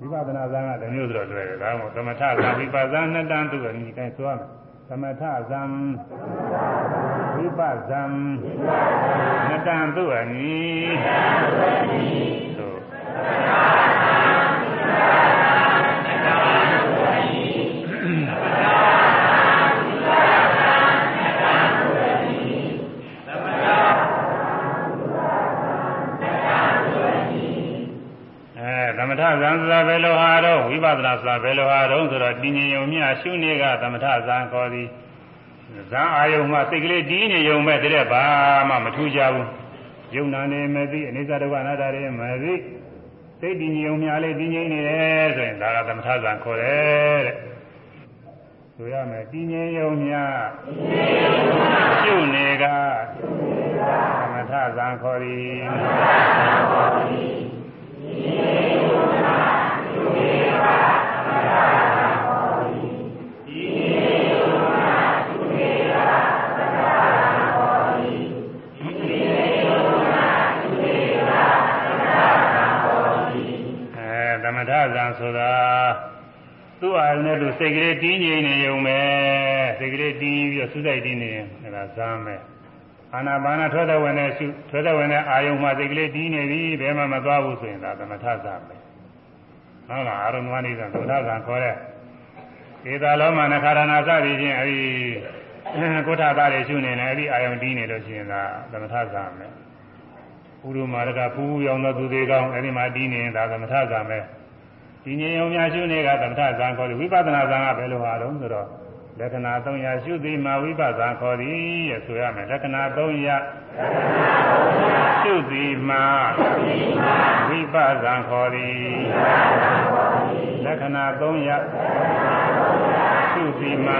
ဝိပဿနာဇာကတစ်မျိုးဆိုတော့လွယ်တယ်ဒါမှမဟုတ်သမထဇာဝိပဿနာနှစ်တန်းသူကဒီတိုင်းဆိုရမယ် သမထဇံဝိပဿနာနှစ်တန်းသူအနီသို့အဲ သမထဇံဆိုတာဘယ်လိုဟာတော့ဝိပဿနာဆိုတာဘယ်လိုဟာတော့ဆိုတော့တည်ငြိမ်ယုံမြရှုနေကသမထဇံခေါ်သည်ဇံအာယုံမှာစိတ်ကလေးတည်နေယုံမဲ့တည်းဘာမှမထူးကြဘူးယုံနာနေမသိအနိစ္စဒုက္ခအနတ္တတွေမသိစိတ်တည်ငြိမ်ယုံမြလေးတည်ငြိမ်နေတယ်ဆိုရင်ဒါကသမထဇံခေါ်တယ်တဲ့ဆိုရမယ်တည်ငြိမ်ယုံမြရှုနေကသမထဇံခေါ်သည်အဲသမထဇံ ဆိုတာသူ့အာရုံနဲ့သူစိတ်ကလေးတည်ငြိမ်နေုံပဲစိတ်ကလေးတည်ပြီးတော့စူးစိုက်တည်နေရင်အဲဒါဇံပဲ အာနာပါနာထွက်တဲ့ဝင်နဲ့ရှုထွက်တဲ့ဝင်နဲ့အာယုံမှာစိတ်ကလေးတည်နေပြီဘယ်မှမသွားဘူးဆိုရင်ဒါသမထဇံပဲဟုတ်လားအာရုံဝနိဒံသမထဇံခေါ်တဲ့ဒေတာလောမနခါရဏစသည်ချင်းအဲဒီကိုဋ္ဌသားတွေရှုနေတယ်အဲဒီအာယုံတည်နေလို့ရှိရင်ဒါသမထဇံပဲပုရုမာရကဖူးရောင်သောသူတွေကောင်းအဲဒီမှာတည်နေရင်ဒါသမထဇံပဲဒီငြိမ်ုံများရှုနေကသမထဇံခေါ်တယ်ဝိပဿနာဇံကဘယ်လိုဟာတော့ဆိုတော့ လက္ခဏာ300ရှုသည်မှာဝိပဿနာခေါ်သည်ရဲ့ဆိုရမယ်လက္ခဏာ300ရှုသည်မှာဝိပဿနာခေါ်သည်လက္ခဏာ300ရှုသည်မှာ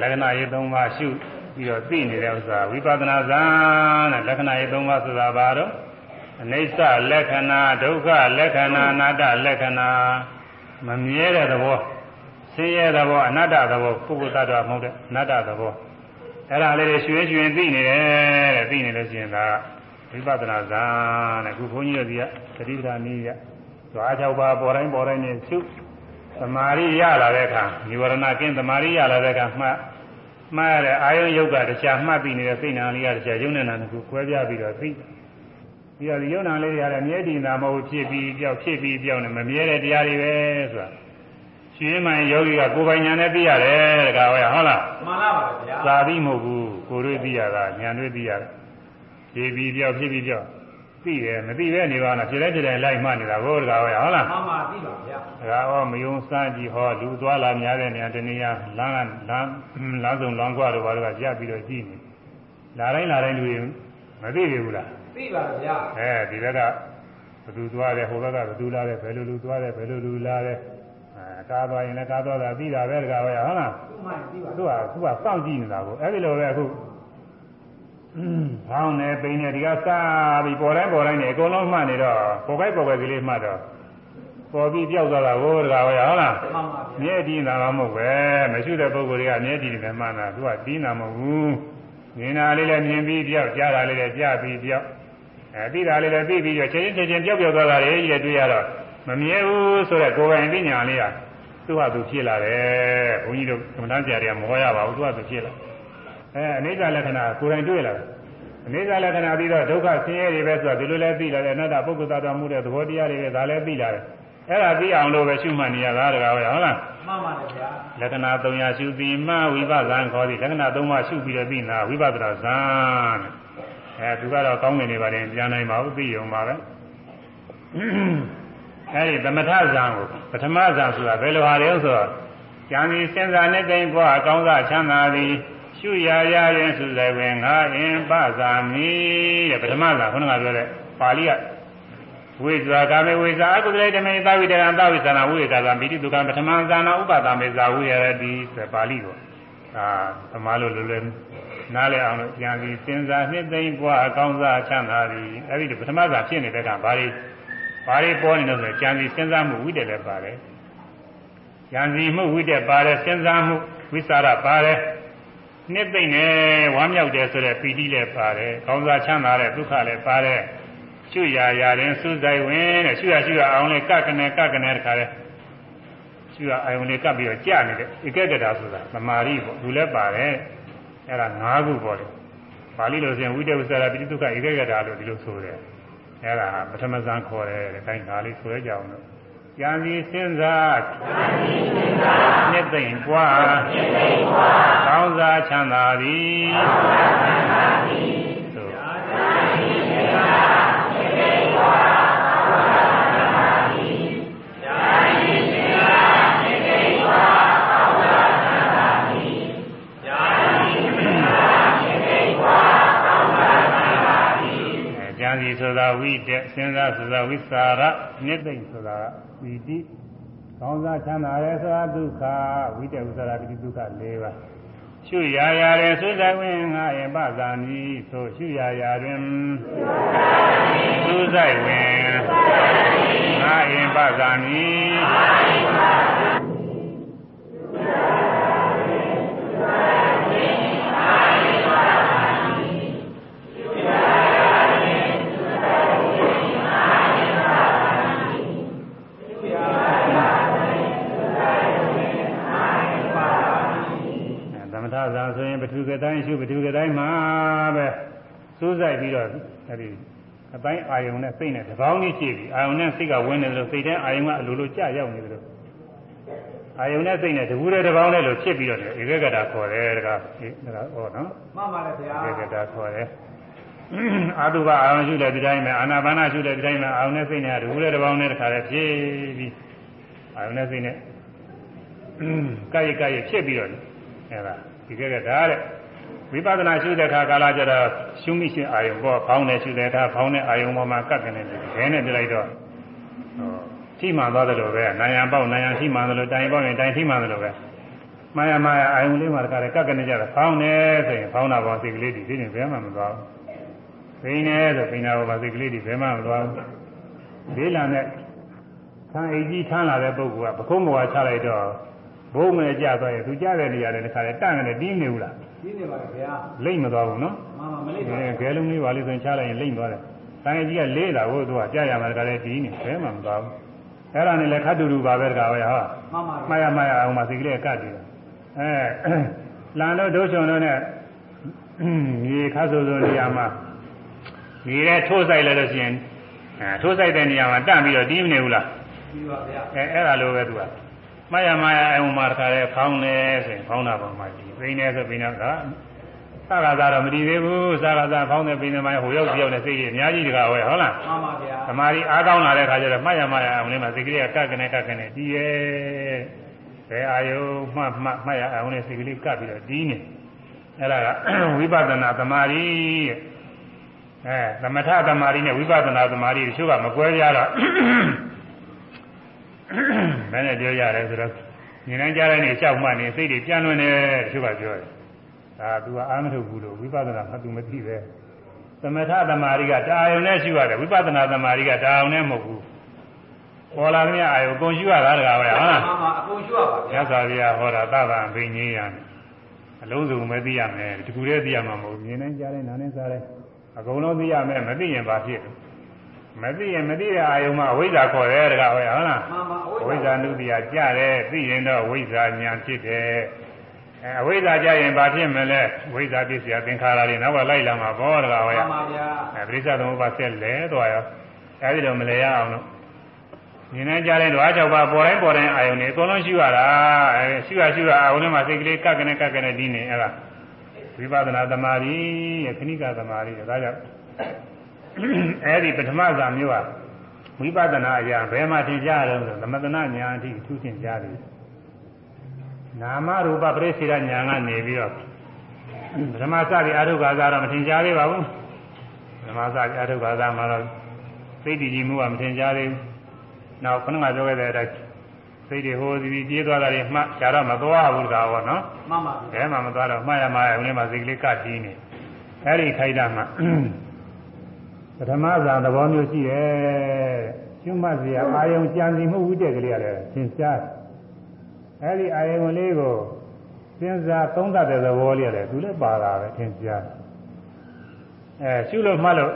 လက္ခဏာ ရေး3ပါးရှုပြီးတော့သိနေတဲ့ဥစ္စာဝိပဿနာဇာနဲ့လက္ခဏာရေး3ပါးဆိုတာဘာတော့အနိစ္စလက္ခဏာဒုက္ခလက္ခဏာအနတ္တလက္ခဏာမမြဲတဲ့သဘောဆင်းရဲသဘောအနတ္တသဘောပုဂ္ဂိုလ်တ attva မဟုတ်တဲ့အနတ္တသဘောအဲ့ဒါလေးတွေရွှေရွှင်သိနေတယ်တဲ့သိနေလို့ရှိရင်ဒါဝိပဿနာဇာနဲ့ခုဘုန်းကြီးတို့ဒီကသတိပဋ္ဌာန်နည်းကဇွာ၆ပါးပေါ်တိုင်းပေါ်တိုင်းနဲ့ရှုသမာဓိရလာတဲ့အခါនិဝရဏကင်းသမာဓိရလာတဲ့အခါမှတ် မှတ်ရတဲ့အာယုံယုတ်ကတရားမှတ်ပြီးနေတဲ့စိတ်နာလေးကတရားယုံနေတာကကွဲပြားပြီးတော့သိပြီးတော့ဒီယုံနာလေးတွေကလည်းမြဲတည်တာမဟုတ်ဖြစ်ပြီးပြောက်ဖြစ်ပြီးပြောက်နေမမြဲတဲ့တရားတွေပဲဆိုတာရှင်မှန်ယောဂီကကိုယ်ပိုင်ညာနဲ့သိရတယ်တကားပဲဟုတ်လားမှန်လားပါဗျာသာပြီးမဟုတ်ဘူးကိုယ်တွေ့သိရတာညာတွေ့သိရတယ်ဖြစ်ပြီးပြောက်ဖြစ်ပြီးပြောက် သိတယ်မသိပဲနေပါလားဖြစ်တဲ့ဖြစ်တဲ့လိုက်မှနေတာဘိုးတကားပဲဟုတ်လားမှန်မှသိပါဗျာဒါဟောမယုံစမ်းကြည့်ဟောလူသွားလာများတဲ့နေရာတနေရာလမ်းကလမ်းလမ်းစုံလမ်းကွာတို့ဘာလို့ကရပ်ပြီးတော့ကြည့်နေလာတိုင်းလာတိုင်းလူတွေမသိပြီဘူးလားသိပါဗျာအဲဒီဘက်ကဘသူသွားတယ်ဟိုဘက်ကဘသူလာတယ်ဘယ်လိုလူသွားတယ်ဘယ်လိုလူလာတယ်အဲကားသွားရင်လည်းကားသွားတာပြီးတာပဲတကားပဲဟုတ်လားသူ့မှသိပါသူကသူကစောင့်ကြည့်နေတာကိုအဲဒီလိုပဲအခု ဘောင်းနေပိန်နေဒီကစားပြီးပေါ်တိုင်းပေါ်တိုင်းနေအကုန်လုံးမှတ်နေတော့ပေါ်ကိုက်ပေါ်ကိုက်ကလေးမှတ်တော့ပေါ်ပြီးပြောက်သွားတာကိုတကားပဲဟုတ်လားမှန်ပါဗျာမြဲတည်တာမှမဟုတ်ပဲမရှိတဲ့ပုဂ္ဂိုလ်တွေကမြဲတည်တယ်မှန်တာသူကတည်တာမဟုတ်ဘူးမြင်တာလေးလည်းမြင်ပြီးပြောက်ကြားတာလေးလည်းကြားပြီးပြောက်အဲသိတာလေးလည်းသိပြီးတော့ချင်းချင်းချင်းပြောက်ပြောက်သွားတာလေးကြီးတွေ့ရတော့မမြဲဘူးဆိုတော့ကိုယ်ပိုင်ပညာလေးကသူ့ဟာသူဖြစ်လာတယ်ဘုန်းကြီးတို့ကမ္ဘာဆရာတွေကမဟောရပါဘူးသူ့ဟာသူဖြစ်လာ အဲအနိစ္စလက္ခဏာကိုယ်တိုင်တွေ့လာတယ်အနိစ္စလက္ခဏာပြီးတော့ဒုက္ခဆင်းရဲတွေပဲဆိုတော့ဒီလိုလဲသိလာတယ်အနတ္တပုဂ္ဂိုလ်သတ္တမှုတဲ့သဘောတရားတွေပဲဒါလည်းသိလာတယ်အဲ့ဒါသိအောင်လို့ပဲရှုမှတ်နေရတာတကားဟုတ်လားမှန်ပါတယ်ဗျာလက္ခဏာ300ရှုပြီးမှဝိပဿနာခေါ်သည်လက္ခဏာ3ပါးရှုပြီးတော့သိနာဝိပဿနာဇာန်အဲသူကတော့ကောင်းနေနေပါတယ်ပြန်နိုင်ပါဘူးသိရုံပါပဲအဲဒီသမထဇာန်ကိုပထမဇာန်ဆိုတာဘယ်လိုဟာလဲဆိုတော့ဉာဏ်ကြီးစဉ်းစားနေတိုင်းဘဝအကောင်းစားချမ်းသာသည် ရှုရရရင်သုဇဝင်ငါအင်ပဇာမိတဲ့ပထမကခုနကပြောတဲ့ပါဠိကဝိဇ္ဇာကာမေဝိဇ္ဇာအကုသလေတမေသဝိတရံသဝိသနာဝိကာသံပိတိဒုက္ခပထမဇာနာဥပဒမေဇာဝိရတိဆိုပါဠိကိုအာသမားလို့လွယ်လွယ်နားလည်အောင်လို့ပြန်ပြီးစဉ်းစားနှစ်သိမ့်ပွားအကောင်းစားချမ်းသာသည်အဲ့ဒီပထမဇာဖြစ်နေတဲ့ကဘာတွေဘာတွေပေါ်နေလို့ဆိုကြံစီစဉ်းစားမှုဝိတ္တလည်းပါတယ်ကြံစီမှုဝိတ္တပါတယ်စဉ်းစားမှုဝိสารပါတယ် နှစ်သိမ့်နေဝမ်းမြောက်တယ်ဆိုတဲ့ပီတိလည်းပါတယ်။ကောင်းစားချမ်းသာတဲ့ဒုက္ခလည်းပါတယ်။ရှုရရရင်စူးစိုက်ဝင်တဲ့ရှုရရှုရအောင်လေကကနေကကနေတခါလဲရှုရအာယုန်လေးကပ်ပြီးတော့ကြာနေတယ်။ဧကကတာဆိုတာသမာဓိပေါ့လူလည်းပါတယ်။အဲ့ဒါ၅ခုပေါ့လေ။ပါဠိလိုဆိုရင်ဝိတဝိသရာပိဋိဒုက္ခဧကကတာလို့ဒီလိုဆိုတယ်။အဲ့ဒါပထမဇန်ခေါ်တယ်တဲ့။အဲဒါလေးဆိုရကြအောင်လို့ ကြံစီစဉ်းစားနှစ်သိမ့်ပွားကောင်းစားချမ်းသာသည်သို့အဲကြံ ည်ဆိုတာဝိတက်စဉ်းစားဆိုတာဝိစာရမြစ်သိမ့်ဆိုတာပီတိကောင်းစားချမ်းသာရဲဆိုတာဒုက္ခဝိတက်ဆိုတာပီတိဒုက္ခ၄ပါးရှုရာရာရဲသုဇဝင်ငါယပဇာမိဆိုရှုရာရာတွင်သုဇိုက်ဝင်ငါယပဇာမိ တိုင်းရှုပထုကတိုင်းမှာပဲစူးစိုက်ပြီးတော့အဲဒီအတိုင်းအာယုံနဲ့စိတ်နဲ့တပေါင်းကြီးရှိပြီအာယုံနဲ့စိတ်ကဝင်နေတယ်လို့စိတ်ထဲအာယုံကအလိုလိုကြရောက်နေတယ်လို့အာယုံနဲ့စိတ်နဲ့တကူတဲ့တပေါင်းနဲ့လို့ဖြစ်ပြီးတော့ဧကဂတာခေါ်တယ်တကားဒီတကားဟောနော်မှန်ပါတယ်ဗျာဧကဂတာခေါ်တယ်အာတုဘအာယုံရှုတဲ့ဒီတိုင်းမှာအာနာပါနရှုတဲ့ဒီတိုင်းမှာအာယုံနဲ့စိတ်နဲ့တကူတဲ့တပေါင်းနဲ့တခါတည်းဖြစ်ပြီးအာယုံနဲ့စိတ်နဲ့ကာယကာယဖြစ်ပြီးတော့အဲဒါဒီကဲကဒါတဲ့ ဝိပဿနာရှုတဲ့အခါကာလကျတော့ရှုမိရှင်အာယုံပေါ့ဖောင်းနေရှုတဲ့အခါဖောင်းတဲ့အာယုံပေါ်မှာကပ်ကနေတယ်ခဲနဲ့ပြလိုက်တော့ဟောထိမှန်သွားတယ်လို့ပဲနာယံပေါက်နာယံထိမှန်တယ်လို့တိုင်ပေါက်ရင်တိုင်ထိမှန်တယ်လို့ပဲမာယာမာယာအာယုံလေးမှာတခါတည်းကပ်ကနေကြတာဖောင်းနေဆိုရင်ဖောင်းတာပေါ်စိတ်ကလေးဒီဒီနေဘယ်မှမသွားဘူးဖိနေဆိုဖိနာပေါ်မှာစိတ်ကလေးဒီဘယ်မှမသွားဘူးဒေးလာနဲ့ဆံအိတ်ကြီးထမ်းလာတဲ့ပုဂ္ဂိုလ်ကပခုံးပေါ်ချလိုက်တော့ဘုံငယ်ကြသွားရင်သူကြတဲ့နေရာတွေတခါတည်းတန့်နေတင်းနေဘူးလား ကြီးနေပါတယ်ဗျာလိမ့်မသွားဘူးနော်မှန်ပါမလေးပါအဲခဲလုံးလေးပါလေးဆိုရင်ချလိုက်ရင်လိမ့်သွားတယ်။ဆိုင်ကြီးကလေးလာဖို့သူကကြာရမှာတခါတည်းဒီနေဘဲမှမသွားဘူး။အဲ့ဒါနဲ့လည်းခတ်တူတူပါပဲတခါပဲဟာမှန်ပါမှားရမှားရအောင်မစိတ်ကလေးကတ်တယ်။အဲလန်တို့ဒုချုံတို့နဲ့မြေခတ်ဆိုဆိုနေရာမှာမြေထဲထိုးဆိုင်လိုက်လို့ရှိရင်အဲထိုးဆိုင်တဲ့နေရာမှာတန့်ပြီးတော့တီးမနေဘူးလားပြီးပါဗျာအဲအဲ့ဒါလိုပဲသူက မှားရမှားရအောင်မှာတခါတည်းဖောင်းနေဆိုရင်ဖောင်းတာပေါ်မှာဒီသိနေဆိုပြီးတော့ကသာကသာတော့မတည်သေးဘူးသာကသာဖောင်းတဲ့ပိနေမိုင်းဟိုရောက်ပြောက်နေစိတ်ကြီးအများကြီးတကားဝဲဟုတ်လားမှန်ပါဗျာသမာဓိအားကောင်းလာတဲ့ခါကျတော့မှတ်ရမှတ်ရအောင်လေးမှာစိတ်ကလေးကကပ်ကနေကပ်ကနေတီးရဲဘယ်အာယုမှတ်မှတ်မှတ်ရအောင်လေးစိတ်ကလေးကပ်ပြီးတော့တီးနေအဲ့ဒါကဝိပဿနာသမာဓိတဲ့အဲသမထသမာဓိနဲ့ဝိပဿနာသမာဓိတချို့ကမကွဲပြားတော့ ဘယ်နဲ့ပြောရလဲဆိုတော့ဉာဏ်နဲ့ကြားတဲ့နေရှောက်မှနေစိတ်တွေပြန်လွင်တယ်တချို့ကပြောတယ်ဒါ तू ကအာမထုတ်ဘူးလို့ဝိပဿနာမှ तू မသိပဲသမထသမာဓိကတာယုံနဲ့ရှိရတယ်ဝိပဿနာသမာဓိကတာယုံနဲ့မဟုတ်ဘူးပေါ်လာတဲ့အာယုံအကုန်ရှိရတာတကားပဲဟုတ်လားမှန်ပါအကုန်ရှိရပါမြဗျာတ်စွာဘုရားဟောတာသဗ္ဗံဘိညေယံအလုံးစုံပဲသိရမယ်ဒီကူလေးသိရမှာမဟုတ်ဘူးမြင်နေကြားနေနားနေစားနေအကုန်လုံးသိရမယ်မသိရင်ဘာဖြစ်လဲ မသိရင်မသိတဲ့အာယုံမှာအဝိဇ္ဇာခေါ်တယ်တကားပဲဟုတ်လားမှန်ပါအအဝိဝိဇ္ဇ္ဇာဇာနုတ္တိယကြတယ်သိရင်တော့ဝိဇ္ဇာဉာဏ်ဖြစ်တယ်အဲအဝိဇ္ဇာကြရင်ဘာဖြစ်မလဲဝိဇ္ဇာပစ္စယသင်္ခါရတွေနောက်ကလိုက်လာမှာဘောတကားပဲမှန်ပါဗျာအဲပရိစ္ဆသမုပ္ပါဆက်လဲသွားရောအဲဒီတော့မလဲရအောင်လို့မြင်နေကြတဲ့ဓဝါ၆ပါးပေါ်တိုင်းပေါ်တိုင်းအာယုန်တွေအကုန်လုံးရှိရတာအဲရှိရရှိရအာယုန်ထဲမှာစိတ်ကလေးကပ်ကနေကပ်ကနေဒီနေအဲ့ဒါဝိပဿနာသမာဓိရဲ့ခဏိကသမာဓိတဲ့ဒါကြောင့် အဲဒီပထမဇာမျိုးကဝိပဿနာအရာဘယ်မှာသင်ကြားရလဲဆိုသမထနာဉာဏ်အထိထူးသင်ကြားတယ်နာမရူပပရိစ္ဆေရဉာဏ်ကနေပြီးတော့ပထမစပြီးအာထုခါသာတော့မထင်ရှားသေးပါဘူးပထမစပြီးအာထုခါသာမှာတော့စိတ်တည်ကြည်မှုကမထင်ရှားသေးဘူးနောက်ခုနကပြောခဲ့တဲ့အတိုင်းစိတ်တွေဟိုစီပြီးပြေးသွားတာတွေမှရှားတော့မသွားဘူးတကားဘောနော်မှန်ပါဘယ်မှမသွားတော့မှားရမှားရဦးလေးမှာစိတ်ကလေးကတီးနေအဲ့ဒီခိုက်တာမှ ပထမဇာသဘောမျိုးရှိတယ်ကျွတ်မှတ်စရာအာယုံကြံစီမှုဥတက်ကလေးရတယ်သင်ရှားအဲ့ဒီအာယုံလေးကိုစဉ်းစားသုံးသပ်တဲ့သဘောလေးရတယ်သူလည်းပါတာပဲသင်ရှားအဲရှုလို့မှတ်လို့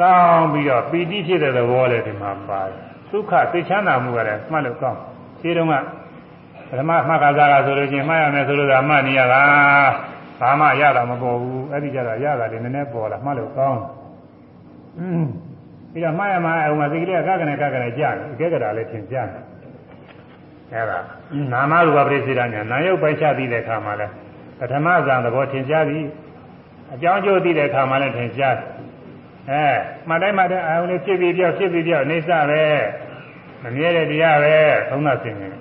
ကောင်းပြီးတော့ပီတိဖြစ်တဲ့သဘောလေးဒီမှာပါတယ်ဒုက္ခသိချမ်းသာမှုကလည်းမှတ်လို့ကောင်းခြေတုံးကပထမမှတ်ကစားကဆိုလို့ချင်းမှတ်ရမယ်ဆိုလို့သာမှတ်နေရတာဘာမှရတာမပေါ်ဘူးအဲ့ဒီကြတော့ရတာလည်းနည်းနည်းပေါ်လာမှတ်လို့ကောင်းอืม ပြီးတော့မှားရမှာအောင်မစိတ်ကလေးကကကနေကကနေကြာတယ်အကဲကတာလည်းထင်ကြာတယ်အဲ့ဒါနာမရူပပရိစ္ဆေဒညာနာယုတ်ပိုက်ချပြီးတဲ့အခါမှာလဲပထမဇာသဘောထင်ရှားသည်အကြောင်းကျိုးသိတဲ့အခါမှာလည်းထင်ရှားတယ်အဲမှတ်တိုင်းမှတ်တိုင်းအာယုန်လေးဖြစ်ပြီးပြောက်ဖြစ်ပြီးပြောက်အိဋ္ဌပဲမမြဲတဲ့တရားပဲသုံးသဆင်နေတယ်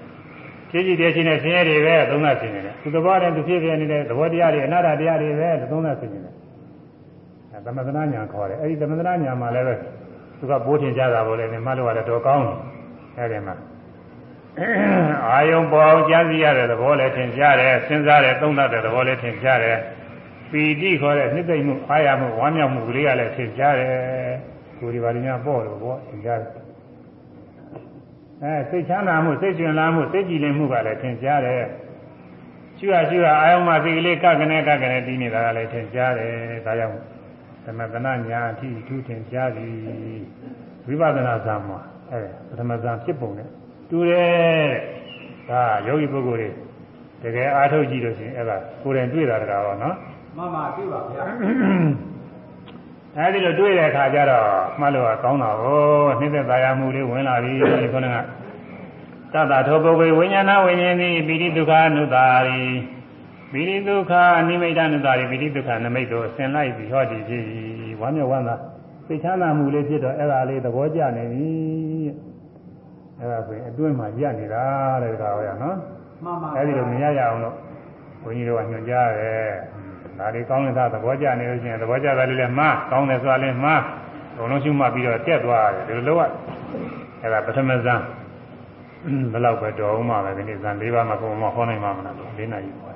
ဖြစ်ကြည့်တဲ့ချင်းနဲ့ဆင်းရဲတွေပဲသုံးသဆင်နေတယ်သူသဘောတည်းသူဖြစ်ဖြစ်နေတဲ့သဘောတရားတွေအနာတ္တတရားတွေပဲသုံးသဆင်နေတယ်အဲ သမထနာညာခေါ်တယ်အဲဒီသမထနာညာမှာလည်းပဲသူကပိုးထင်ကြတာပေါ့လေမှတ်လို့ရတယ်တော်ကောင်းတယ်အဲဒီမှာအာယုံပေါ်အောင်ကြားစီရတဲ့သဘောလည်းထင်ရှားတယ်စဉ်းစားတယ်သုံးသပ်တဲ့သဘောလည်းထင်ရှားတယ်ပီတိခေါ်တဲ့နှစ်သိမ့်မှုအားရမှုဝမ်းမြောက်မှုကလေးကလည်းထင်ရှားတယ်ကိုယ်ဒီပါဠိများပေါ့လို့ပေါ့ထင်ရှားတယ်အဲစိတ်ချမ်းသာမှုစိတ်ရှင်လာမှုစိတ်ကြည်လင်မှုကလည်းထင်ရှားတယ်ကျွတ်ကျွတ်အာယုံမှာစိတ်ကလေးကကနေကကနေတီးနေတာကလည်းထင်ရှားတယ်ဒါကြောင့် သမထနာညာအထိထူးထင်ရှားသည်ဝိပဿနာဇာမှာအဲပထမဇာဖြစ်ပုံနဲ့တူတယ်ဒါယောဂီပုဂ္ဂိုလ်တွေတကယ်အားထုတ်ကြည့်လို့ရှိရင်အဲ့ဒါကိုယ်တိုင်တွေ့တာတကားပါနော်မှန်ပါပြီပါဗျာအဲဒီလိုတွေ့တဲ့အခါကျတော့မှတ်လို့ကကောင်းတာကိုနှိမ့်သက်သာယာမှုလေးဝင်လာပြီခေါင်းကတတ္တထောပုဂ္ဂိုလ်ဝိညာဏဝိညာဉ်သည်ပိဋိဒုက္ခအနုတာရီ ပိဋိဒုက္ခအနိမိတ်အနုတာရီပိဋိဒုက္ခနမိတ်တို့ဆင်လိုက်ပြီးဟောတည်ဖြစ်ဝမ်းမြောက်ဝမ်းသာသိချမ်းသာမှုလေးဖြစ်တော့အဲ့ဒါလေးသဘောကျနေပြီအဲ့ဒါဆိုရင်အတွင်းမှာရနေတာတဲ့ကောင်ရနော်မှန်ပါအဲ့ဒီလိုမြင်ရရအောင်လို့ဘုန်းကြီးတို့ကညွှန်ကြားတယ်ဒါလေးကောင်းတဲ့သဘောကျနေလို့ရှိရင်သဘောကျတာလေးလည်းမှားကောင်းတယ်ဆိုတာလည်းမှားဘုံလုံးရှုမှတ်ပြီးတော့တက်သွားတယ်ဒီလိုလုပ်ရအဲ့ဒါပထမဇန် ဘယ်လောက်ပဲတော်အောင်မှပဲဒီနေ့ဇန်၄ပါးမှာဘုံမဟောနိုင်မှာမလားလို့၄နာရီပေါ့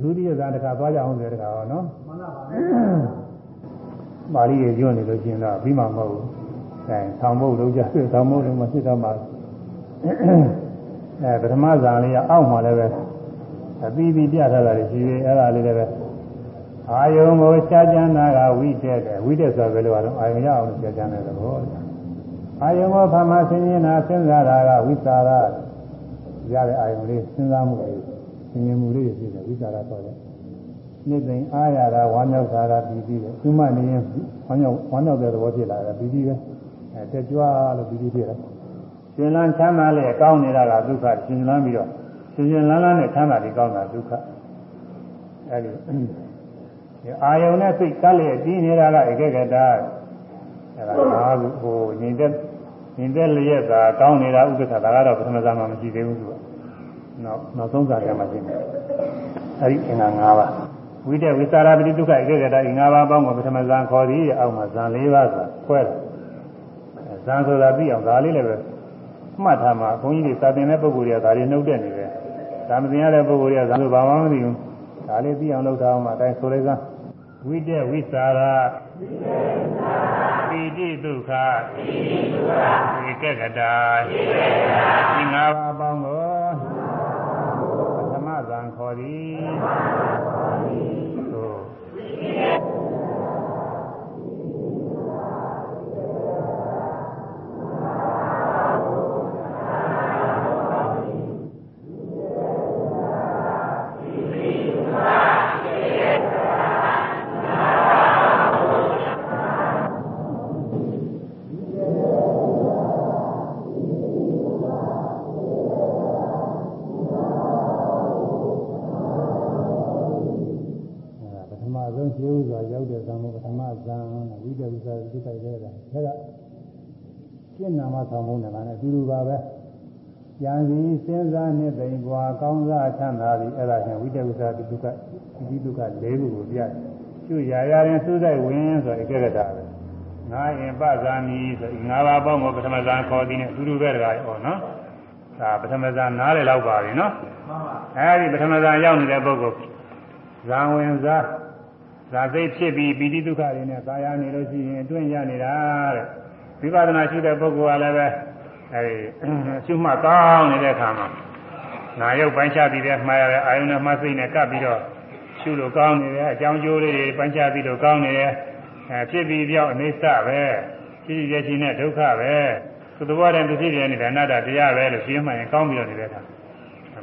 ဒုတိယဇန်တစ်ခါသွားကြအောင်ဆိုတဲ့တခါဟောနော်မှန်ပါပါပါဠိရေကျွနေလို့ရှိရင်တော့ပြီးမှာမဟုတ်ဘူးအဲဆောင်းဖို့လုပ်ကြဆွေဆောင်းဖို့လုပ်မှဖြစ်တော့မှာအဲပထမဇာလေးကအောက်မှာလည်းပဲအပြီးပြီးပြထားတာတွေရှိသေးအဲ့ဒါလေးလည်းပဲအာယုံကိုရှားကြမ်းတာကဝိတက်တယ်ဝိတက်ဆိုဘယ်လိုကတော့အာယုံရအောင်ရှားကြမ်းတဲ့သဘော အာယုံကိုဖမဆင်းရဲတာစဉ်းစားတာကဝိသရာရတဲ့အာယုံလေးစဉ်းစားမှုလေးဆင်ញင်မှုလေးဖြစ်တယ်ဝိသရာဆိုတဲ့နှစ်သိမ့်အားရတာဝမ်းမြောက်တာကပြီးပြီးတယ်သူမနေရင်ဝမ်းမြောက်ဝမ်းမြောက်တဲ့သဘောဖြစ်လာတယ်ပြီးပြီးပဲအဲတက်ကြွလို့ပြီးပြီးဖြစ်တယ်ရှင်လန်းချမ်းသာလေကောင်းနေတာကဒုက္ခရှင်လန်းပြီးတော့ရှင်ရှင်လန်းလန်းနဲ့ချမ်းသာပြီးကောင်းတာဒုက္ခအဲဒီအာယုံနဲ့စိတ်ကလည်းပြီးနေတာကဧကဂတအဲဒါငါဟိုညီတဲ့ ညီတဲ့လျက်သာကောင်းနေတာဥပ္ပခဒါကတော့ပထမဇာမှာမရှိသေးဘူးသူကနောက်နောက်ဆုံးဇာတ်မှာရှိတယ်အဲဒီအင်္ဂါ၅ပါးဝိတ္တဝိသရာပတိဒုက္ခဧကဂတဤ၅ပါးပေါင်းကိုပထမဇန်ခေါ်သည်အောက်မှာဇန်၄ပါးဆိုတာခွဲတယ်ဇန်ဆိုတာပြီးအောင်ဒါလေးလည်းပဲမှတ်ထားမှာဘုန်းကြီးတွေစာသင်တဲ့ပုဂ္ဂိုလ်တွေကဒါတွေနှုတ်တဲ့နေတယ်ဒါမသင်ရတဲ့ပုဂ္ဂိုလ်တွေကဇန်ဆိုဘာမှမသိဘူးဒါလေးပြီးအောင်လုပ်ထားအောင်မှာအဲဒါဆိုလိုက်စမ်းဝိတ္တဝိသရာ ပိတိဒုက္ခဧကဂတဤ၅ပါးပေါင်းကိုပထမဇန်ခေါ်သည် ရဲ့ဒါဒါကရှင်းနာမဆောင်မုန်းတယ်ကလည်းအတူတူပါပဲကြံစည်စဉ်းစားနှစ်သိမ့်ပွားကောင်းစားချမ်းသာပြီးအဲ့ဒါဖြင့်ဝိတဝိသဒုက္ခဒီဒုက္ခ၄ခုကိုပြတယ်ကျွရာရာရင်သုစိတ်ဝင်ဆိုဧကဂတာပဲငါရင်ပဇာမီဆိုငါးပါးပေါင်းကိုပထမဇန်ခေါ်သည်နဲ့အတူတူပဲတကားဟောနော်ဒါပထမဇန်နားလေလောက်ပါပြီနော်မှန်ပါအဲဒီပထမဇန်ရောက်နေတဲ့ပုဂ္ဂိုလ်ဇာဝင်စားဇာသိဖြစ်ပြီးပိဋိဒုက္ခတွေနဲ့သာယာနေလို့ရှိရင်အတွင်းရနေတာတဲ့ ဝိပဿနာရှိတဲ့ပုဂ္ဂိုလ်ကလည်းပဲအဲဒီရှုမှတ်ကောင်းနေတဲ့အခါမှာနာယုတ်ပိုင်းခြားပြီးတဲ့မှားရတဲ့အာယုန်နဲ့မှစိတ်နဲ့ကပ်ပြီးတော့ရှုလို့ကောင်းနေတယ်အကြောင်းကျိုးလေးတွေပိုင်းခြားပြီးတော့ကောင်းနေတယ်အဲဖြစ်ပြီးပြောင်းအိဋ္ဌပဲဖြစ်ရခြင်းနဲ့ဒုက္ခပဲသူတဘောတဲ့သူဖြစ်ရနေတဲ့အနာတ္တတရားပဲလို့ရှင်းမှရင်ကောင်းပြီးတော့နေတဲ့အခါ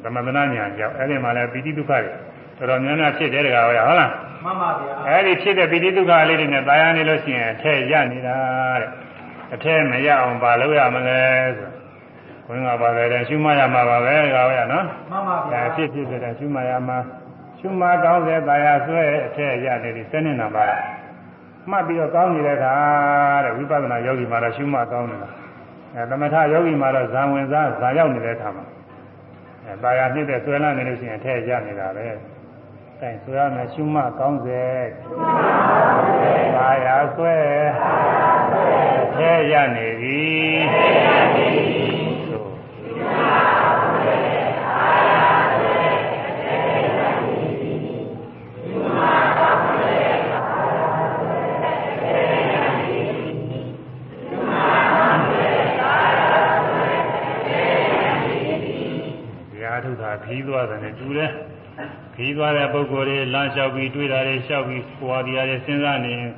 သမဏနာညာကြောင့်အဲ့ဒီမှာလည်းပိဋိဒုက္ခတွေတော်တော်များများဖြစ်တယ်တကားပဲဟုတ်လားမှန်ပါဗျာအဲ့ဒီဖြစ်တဲ့ပိဋိဒုက္ခလေးတွေနဲ့တာယာနေလို့ရှိရင်ထဲရနေတာတဲ့ အထက်မရအောင်ပါလို့ရမလဲဆိုဘုန်းကပါတယ်ရှုမရမှာပါပဲကောရနော်မှန်ပါဗျာဖြစ်ဖြစ်ဖြစ်တဲ့ရှုမရမှာရှုမကောင်းတဲ့ပါရဆွဲအထက်ရနေပြီစနေနာပါမှတ်ပြီးတော့ကောင်းနေတဲ့ခါတဲ့ဝိပဿနာယောဂီမှာတော့ရှုမကောင်းနေတာအဲသမထယောဂီမှာတော့ဇံဝင်စားဇာရောက်နေတဲ့ခါမှာအဲပါရနှိမ့်တဲ့ဆွဲလာနေလို့ရှိရင်အထက်ရနေတာပဲတိုင်ဆိုရမယ်ရှုမကောင်းစေရှုမကောင်းစေပါရဆွဲပါရ က်ရနေပြီ။တရားထုတ်တာခီးသွားတယ်နဲ့တူတယ်။ခီးသွားတဲ့ပုဂ္ဂိုလ်တွေလမ်းလျှောက်ပြီးတွေ့တာတွေလျှောက်ပြီးပွာတရားတွေစဉ်းစားနေရင်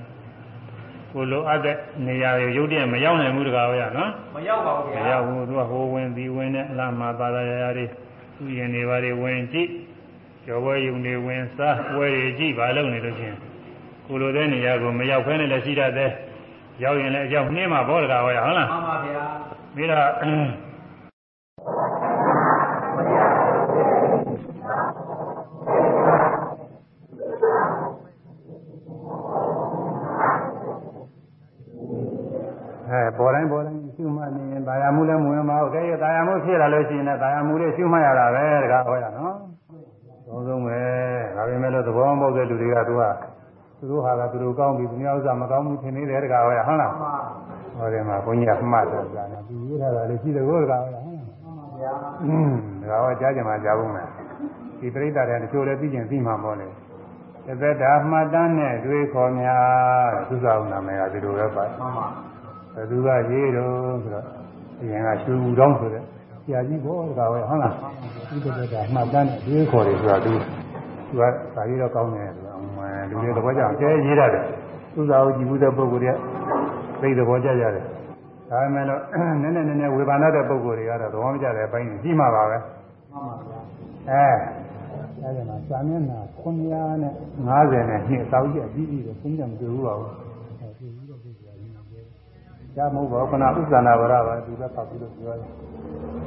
ကိုလိုအပ်တဲ့နေရာတွေရုပ်တရက်မရောက်နိုင်ဘူးတကားပဲနော်။မရောက်ပါဘူးမဗျာရောက်ဘူးသူကဟိုဝင်ဒီဝင်နဲ့အလားမှာပါလာရရတွေသူရင်တွေပါတွေဝင်ကြည့်ကျော်ပွဲယုံတွေဝင်စားပွဲတွေကြည့်ပါလို့နေလို့ချင်းကိုလိုတဲ့နေရာကိုမရောက်ဖဲနဲ့လည်းရှိတတ်တယ်ရောက်ရင်လည်းအကြောင်းနှင်းမှာဘောတကာဟောရဟုတ်လားမှန်ပါဗျာပြီးတော့အဲ ပေါ်တိုင်းပေါ်တိုင်းရှုမှတ်နေရင်တာယာမှုလည်းမဝင်ပါဘူး။တကယ်တာယာမှုဖြစ်လာလို့ရှိရင်လည်းတာယာမှုလေးရှုမှတ်ရတာပဲတကားဟောရနော်။သုံးဆုံးပဲ။ဒါပေမဲ့လို့သဘောမပေါက်တဲ့လူတွေကသူကသူတို့ဟာကသူတို့ကောင်းပြီသူများဥစ္စာမကောင်းဘူးထင်နေတယ်တကားဟောရဟုတ်လားမှန်ပါ။ဟောဒီမှာဘုန်းကြီးကမှတ်တယ်ကြာနေသူရေးထားတာလေရှိတယ်ကိုတကားဟောရဟုတ်လားမှန်ပါဗျာ။อืมဒါကကြားကြမှာကြားဖို့မယ်။ဒီပြိတ္တာတွေတချို့လည်းသိကျင်သိမှာပေါ့လေ။သသက်တာမှတ်တမ်းနဲ့တွေးခေါ်များသုသာဥနာမည်ကဒီလိုပဲပါမှန်ပါ ဘယ်သူကရေးတော့ဆိုတော့အရင်ကရွှေဘူးတောင်းဆိုတဲ့ဆရာကြီးဘောတကားပဲဟုတ်လားဒီတက်ကမှတ်တမ်းနဲ့တွေးခေါ်တယ်ဆိုတာသူသူကဒါရေးတော့ကောင်းတယ်ဆိုတာအမှန်လူတွေသဘောကျအောင်ကျဲရေးရတယ်သုသာဥကြည့်ဘူးတဲ့ပုဂ္ဂိုလ်တွေကသိသဘောကျကြတယ်ဒါပေမဲ့လို့နည်းနည်းနည်းနည်းဝေဘာနာတဲ့ပုဂ္ဂိုလ်တွေကတော့သဘောမကျတဲ့အပိုင်းကြီးမှပါပဲမှန်ပါဗျာအဲအဲဒီမှာစာမျက်နှာ950နဲ့နှစ်တောက်ကြအပြီးပြီးတော့သုံးကြမတွေ့ဘူးပါဘူးအဲဒီပြီးတော့ပြကြရင်းနေတယ်။ ဒါမဟုတ်ပါဘူးခဏဥစ္စာနာဝရပါသူကပတ်ပြီးတော့ပြောတယ်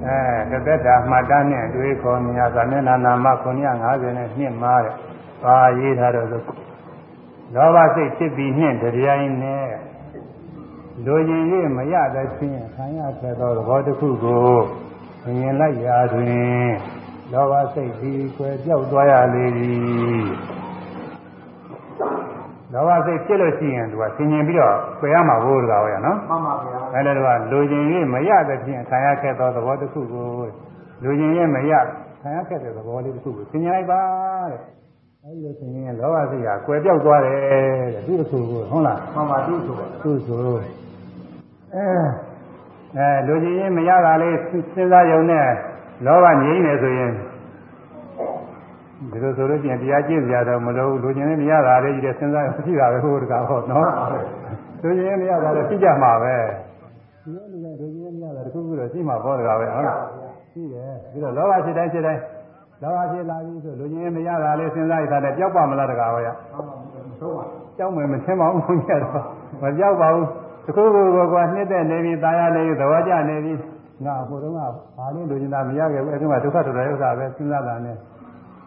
။အဲတသက်တာမှတ်တမ်းနဲ့တွေးခေါ်မြာစာမျက်နှာနာမ950နဲ့နှစ်မှားတဲ့။ပါရေးထားတော့ဆိုလောဘစိတ်ဖြစ်ပြီးနှင့်တရားနဲ့လူကျင်၍မရသဖြင့်ခံရခဲ့သောသဘောတစ်ခုကိုမြင်လိုက်ရာတွင်လောဘစိတ်ဒီကွယ်ပြောက်သွားရလေသည် လောဘစိတ်ဖြစ်လို့ရှိရင်သူကဆင်ញင်ပြီးတော့ပယ်ရမှာဘိုးတကားဟောရနော် မှန်ပါဗျာ အဲဒါတော့လူကျင်၍မရသဖြင့်ခံရခဲ့သောသဘောတစ်ခုကိုလူကျင်၍မရခံရခဲ့တဲ့သဘောလေးတစ်ခုကိုဆင်ញင်လိုက်ပါတဲ့အဲဒီလိုဆင်ញင်ရင်လောဘစိတ်ကကွယ်ပြောက်သွားတယ်တဲ့သူ့အဆိုကိုဟုတ်လား မှန်ပါသူ့ဆိုပါ သူ့ဆိုအဲအဲလူကြီးရင်မရတာလေးစဉ်းစားရုံနဲ့လောဘငြိမ့်နေဆိုရင် ဒီလိုဆိုလို့ကျင်တရားကျင့်ကြတော့မလို့လူကြီးရင်မရတာလေးကြီးတဲ့စဉ်းစားရုံရှိတာပဲဟိုတကားဟောနော်လူကြီးရင်မရတာလည်းသိကြမှာပဲဒီလိုလူကလူကြီးရင်မရတာတခုခုတော့ရှိမှာပေါ့တကားပဲဟုတ်လားရှိတယ်ပြီးတော့လောဘဖြစ်တိုင်းဖြစ်တိုင်းလောဘဖြစ်လာပြီဆိုလူကြီးရင်မရတာလေးစဉ်းစားရတာလည်းကြောက်ပါမလားတကားဟောရ မှန်ပါသုံးပါ ကြောက်မယ်မထင်ပါဘူးဘုန်းကြီးကတော့မကြောက်ပါဘူးတခုခုကကနှစ်သက်နေပြီตายရနေပြီသဘောကျနေပြီငါဟိုတုန်းကဘာလို့လူကျင်တာမရခဲ့ဘူးအဲဒီမှာဒုက္ခတော်တဲ့ဥစ္စာပဲစဉ်းစားတာနဲ့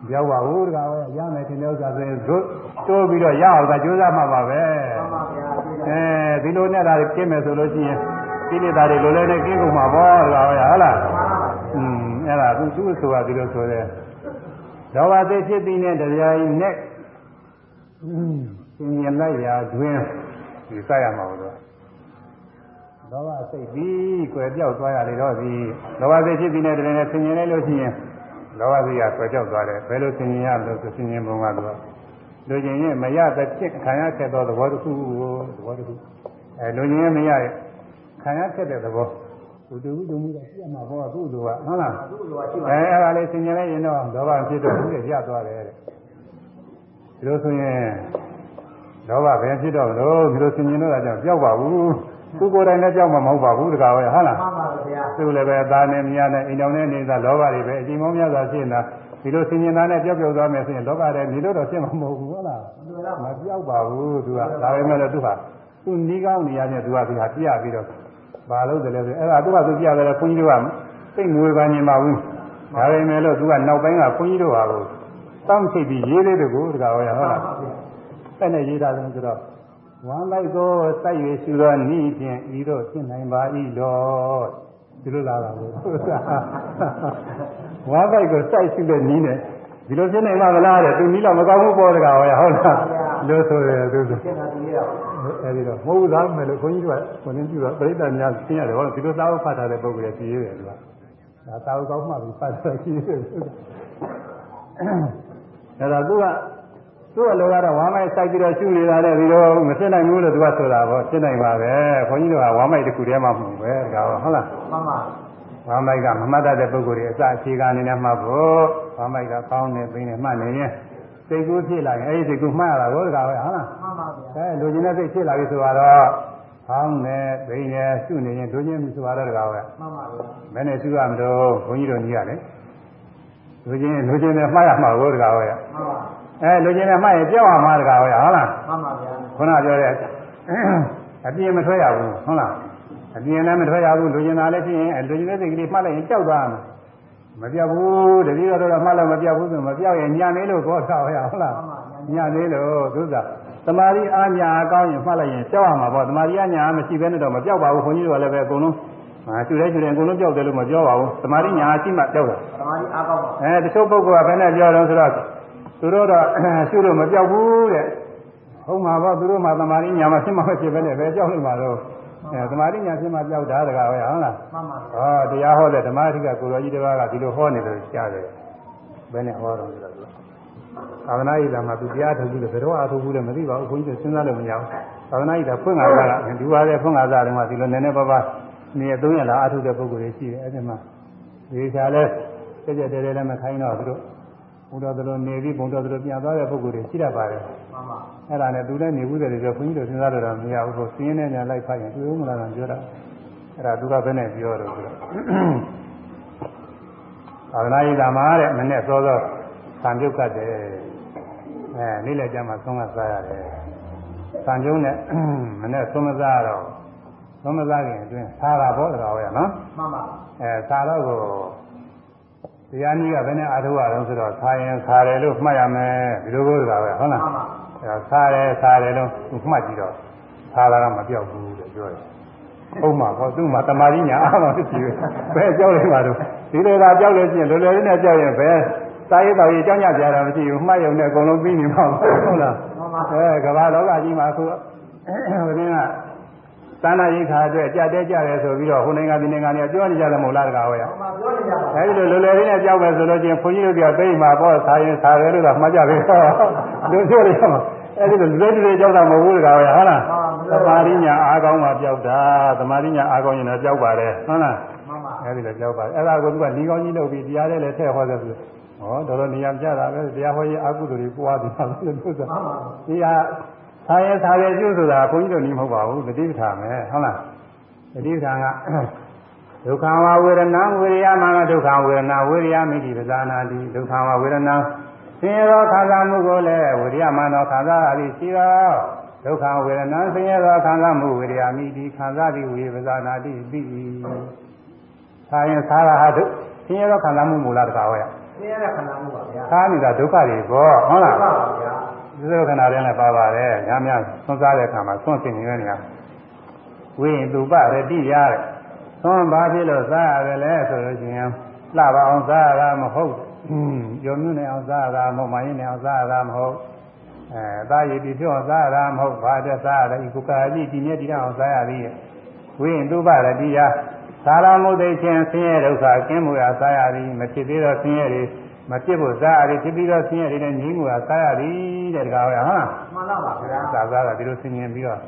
ကြောက်ပါဘူးတကားပဲရမယ်ထင်တဲ့ဥစ္စာဆိုရင်တို့တိုးပြီးတော့ရအောင်သာကြိုးစားမှာပါပဲမှန်ပါဗျာအဲဒီလိုနဲ့ဒါကျင်းမယ်ဆိုလို့ရှိရင်ကိလေသာတွေလိုလဲနဲ့ကျင်းကုန်မှာပေါ့တကားပဲဟုတ်လားမှန်ပါอืมအဲ့ဒါသူသူ့ဆိုတာဒီလိုဆိုတဲ့လောဘစိတ်ဖြစ်ပြီးနဲ့တရားကြီးနဲ့သင်မြင်လိုက်ရာတွင်ဒီစရမှာလို့လောဘစိတ်ပြီးကွယ်ပြောက်သွားရလေတော့ဒီလောဘစိတ်ဖြစ်ပြီးနဲ့တရားနဲ့သင်မြင်လိုက်လို့ရှိရင် လောဘစိတ်ကကွယ်ပြောက်သွားတယ်ဘယ်လိုသင်မြင်ရလို့ဆိုသင်မြင်ပုံကတော့လူချင်းရဲ့မရတဲ့ဖြစ်ခံရခဲ့သောသဘောတစ်ခုကိုသဘောတစ်ခုအဲလူချင်းရဲ့မရရဲ့ခံရခဲ့တဲ့သဘောသူတူတူမှုကပြတ်မှာဘောသူ့လူကဟုတ်လားသူ့လိုရှိပါအဲအဲ့ဒါလေးသင်မြင်လိုက်ရင်တော့လောဘဖြစ်တော့ဘူးလေရသွားတယ်တဲ့ဒီလိုဆိုရင်လောဘဘယ်ဖြစ်တော့လို့ဒီလိုသင်မြင်တော့ကြောင့်ကြောက်ပါဘူး သူကိုယ်တိုင်လည်းကြောက်မှာမဟုတ်ပါဘူးတကားပဲဟုတ်လားမှန်ပါဗျာသူလည်းပဲသားနဲ့မြားနဲ့အိမ်တော်နဲ့နေတာလောဘတွေပဲအချိန်မောင်းများစွာဖြစ်နေတာဒီလိုသင်မြင်တာနဲ့ကြောက်ကြောက်သွားမယ်ဆိုရင်လောကထဲနေလို့တော့ဖြစ်မှာမဟုတ်ဘူးဟုတ်လားလူရမပြောက်ပါဘူးသူကဒါပေမဲ့လည်းသူကသူနီးကောင်းနေရတဲ့သူကဒီဟာပြပြီးတော့ဘာလို့တယ်လဲဆိုအဲ့ဒါသူကသူပြတယ်ခွန်ကြီးတို့ကစိတ်ငွေပါနေမှာဘူးဒါပေမဲ့လို့သူကနောက်ပိုင်းကခွန်ကြီးတို့ဟာကိုတောင်းချိတ်ပြီးရေးသေးတယ်ကိုတကားဟောရဟုတ်လားအဲ့နဲ့ရေးတာဆိုတော့ ဝမ်းလိုက်သောစိုက်ရရှိသောဤဖြင့်ဤတို့ဖြစ်နိုင်ပါ၏တော့ဒီလိုလာတာကိုဝမ်းလိုက်ကိုစိုက်ရှိတဲ့ဤနဲ့ဒီလိုဖြစ်နိုင်မှာမလားတဲ့သူနီးတော့မကောင်းဘူးပေါ်တကားဟောရဟုတ်လားလို့ဆိုတယ်သူဆိုရှင်းတာဒီရအောင်အဲဒီတော့မဟုတ်သားမယ်လို့ခွန်ကြီးတို့ကခွန်ကြီးပြုတော့ပြိတ္တများရှင်းရတယ်ဟောဒီလိုသာဝဖတ်ထားတဲ့ပုဂ္ဂိုလ်ရဲ့ပြည့်ရတယ်သူကဒါသာဝကောင်းမှပြီးဖတ်ထားရှိတယ်အဲဒါသူက သူ့အလိုကတော့ဝမ်းမိုက်စိုက်ပြီးတော့ရှုနေတာတဲ့ဒီလိုမဖြစ်နိုင်ဘူးလို့သူကဆိုတာပေါ့ဖြစ်နိုင်ပါပဲခွန်ကြီးတို့ကဝမ်းမိုက်တစ်ခုတည်းမှမဟုတ်ပဲဒါဟုတ်လားမှန်ပါဝမ်းမိုက်ကမမှတ်တတ်တဲ့ပုဂ္ဂိုလ်တွေအစအခြေခံအနေနဲ့မှတ်ဖို့ဝမ်းမိုက်ကကောင်းနေပြီးနေမှတ်နေရင်စိတ်ကူးဖြစ်လာရင်အဲဒီစိတ်ကူးမှတ်ရတာကိုတကားပဲဟုတ်လားမှန်ပါဗျာအဲလူချင်းတဲ့စိတ်ဖြစ်လာပြီဆိုတော့ဟောင်းနေဘိနေရှုနေရင်လူချင်းပြီဆိုတော့တကားပဲမှန်ပါဗျာဘယ်နဲ့ရှုရမလို့ဘုန်းကြီးတို့ကြီးရတယ်လူချင်းလူချင်းနဲ့မှားရမှာကိုတကားပဲမှန်ပါ အဲလူချင်းနဲ့မှားရင်ကြောက်ရမှာတကားပဲဟုတ်လားမှန်ပါဗျာခုနပြောတဲ့အပြင်းမထွက်ရဘူးဟုတ်လားအပြင်းလည်းမထွက်ရဘူးလူချင်းသားလည်းဖြစ်ရင်လူချင်းတဲ့စိတ်ကလေးမှတ်လိုက်ရင်ကြောက်သွားမှာမပြောက်ဘူးတတိယတော့မှတ်လို့မပြောက်ဘူးဆိုမပြောက်ရင်ညာနေလို့ခေါ်တာဟုတ်လားမှန်ပါဗျာညာသေးလို့သုသာသမာဓိအာညာအကောင်းရင်မှတ်လိုက်ရင်ကြောက်ရမှာပေါ့သမာဓိအာညာမရှိဘဲနဲ့တော့မကြောက်ပါဘူးခွန်ကြီးတို့ကလည်းပဲအကုန်လုံးဟာကျူတဲ့ကျူတဲ့အကုန်လုံးကြောက်တယ်လို့မပြောပါဘူးသမာဓိညာရှိမှကြောက်တာသမာဓိအားကောင်းပါအဲတချို့ပုဂ္ဂိုလ်ကဘယ်နဲ့ပြောတော့ဆိုတော့ သူတို့တော့ရှုလို့မကြောက်ဘူးတဲ့ဟုတ်မှာပေါ့သူတို့မှသမာဓိညာမှဖြစ်မှဖြစ်ပဲနဲ့ပဲကြောက်လို့မှာတော့အဲသမာဓိညာဖြစ်မှကြောက်တာတကားပဲဟုတ်လားမှန်ပါဟောတရားဟောတဲ့ဓမ္မအဓိကကိုရောကြီးတစ်ပါးကဒီလိုဟောနေလို့ကြားတယ်ဘယ်နဲ့ဟောတော့ဆိုတော့သာသနာ့ဤလာမှာသူတရားထုတ်ဘူးလေဘယ်တော့အထုတ်ဘူးလဲမသိပါဘူးဘုန်းကြီးစဉ်းစားလို့မရဘူးသာသနာ့ဤလာဖွင့်လာတာကဒီပါတဲ့ဖွင့်လာတာတုန်းကဒီလိုနည်းနည်းပါးပါးနေ၃ရက်လာအထုတ်တဲ့ပုဂ္ဂိုလ်တွေရှိတယ်အဲ့ဒီမှာဒီချာလဲကြက်ကြက်တဲတဲလည်းမခိုင်းတော့သူတို့ ဘုရားတို့နေပြီးဘုံတော်တို့ပြန်သွားတဲ့ပုဂ္ဂိုလ်တွေရှိတတ်ပါတယ်မှန်ပါအဲ့ဒါနဲ့သူလည်းနေဘူးတယ်ပြောဘုန်းကြီးတို့စဉ်းစားလို့တော့မရဘူးဆိုစင်းနေညာလိုက်ဖတ်ရင်တွေ့ဦးမလားတော့ပြောတာအဲ့ဒါသူကဘယ်နဲ့ပြောတော့ဆိုတော့သာသနာ့ဤလာမှာတဲ့မနဲ့စောစောဆံပြုတ်ကတ်တယ်အဲနေ့လည်းကြမှာသုံးကစားရတယ်ဆံပြုတ်နဲ့မနဲ့သုံးမစားတော့သုံးမစားခင်အတွင်းစားတာပေါ့တကားရနော်မှန်ပါအဲစားတော့ကို တရားနည်းကဘယ်နဲ့အားထုတ်ရအောင်ဆိုတော့စားရင်စားတယ်လို့မှတ်ရမယ်ဒီလိုကိုတကားပဲဟုတ်လားမှန်ပါအဲဒါစားတယ်စားတယ်လို့သူမှတ်ကြည့်တော့စားတာကမပြောက်ဘူးလို့ပြောတယ်ဟုတ်မှာပေါ့သူ့မှာတမာရညာအားမဖြစ်ဘူးဘယ်ကြောက်လဲမှာတော့ဒီလိုသာကြောက်လို့ရှိရင်လွယ်လွယ်လေးနဲ့ကြောက်ရင်ဘယ်စားရေးတော်ရေးကြောင်းကြကြတာမရှိဘူးမှတ်ရုံနဲ့အကုန်လုံးပြီးနေမှာဟုတ်လားမှန်ပါအဲကမ္ဘာလောကကြီးမှာအခုဟိုတင်းက သန္တာရိခါအတွက်ကြတဲ့ကြတယ်ဆိုပြီးတော့ဟိုနိုင်ငံဒီနိုင်ငံတွေပြောနေကြတယ်မဟုတ်လားတကားဟောရမှန်ပါပြောနေကြပါအဲဒီလိုလွယ်လွယ်လေးနဲ့ကြောက်ပဲဆိုလို့ချင်းခွန်ကြီးတို့ကသိမှာပေါ့စားရင်စားတယ်လို့တော့မှတ်ကြပြီဟောလူပြောရမှာအဲဒီလိုလွယ်လွယ်ကြောက်တာမဟုတ်ဘူးတကားဟောရဟုတ်လားသမာဓိညာအားကောင်းမှကြောက်တာသမာဓိညာအားကောင်းရင်တော့ကြောက်ပါတယ်ဟုတ်လားမှန်ပါအဲဒီလိုကြောက်ပါတယ်အဲ့ဒါကိုသူကဒီကောင်းကြီးလုပ်ပြီးတရားလေးလည်းထည့်ဟောတယ်ဆိုဟောတော်တော်နေရာပြတာပဲတရားဟောရင်အကုသိုလ်တွေပွားတယ်ဆိုလို့သူကမှန်ပါဒီဟာ သာရဲသာရဲကျုပ်ဆိုတာဘုန်းကြီးတို့နီးမဟုတ်ပါဘူးတတိပဌာမယ်ဟုတ်လားတတိပဌာကဒုက္ခဝဝေဒနာဝေရိယမနဒုက္ခဝေဒနာဝေရိယမိတိပဇာနာတိဒုက္ခဝဝေဒနာဆင်းရဲသောခံစားမှုကိုလည်းဝေရိယမနောခံစားရသည်ရှိသောဒုက္ခဝေဒနာဆင်းရဲသောခံစားမှုဝေရိယမိတိခံစားသည်ဝေပဇာနာတိပြီးသာရင်သာရဟာဒုဆင်းရဲသောခံစားမှုမူလားတကားဟောရဆင်းရဲတဲ့ခန္ဓာမှုပါဗျာသာနေတာဒုက္ခတွေပေါ့ဟုတ်လားမှန်ပါဗျာ ဒီလိုခဏတည်းနဲ့ပါပါတယ်။ညာများသွန်းစားတဲ့အခါမှာသွန်းစင်နေတဲ့နေရာဝိရင်သူပရတိရတဲ့သွန်းဘာဖြစ်လို့စားရတယ်လဲဆိုလို့ရှိရင်လှပါအောင်စားရတာမဟုတ်ရုံမြနဲ့အောင်စားရတာမဟုတ်မရင်နဲ့အောင်စားရတာမဟုတ်အဲသားရည်ပြီးပြောစားရတာမဟုတ်ဘာတဲ့စားရတာဤကုကာကြီးဒီမြဲဒီတော့အောင်စားရသည်ဝိရင်တုပရတိယသာရမုဒိချင်းဆင်းရဲဒုက္ခကင်းမှုရာစားရသည်မဖြစ်သေးသောဆင်းရဲတွေ မဖြစ်ဖို့စားရသည်ဖြစ်ပြီးတော့ဆင်းရဲတွေနဲ့ငြိမ်းမှုရာစားရသည်တဲ့တကားဟုတ်လားမှန်ပါဗျာစားစားတာဒီလိုဆင်ញင်ပြီးတော့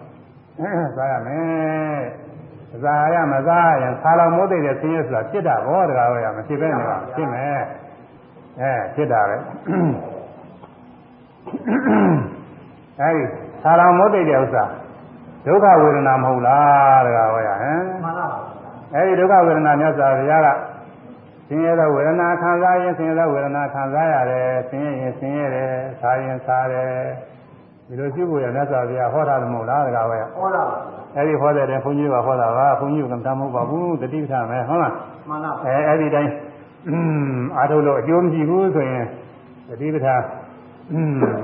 စားရမယ်စားရမစားရင်ဆာလောင်မိုးသိတဲ့ဆင်းရဲဆိုတာဖြစ်တာဘောတကားဟုတ်ရမဖြစ်ပဲနေပါဖြစ်မယ်အဲဖြစ်တာပဲအဲဒီဆာလောင်မိုးသိတဲ့ဥစ္စာဒုက္ခဝေဒနာမဟုတ်လားတကားဟုတ်ရဟမ်မှန်ပါဗျာအဲဒီဒုက္ခဝေဒနာမြတ်စွာဘုရားက ဆင်းရဲသောဝေဒနာခံစားရင်ဆင်းရဲသောဝေဒနာခံစားရတယ်ဆင်းရဲရင်ဆင်းရဲတယ်စားရင်စားတယ်ဒီလိုရှိဖို့ရမြတ်စွာဘုရားဟောတာမဟုတ်လားတကားပဲဟောတာအဲဒီဟောတဲ့တဲ့ဘုန်းကြီးကဟောတာပါဘုန်းကြီးကမတမ်းမဟုတ်ပါဘူးတတိပဌာမယ်ဟုတ်လားမှန်ပါအဲအဲ့ဒီတိုင်းအားထုတ်လို့အကျိုးမရှိဘူးဆိုရင်တတိပဌာ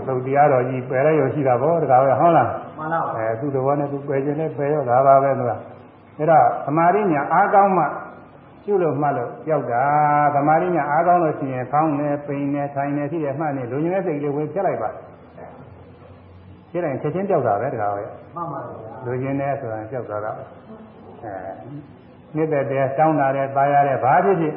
သုတ်တရားတော်ကြီးပယ်ရရရှိတာပေါ့တကားပဲဟုတ်လားမှန်ပါအဲသူ့တော်နဲ့သူပယ်ခြင်းနဲ့ပယ်ရောဒါပါပဲသူကအဲ့တော့သမာဓိညာအားကောင်းမှ ကျุလို့မှတ်လို့ကြောက်တာသမာဓိညာအားကောင်းလို့ရှိရင်ဖောင်းနေပိန်နေထိုင်နေဖြစ်ရမှတ်နေလူညင်းစိတ်လေးဝင်ပြက်လိုက်ပါဖြစ်တိုင်းချက်ချင်းကြောက်တာပဲတကားပဲမှန်ပါဗျာလူကျင်တယ်ဆိုတာကြောက်သွားတာအဲမြစ်တဲ့တဲတောင်းတာတဲ့ပါရတဲ့ဘာဖြစ်ဖြစ်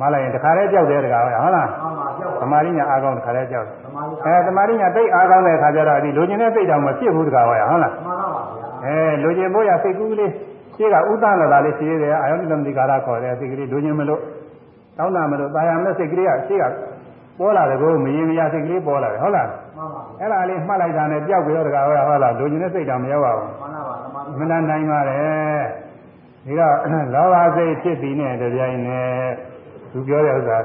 မလိုက်ရင်တခါလဲကြောက်တယ်တကားပဲဟုတ်လားမှန်ပါကြောက်သမာဓိညာအားကောင်းတခါလဲကြောက်တယ်သမာဓိအဲသမာဓိညာသိအားကောင်းတဲ့အခါကျတော့ဒီလူကျင်တဲ့စိတ်တောင်မဖြစ်ဘူးတကားပဲဟုတ်လားမှန်ပါဗျာအဲလူကျင်ဖို့ရစိတ်ကူးလေး ရှင်းကဥဒ္ဒနာလာလေးရှိသေးတယ်အာယုန်သမတိကာရခေါ်တဲ့စိတ်ကလေးလူကျင်မလို့တောင်းတာမလို့တာယာမဲ့စိတ်ကလေးကရှင်းကပေါ်လာတယ်ကိုမရင်မရစိတ်ကလေးပေါ်လာတယ်ဟုတ်လားမှန်ပါအဲ့ဒါလေးမှတ်လိုက်တာနဲ့ကြောက်ပြီးတော့တကားပဲဟုတ်လားလူကျင်တဲ့စိတ်တောင်မရောက်ပါဘူးမှန်ပါသမာဓိမနာနိုင်ပါလေဒီတော့လောဘစိတ်ဖြစ်ပြီးနဲ့တပြိုင်နဲ့သူပြောတဲ့ဥစ္စာ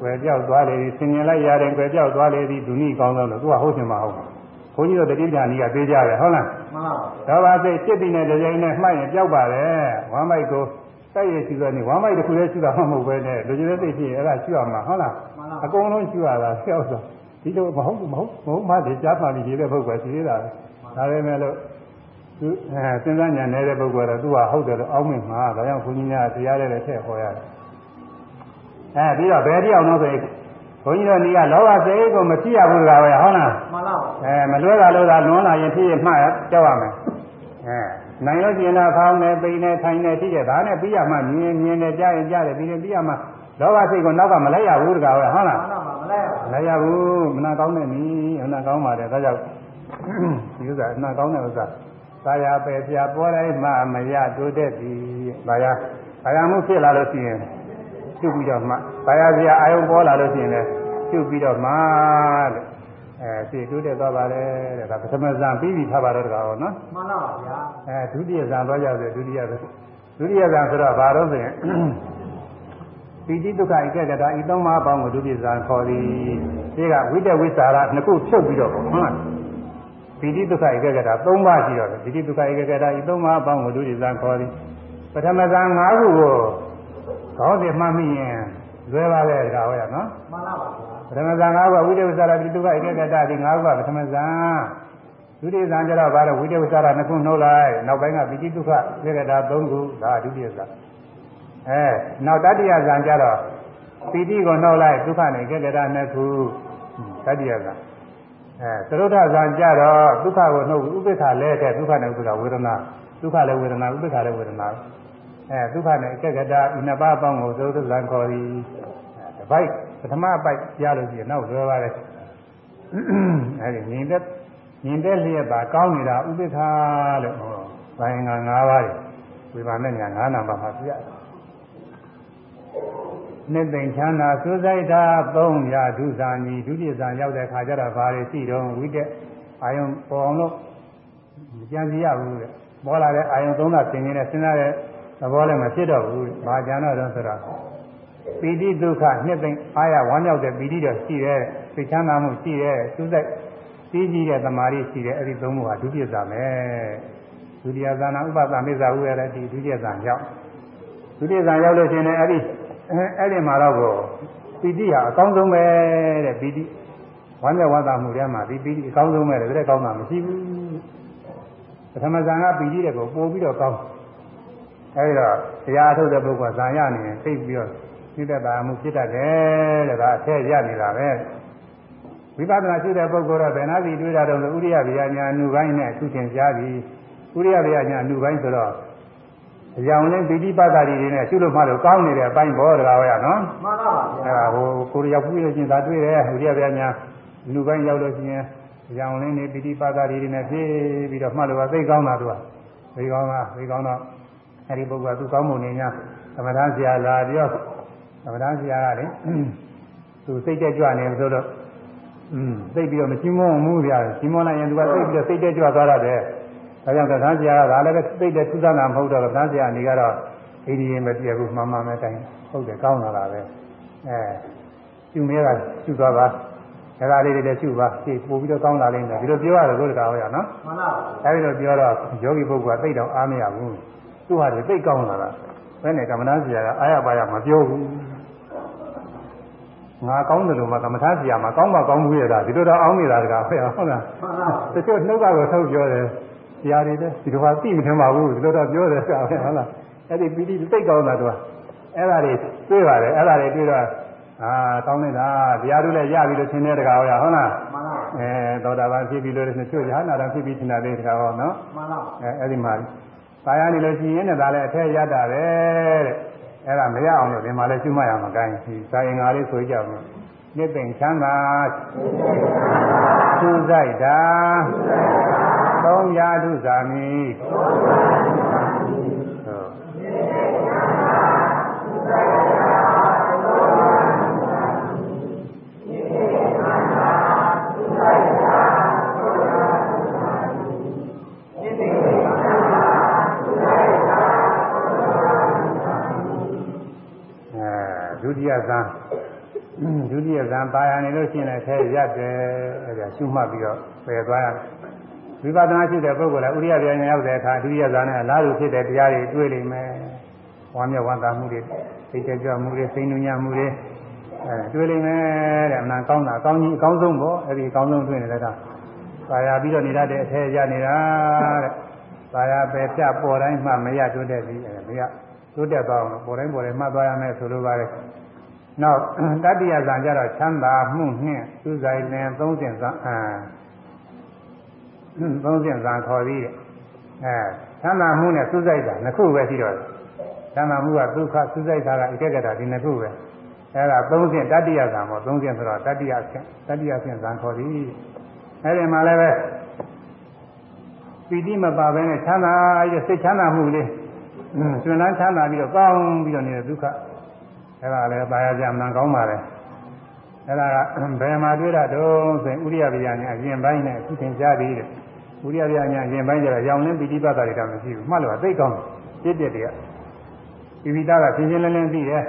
ကွယ်ပြောက်သွားလေဆင်ញင်လိုက်ရတယ်ကွယ်ပြောက်သွားလေဒီဒုနိကောင်းတော့လို့သူကဟုတ်ချင်မှာဟုတ်ပါ ဘုန်းကြီးတို့တတိပ္ပာနီကပေးကြတယ်ဟုတ်လားမှန်ပါလောဘစိတ်ဖြစ်ပြီးနဲ့တပြိုင်နဲ့မှတ်ရင်ပြောက်ပါလေဝမ်းမိုက်ကိုတိုက်ရရှိလို့နေဝမ်းမိုက်တစ်ခုလေးရှိတာမှမဟုတ်ပဲနဲ့လူကြီးတဲ့သိရှိရင်အဲ့ဒါရှိရမှာဟုတ်လားအကုန်လုံးရှိရတာပြောက်ဆိုဒီလိုမဟုတ်မဟုတ်မဟုတ်မှဒီကြားပါလိရေးတဲ့ပုဂ္ဂိုလ်ရှိသေးတာဒါပဲမဲ့လို့သူအဲစဉ်းစားဉာဏ်နေတဲ့ပုဂ္ဂိုလ်ကတော့သူကဟုတ်တယ်လို့အောင်းမြင်မှာဒါကြောင့်ဘုန်းကြီးများတရားတဲ့လည်းထည့်ဟောရတယ်အဲပြီးတော့ဘယ်တရားအောင်လို့ဆိုရင် ဘုန်းကြီးတို့နေကလောဘစိတ်ကိုမဖြစ်ရဘူးလားပဲဟုတ်လားမှန်ပါအဲမလွဲတာလို့သာလွန်လာရင်ဖြစ်ရမှကြောက်ရမယ်အဲနိုင်လို့ကျင်တော့ဖောင်းနေပိန်နေထိုင်နေဖြစ်ရဒါနဲ့ပြီးရမှမြင်မြင်နေကြားရင်ကြားတယ်ပြီးရင်ပြီးရမှလောဘစိတ်ကိုနောက်ကမလိုက်ရဘူးတကားပဲဟုတ်လားမှန်ပါမလဲမလိုက်ရဘူးမနာကောင်းတဲ့နည်းအနာကောင်းပါတယ်ဒါကြောင့်ဒီဥစ္စာအနာကောင်းတဲ့ဥစ္စာသာယာပဲပြပေါ်တိုင်းမှမရတိုးတက်သည်ဒါရသာယာမှုဖြစ်လာလို့ရှိရင် ပြုပြီးတော့မှသာယာစရာအာယုံပေါ်လာလို့ရှိရင်လည်းပြုပြီးတော့မှတဲ့အဲသိတိုးတက်သွားပါလေတဲ့ဒါပထမဇန်ပြီးပြီးထားပါတော့တကားဟောနော်မှန်ပါဗျာအဲဒုတိယဇန်သွားကြဆိုဒုတိယဇန်ဒုတိယဇန်ဆိုတော့ဘာလို့ဆိုရင်ပိဋိဒုက္ခဧကဂတဤသုံးပါးအပေါင်းကိုဒုတိယဇန်ခေါ်သည်ဒီကဝိတ္တဝိသရာနှစ်ခုဖြုတ်ပြီးတော့ပေါ့ဟုတ်လားပိဋိဒုက္ခဧကဂတသုံးပါးရှိတော့တယ်ပိဋိဒုက္ခဧကဂတဤသုံးပါးအပေါင်းကိုဒုတိယဇန်ခေါ်သည်ပထမဇန်၅ခုကို ခေါင်းစဉ်မှတ်မိရင်လွယ်ပါလေတကားဟောရနော်မှန်ပါဗျာပထမဇန်၅ခုကဝိတ္တဝိသရာပိဋိဒုက္ခဧကဂတဒီ၅ခုကပထမဇန်ဒုတိယဇန်ကျတော့ဘာလဲဝိတ္တဝိသရာနှစ်ခုနှုတ်လိုက်နောက်ပိုင်းကပိဋိဒုက္ခဧကဂတ၃ခုဒါဒုတိယဇန်အဲနောက်တတိယဇန်ကျတော့ပီတိကိုနှုတ်လိုက်ဒုက္ခနဲ့ဧကဂတနှစ်ခုတတိယဇန်အဲသရုဒ္ဓဇန်ကျတော့ဒုက္ခကိုနှုတ်ဥပိ္ပခလဲတဲ့ဒုက္ခနဲ့ဥပိ္ပခဝေဒနာဒုက္ခလည်းဝေဒနာဥပိ္ပခလည်းဝေဒနာ အဲဒုက္ခနဲ့ဧကဂတဤနှစ်ပါးအပေါင်းကိုသရုဒ္ဓဇန်ခေါ်သည်တစ်ပိုက်ပထမပိုက်ကြားလို့ရှိရင်နောက်လွယ်ပါတယ်အဲဒီညီတဲ့ညီတဲ့လျက်ပါကောင်းနေတာဥပိ္ပခလို့ဟောဘိုင်ငါ၅ပါးဝိပါနဲ့ညာ၅နာပါမှာပြရတယ်နှစ်သိမ့်ချမ်းသာစူးစိုက်တာ3ရာဒုစာညီဒုတိယဇာရောက်တဲ့ခါကျတော့ဘာတွေရှိတော့ဝိတက်အာယုံပေါ်အောင်လို့မကြံစီရဘူးတဲ့ပေါ်လာတဲ့အာယုံသုံးတာသင်နေတဲ့စဉ်းစားတဲ့ သဘောလည်းမဖြစ်တော့ဘူးဘာကြံတော့တော့ဆိုတော့ပီတိဒုက္ခနှစ်သိမ့်အာရဝမ်းမြောက်တဲ့ပီတိတော့ရှိတယ်သိချမ်းသာမှုရှိတယ်စူးစိုက်ပြီးကြီးတဲ့သမာဓိရှိတယ်အဲ့ဒီသုံးခုဟာဒုတိယဇာမယ်ဒုတိယဇာနာဥပသမေဇာဥရတဲ့ဒီဒုတိယဇာရောက်ဒုတိယဇာရောက်လို့ရှိရင်လည်းအဲ့ဒီအဲ့ဒီမှာတော့ကိုပီတိဟာအကောင်းဆုံးပဲတဲ့ပီတိဝမ်းမြောက်ဝမ်းသာမှုထဲမှာဒီပီတိအကောင်းဆုံးပဲတဲ့ဒါကောင်းတာမရှိဘူးပထမဇာကပီတိတဲ့ကိုပို့ပြီးတော့ကောင်း အဲဒီတော့တရားထုတ်တဲ့ပုဂ္ဂိုလ်ဇာရနေရင်သိပြီးတော့စိတ္တတာမှုဖြစ်တတ်တယ်တဲ့ဒါအထက်ရနေတာပဲဝိပဿနာရှိတဲ့ပုဂ္ဂိုလ်တော့ဘယ်နာစီတွေ့တာတော့ဥရိယဗျာညာအနုပိုင်းနဲ့သူချင်းကြားပြီးဥရိယဗျာညာအနုပိုင်းဆိုတော့အကြောင်းလင်းပိဋိပတ်တာတွေနဲ့ရှုလို့မှလို့ကောင်းနေတဲ့အပိုင်းဘောတကားဟောရနော်မှန်ပါဗျာအဲဒါဟိုကိုရရောက်ပြီးလို့ချင်းသာတွေ့တယ်ဥရိယဗျာညာအနုပိုင်းရောက်လို့ရှိရင်အကြောင်းလင်းနေပိဋိပတ်တာတွေနဲ့ဖြည့်ပြီးတော့မှလို့ကသိကောင်းတာသူကသိကောင်းတာသိကောင်းတော့ အဲဒီပုဂ္ဂိုလ်ကသူကောင်းမှုနေ냐သမထဆရာလာပြောသမထဆရာကလေသူစိတ်တက်ကြွနေဆိုတော့อืมသိပြီးတော့မချီးမွမ်းဘူးဗျာချီးမွမ်းလိုက်ရင်သူကသိပြီးတော့စိတ်တက်ကြွသွားရတယ်ဒါကြောင့်ကသန်းဆရာကဒါလည်းပဲသိတဲ့ထူးဆန်းတာမဟုတ်တော့ကသန်းဆရာအနေကတော့အိဒီရင်မပြည့်ဘူးမှန်မှန်ပဲတိုင်းဟုတ်တယ်ကောင်းလာတာပဲအဲကျူမဲကကျူသွားပါဒါကလေးတွေလည်းကျူပါသိပို့ပြီးတော့ကောင်းလာလိမ့်မယ်ဒီလိုပြောရတယ်ကိုယ်တကာဟောရနော် မှန်ပါဗျာ အဲဒီလိုပြောတော့ယောဂီပုဂ္ဂိုလ်ကသိတော့အားမရဘူး သူ့ဟာသိကောင်းလာတာဘယ်နဲ့ကမ္မဋ္ဌာန်းဆရာကအားရပါရမပြောဘူးငါကောင်းတယ်လို့မှကမ္မဋ္ဌာန်းဆရာမှာကောင်းမှကောင်းမှုရတာဒီလိုတော့အောင်းနေတာတကားဟုတ်ဟုတ်လားမှန်ပါတချို့နှုတ်ကတော့ထုတ်ပြောတယ်ဆရာတွေလည်းဒီလိုဟာသိမထင်ပါဘူးဒီလိုတော့ပြောတယ်ကွာဟုတ်လားအဲ့ဒီပီတိသိကောင်းတာတော့အဲ့ဒါတွေတွေ့ပါတယ်အဲ့ဒါတွေတွေ့တော့အာကောင်းနေတာတရားတို့လည်းရပြီလို့ထင်တဲ့တကားဟုတ်လားဟုတ်လားမှန်ပါအဲသောတာပန်ဖြစ်ပြီလို့လည်းတချို့ရဟနာတော်ဖြစ်ပြီထင်တာလေးတကားဟောနော်မှန်ပါအဲအဲ့ဒီမှာ ပါရနေလို့ရှိရင်လည်းဒါလည်းအထက်ရတာပဲတဲ့အဲ့ဒါမရအောင်လို့ဒီမှာလည်းကျွတ်မှရမှာကိုင်းဒီစာရင်ငါလေးဆိုကြပါဦးနှစ်သိမ့်ချမ်းသာသူဆိုင်တာသုံးရာဓုဇာမိဟုတ် တိယဇန်ဒုတိယဇန်ပါရနေလို့ရှိရင်လည်းထဲရက်တယ်အဲ့ဒါရှုမှတ်ပြီးတော့ပယ်သွားရဝိပဿနာရှိတဲ့ပုဂ္ဂိုလ်ကဥရိယပြန်ရောက်တဲ့အခါဒုတိယဇန်နဲ့အလားတူဖြစ်တဲ့တရားတွေတွေ့လိမ့်မယ်ဝမ်းမြောက်ဝမ်းသာမှုတွေသိတဲ့ကြွမှုတွေစိတ်နှညမှုတွေအဲတွေ့လိမ့်မယ်တဲ့အမှန်ကောင်းတာအကောင်းကြီးအကောင်းဆုံးပေါ့အဲ့ဒီအကောင်းဆုံးတွေ့နေတဲ့ကပါရပြီးတော့နေရတဲ့အထဲရနေတာတဲ့ပါရပဲပြပေါ်တိုင်းမှမရတွတ်တဲ့ပြီးအဲမရတွတ်တဲ့သွားအောင်ပေါ်တိုင်းပေါ်တိုင်းမှတ်သွားရမယ်ဆိုလိုပါတယ် နောက်တတိယဇန်ကြတော့ချမ်းသာမှုနှင့်သူဆိုင်လင်သုံးဆင့်ဇန်အာသုံးဆင့်ဇန်ခေါ်ပြီးတဲ့အဲချမ်းသာမှုနဲ့သူဆိုင်တာနှစ်ခုပဲရှိတော့တယ်ချမ်းသာမှုကဒုက္ခသူဆိုင်တာကဧကဂတဒီနှစ်ခုပဲအဲဒါသုံးဆင့်တတိယဇန်ပေါ့သုံးဆင့်ဆိုတော့တတိယဆင့်တတိယဆင့်ဇန်ခေါ်ပြီးအဲဒီမှာလည်းပဲပီတိမပါဘဲနဲ့ချမ်းသာရစိတ်ချမ်းသာမှုလေးอืมရှင်လန်းချမ်းသာပြီးတော့ကောင်းပြီးတော့နေတဲ့ဒုက္ခ အဲဒါလည်းပါရကြမှန်ကောင်းပါလေအဲဒါကဘယ်မှာတွေ့တာတုံးဆိုရင်ဥရိယဗျာညာအရင်ပိုင်းနဲ့အခုသင်ကြားပြီးတဲ့ဥရိယဗျာညာအရင်ပိုင်းကျတော့ရောင်လင်းပီတိပတ်တာတွေတော့မရှိဘူးမှတ်လို့သိကောင်းတယ်ပြည့်ပြည့်တည်းကပိပိတာကရှင်းရှင်းလင်းလင်းသိတယ်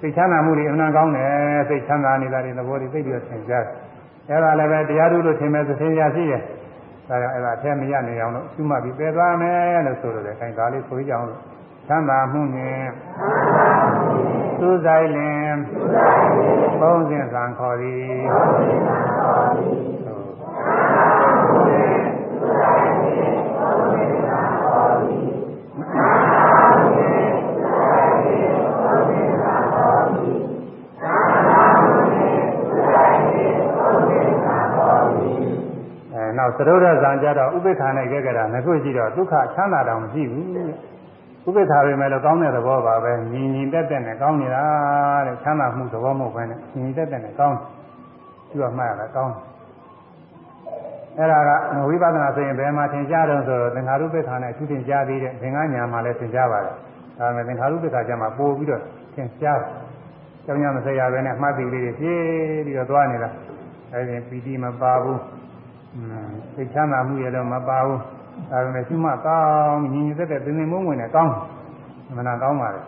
စိတ်ချမ်းသာမှုတွေအမှန်ကောင်းတယ်စိတ်ချမ်းသာနေတာတွေသဘောတွေသိပြီးတော့သင်ကြားတယ်အဲဒါလည်းပဲတရားထုလို့ထင်မဲ့သင်ရရှိတယ်ဒါကြောင့်အဲ့ဒါအထက်မရနေအောင်လို့ရှုမှတ်ပြီးပယ်သွားမယ်လို့ဆိုလို့တယ်အဲဒါလေးဆိုကြအောင်လို့ သံသာမှုနှင့်သူဆိုင်လင်သုံးစဉ်သံခေါ်သည်အဲနောက်သရုပ်ရဇံကြတော့ဥပိ္ပခာနဲ့ကြက်ကြတာနှစ်ခုရှိတော့ဒုက္ခချမ်းသာတောင်မရှိဘူးတဲ့ ဥပိ္ပခာပဲမဲ့လို့ကောင်းတဲ့သဘောပါပဲညီညီတက်တက်နဲ့ကောင်းနေတာတဲ့ချမ်းသာမှုသဘောမဟုတ်ဘဲနဲ့ညီညီတက်တက်နဲ့ကောင်းသူကမှတ်ရတာကောင်းအဲ့ဒါကဝိပဿနာဆိုရင်ဘယ်မှာသင်ကြားတော့ဆိုတော့သင်္ခါရုပ္ပခာနဲ့သူသင်ကြားပြီးတဲ့သင်္ကညာမှာလည်းသင်ကြားပါတယ်ဒါပေမဲ့သင်္ခါရုပ္ပခာကျမှပို့ပြီးတော့သင်ကြားကျောင်းညမဆရာပဲနဲ့မှတ်ပြီးလေးတွေဖြည်းပြီးတော့သွားနေတာအဲ့ဒီပီတိမပါဘူးစိတ်ချမ်းသာမှုရတော့မပါဘူး ဒါပေမဲ့ရှိမှကောင်းညီညီသက်သက်သင်္သင်မုံဝင်နဲ့ကောင်းမနာကောင်းပါလေ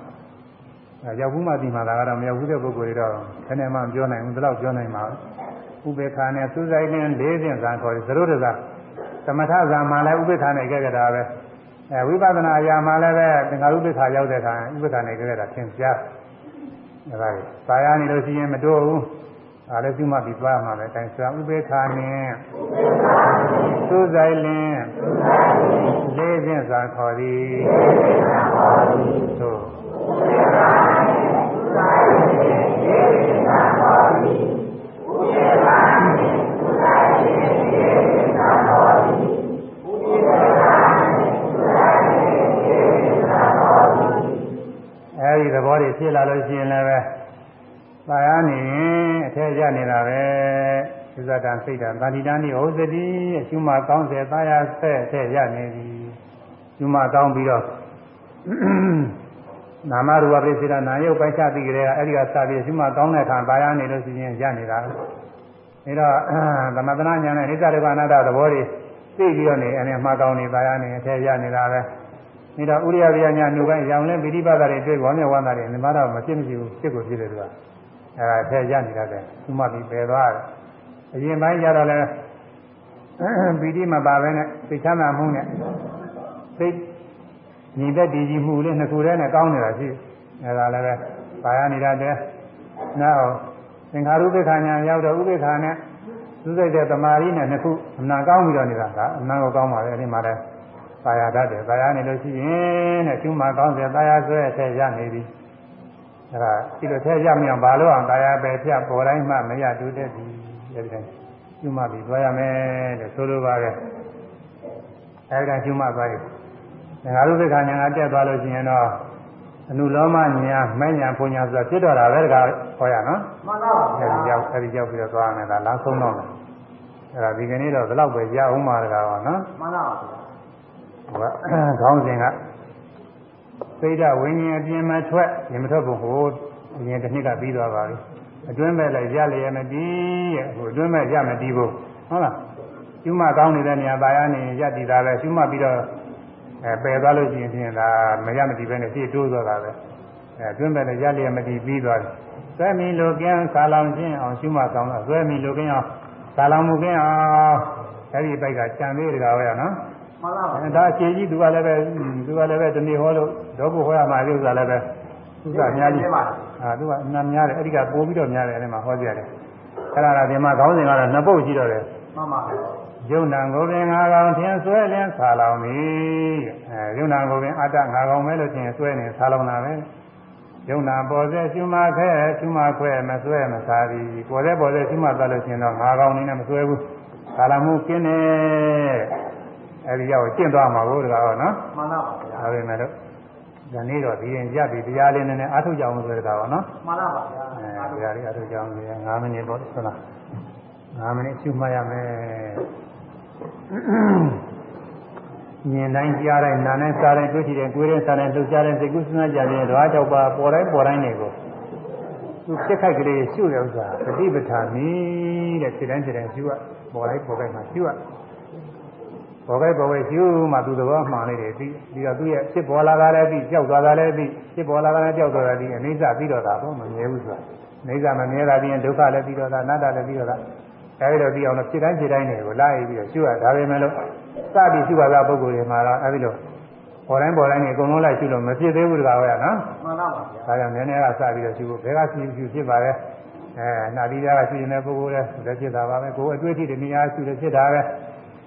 အဲရောက်ဘူးမှဒီမှာလာကတော့မရောက်ဘူးတဲ့ပုဂ္ဂိုလ်တွေတော့ခဏမှမပြောနိုင်ဘူးဒီလောက်ပြောနိုင်ပါဘူးဥပေက္ခာနဲ့သုဇိုင်းနဲ့၄ဆင့်ဇာခေါ်တယ်သရုပ်တဇာသမထဇာမှာလည်းဥပေက္ခာနဲ့ကြက်ကြတာပဲအဲဝိပဿနာအရာမှာလည်းပဲသင်္ခါရုပ္ပခါရောက်တဲ့အခါဥပေက္ခာနဲ့ကြက်ကြတာသင်ကြားအဲဒါကြီးပါရနေလို့ရှိရင်မတိုးဘူး ဒါလည်းသူမှပြီးသွားမှာပဲအဲဆရာဥပေက္ခာနဲ့သုဇိုင်းလင်းလေးဖြင့်သာခေါ်သည်သို့အဲဒီသဘောတွေဖြစ်လာလို့ရှိရင်လည်း ပဲပါရနေရင်အထက်ရနေတာပဲသစ္စာတန်စိတ်တန်တာတိတန်ဒီဟုတ်သတိအရှုမကောင်းစေသာယာဆက်အထက်ရနေပြီရှုမကောင်းပြီးတော့နာမရူပပရိစ္ဆေဒနာယုတ်ပိုက်ချပြီးကြတဲ့အဲဒီကစပြီးရှုမကောင်းတဲ့အခါပါရနေလို့ရှိရင်ရနေတာဒါတော့သမထနာညာနဲ့ဣစ္ဆဒုက္ခအနတ္တသဘောတွေသိပြီးတော့နေအနေမှာကောင်းနေပါရနေအထက်ရနေတာပဲဒါတော့ဥရိယဗျာညာနှုတ်ပိုင်းရောင်လဲပိဋိပတ်တာတွေတွေ့ဝမ်းမြောက်ဝမ်းသာတွေနိမတော့မဖြစ်မရှိဘူးဖြစ်ကိုဖြစ်တယ်သူက အဲဒါထည့်ရနေတတ်တယ်သူမှပြီးပယ်သွားတယ်အရင်ပိုင်းကျတော့လဲပီတိမပါပဲနဲ့သိချမ်းသာမှုနဲ့သိညီသက်တည်ကြည်မှုလေးနှစ်ခုတည်းနဲ့ကောင်းနေတာရှိအဲဒါလည်းပဲပါရနေတတ်တယ်နောက်သင်္ခါရုပ္ပခာညာရောက်တော့ဥပ္ပခာနဲ့သူစိတ်တဲ့တမာရီနဲ့နှစ်ခုအနာကောင်းပြီးတော့နေတာကအနာကိုကောင်းပါလေအဲဒီမှာလည်းပါရတတ်တယ်ပါရနေလို့ရှိရင်တဲ့ကျူးမကောင်းစေပါရဆွဲအထက်ရနေပြီ အဲဒါဒီလိုထက်ရမြောင်ဘာလို့အောင်ပါရပဲဖြတ်ပေါ်တိုင်းမှမရတူတဲ့ဒီအဲဒီတိုင်းကျူးမပြီးသွားရမယ်တဲ့ဆိုလိုပါပဲအဲဒီတိုင်းကျူးမသွားရင်ငါတို့ဘက်ကညာကတက်သွားလို့ရှိရင်တော့အနုလောမညာမဲ့ညာဖွညာဆိုတာဖြစ်တော့တာပဲတကားဟောရနော်မှန်ပါပါဗျာအဲဒီရောက်အဲဒီရောက်ပြီးတော့သွားမယ်ဒါလမ်းဆုံးတော့မယ်အဲဒါဒီကနေ့တော့ဒီလောက်ပဲရအောင်ပါတကားပါနော်မှန်ပါပါဗျာဟိုကခေါင်းစဉ်က စိတ်ဓာတ်ဝိညာဉ်အပြင်မှာထွက်ရင်မထွက်ဘူးဟိုအရင်တစ်နှစ်ကပြီးသွားပါပြီအတွင်းမဲ့လည်းရလျက်မတည်ရဲ့ဟိုအတွင်းမဲ့ရမတည်ဘူးဟုတ်လားကျူးမကောင်းနေတဲ့နေရာပါရနေရတည်တာပဲကျူးမပြီးတော့အဲပယ်သွားလို့ရှိရင်ဖြင့်ဒါမရမတည်ပဲနဲ့ရှေ့တိုးသွားတာပဲအဲအတွင်းမဲ့လည်းရလျက်မတည်ပြီးသွားတယ်ဆွဲမီလိုကင်းဆာလောင်ခြင်းအောင်ကျူးမကောင်းတော့ဆွဲမီလိုကင်းအောင်ဆာလောင်မှုကင်းအောင်အဲဒီပိုက်ကကြံသေးတယ်ကွာနော် မှန်ပါပါအဲဒါအခြေကြီးသူကလည်းပဲသူကလည်းပဲဒီနေ့ဟောလို့တော့ဘုဟောရမှာဥစ္စာလည်းပဲဥစ္စာအများကြီးအာသူကအနာများတယ်အဲ့ဒီကပို့ပြီးတော့များတယ်အဲ့ဒီမှာဟောကြရတယ်အဲ့ဒါကဒီမှာခေါင်းစဉ်ကတော့နှစ်ပုတ်ရှိတော့တယ်မှန်ပါဗျာယုံနာကိုပင်ငါကောင်ထင်ဆွဲလင်းဆာလောင်ပြီအဲယုံနာကိုပင်အတ္တငါကောင်ပဲလို့ထင်ဆွဲနေဆာလောင်တာပဲယုံနာပေါ်စေရှုမခဲရှုမခွဲမဆွဲမစားသည်ပေါ်စေပေါ်စေရှုမသွားလို့ရှင်တော့ငါကောင်နေနဲ့မဆွဲဘူးဆာလောင်မှုကင်းနေ အဲဒီရောက်ကျင့်သွားမှာကိုတကားဟောနော်မှန်ပါပါဗျာဒါပေမဲ့လို့ဒီနေ့တော့ဒီရင်ကြပြီတရားလေးနည်းနည်းအားထုတ်ကြအောင်ဆိုတဲ့ကောင်နော်မှန်ပါပါဗျာအဲတရားလေးအားထုတ်ကြအောင်ဆိုရင်9မိနစ်ပေါ့ဟုတ်လား9မိနစ်ရှုမှတ်ရမယ်မြင်တိုင်းကြားတိုင်းနားနဲ့စားတိုင်းတွေ့ထိတဲ့ကိုယ်ရဲ့စားတိုင်းလှုပ်ရှားတဲ့စိတ်ကူးစဉ်းစားကြတဲ့ဓဝါကြောက်ပါပေါ်တိုင်းပေါ်တိုင်းတွေကိုသူပြက်ခိုက်ကလေးရှုရဥစ္စာပฏิပဋ္ဌာနီတဲ့ခြေတိုင်းခြေတိုင်းရှုရပေါ်တိုင်းပေါ်တိုင်းမှာရှုရ ဘောပဲဘောပဲရှုမှသူသဘောမှန်လေးတွေပြီးပြီးတော့သူ့ရဲ့ဖြစ်ပေါ်လာတာလည်းပြီးကြောက်သွားတာလည်းပြီးဖြစ်ပေါ်လာတာလည်းကြောက်သွားတာပြီးအိဋ္ဌပြီးတော့တာပေါ့မမြဲဘူးဆိုတာအိဋ္ဌမမြဲတာပြီးရင်ဒုက္ခလည်းပြီးတော့တာအနတ္တလည်းပြီးတော့တာအဲဒီတော့ပြီးအောင်လို့ဖြစ်တိုင်းဖြစ်တိုင်းတွေကိုလာရပြီးတော့ရှုရဒါပဲမဲ့လို့စပြီးရှုပါတာပုဂ္ဂိုလ်တွေမှာတော့အဲဒီလိုပေါ်တိုင်းပေါ်တိုင်းနေအကုန်လုံးလိုက်ရှုလို့မဖြစ်သေးဘူးတကားပဲနော်မှန်ပါပါဗျာဒါကြောင့်နည်းနည်းကစပြီးတော့ရှုဖို့ဘယ်ကရှုရှုဖြစ်ပါလဲအဲနာတိသားကရှုနေတဲ့ပုဂ္ဂိုလ်လည်းလည်းဖြစ်တာပါပဲကိုယ်အတွေ့အထိတွေနေရာရှုလို့ဖြစ်တာပဲ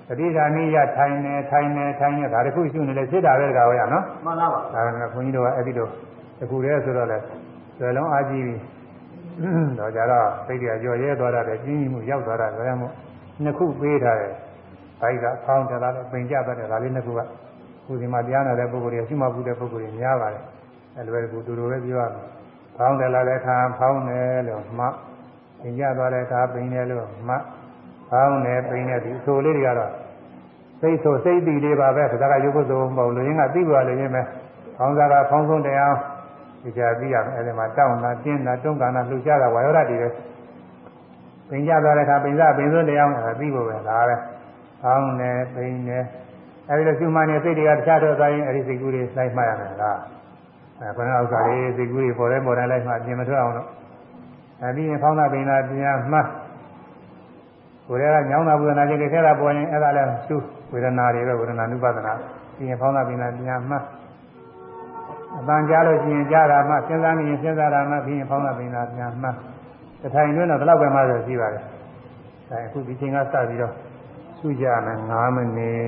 တတိဓာနိယထိုင်နေထိုင်နေထိုင်နေဒါတခုရှုနေလေဖြစ်တာပဲတကားဝရနော်မှန်ပါပါဒါကဘုန်းကြီးတို့ကအဲ့ဒီလိုတခုတည်းဆိုတော့လေဆွေလုံးအားကြီးပြီတော့ကြတော့စိတ်တွေကကြော်ရဲသွားတာတဲ့ကြီးကြီးမှုရောက်သွားတာဆိုရမို့နှစ်ခုပေးထားတယ်ဘိုက်ကဖောင်းတယ်လားပင်ကြတတ်တယ်ဒါလေးနှစ်ခုကခုဒီမှာတရားနာတဲ့ပုဂ္ဂိုလ်တွေရှိမှဘူးတဲ့ပုဂ္ဂိုလ်တွေများပါတယ်အဲ့လိုပဲကူတူတူပဲပြောရမယ်ဖောင်းတယ်လားလည်းခါဖောင်းတယ်လို့မှပင်ကြသွားတဲ့အခါပင်တယ်လို့မှ ဖောင်းတယ်ပင်တယ်ဒီအဆိုလေးတွေကတော့စိတ်ဆိုစိတ်တည်လေးပါပဲဒါကရုပ်ကုသိုလ်မဟုတ်လူရင်းကသိပါလိမ့်မယ်။ခေါင်းစားကဖောင်းဆုံးတရားဒီကြပြီးရမယ်အဲဒီမှာတောင်းတာတင်းတာတွန်းကန်တာလှူရှားတာဝါယောဓာတ်တွေပဲ။ပင်ကြသွားတဲ့အခါပင်စားပင်ဆုံးတရားကသိဖို့ပဲဒါပဲ။ဖောင်းနေပင်နေအဲဒီလိုရှုမှန်နေစိတ်တွေကတခြားတော့သွားရင်အဲဒီစိတ်ကူးတွေလိုက်မှတ်ရမယ်လား။အဲခဏဥစ္စာလေးစိတ်ကူးတွေပေါ်တယ်ပေါ်တယ်လိုက်မှပြင်မထွက်အောင်လို့အဲဒီရင်ဖောင်းတာပင်တာပြန်မှတ် ကိုယ်ကညောင်းတာဝေဒနာတွေခဲတာပေါ်ရင်အဲ့ဒါလည်းရှုဝေဒနာတွေပဲဝေဒနာနုပါဒနာပြီးရင်ဖောင်းတာပြင်တာပြန်မှအပန်းကြားလို့ရှိရင်ကြားတာမှစဉ်းစားနေရင်စဉ်းစားတာမှပြီးရင်ဖောင်းတာပြင်တာပြန်မှတထိုင်တွင်းတော့ဒီလောက်ပဲမှဆိုရှိပါတယ်အဲအခုဒီချိန်ကစပြီးတော့ရှုကြမယ်9မိနစ်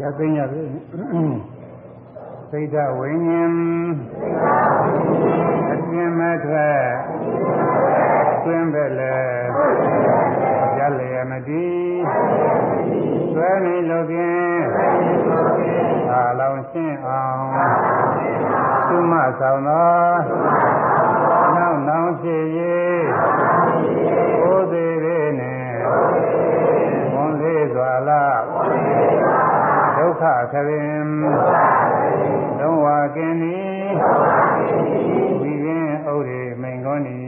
ရသိညာပြီ စိတ်ဓဝိညာဉ်အပြင်းမဲ့ထွက်တွင်ပဲလေရလျက်မတည်သွဲနေလို့ဖြင့်အာလောင်ရှင်းအောင်သုမဆောင်သောနောက်နောင်ဖြစ်၍ဘုသေးရေနှင့်ဝန်လေးစွာလားဒုက္ခခရင်လုံးဝ ကင်းသည်ဝိရင်ဥရေမိန်ကောနီ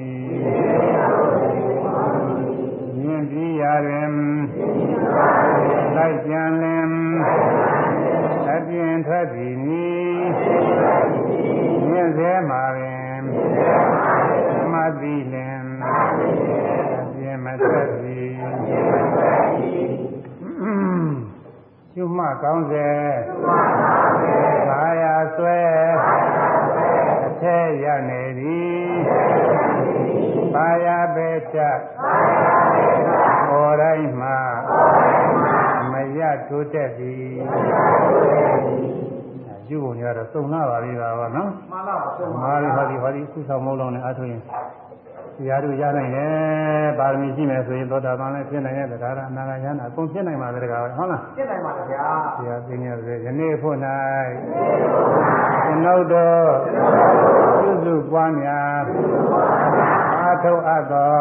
မြင်ပြီးရတွင်လိုက်ကြံလင်အပြင်ထွက်သည်နီမြင်စေမှာပင်မသိလင်အပြင်မထွက် သည်ကျွမကောင်းစေသာယာဆွဲအထက်ရနေသည်ပါရပေချက်ဟောတိုင်းမှာမရထိုးတက်သည်ယူပုံရတော့စုံလာပါလိမ့်ပါဘောနော်မှန်လားဆုံးမာရီဟောဒီဟောဒီခုဆောင်မိုးလုံးနဲ့အထုရင် တရားတို့ရနိုင်တယ်ပါရမီရှိမယ်ဆိုရင်သောတာပန်လည်းဖြစ်နိုင်တဲ့တရားအနာဂတ်ယန္တာအကုန်ဖြစ်နိုင်ပါတဲ့တရားပဲဟုတ်လားပြစ်နိုင်ပါဗျာတရားသိနေရတယ်ယနေ့ဖို့၌ကျွန်ုပ်တို့ပြုစုပွားများအာထုအပ်သော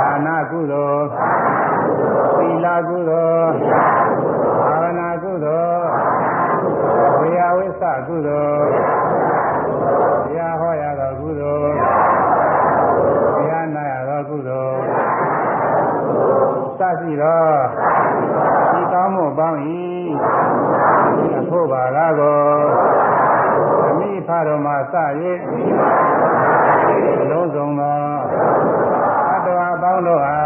ဒါနကုသိုလ်သီလကုသိုလ်ဘာဝနာကုသိုလ်ဝေယဝိသကုသိုလ် စရှိသောဒီကောင်းမှုပေါင်း၏အဖို့ပါကားကိုအမိဖတော်မှာစ၍လုံးစုံသောအတ္တဝါပေါင်းတို့ဟာ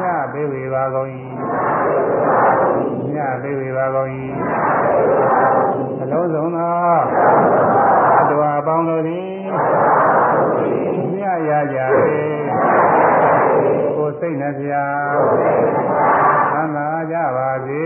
ညပေးဝေပါကုန်၏ညပေးဝေပါကုန်၏အလုံးစုံသောအတ္တဝါပေါင်းတို့သည်ညရကြပေကိုယ် စိတ်နှပြသမ်းသာကြပါစေ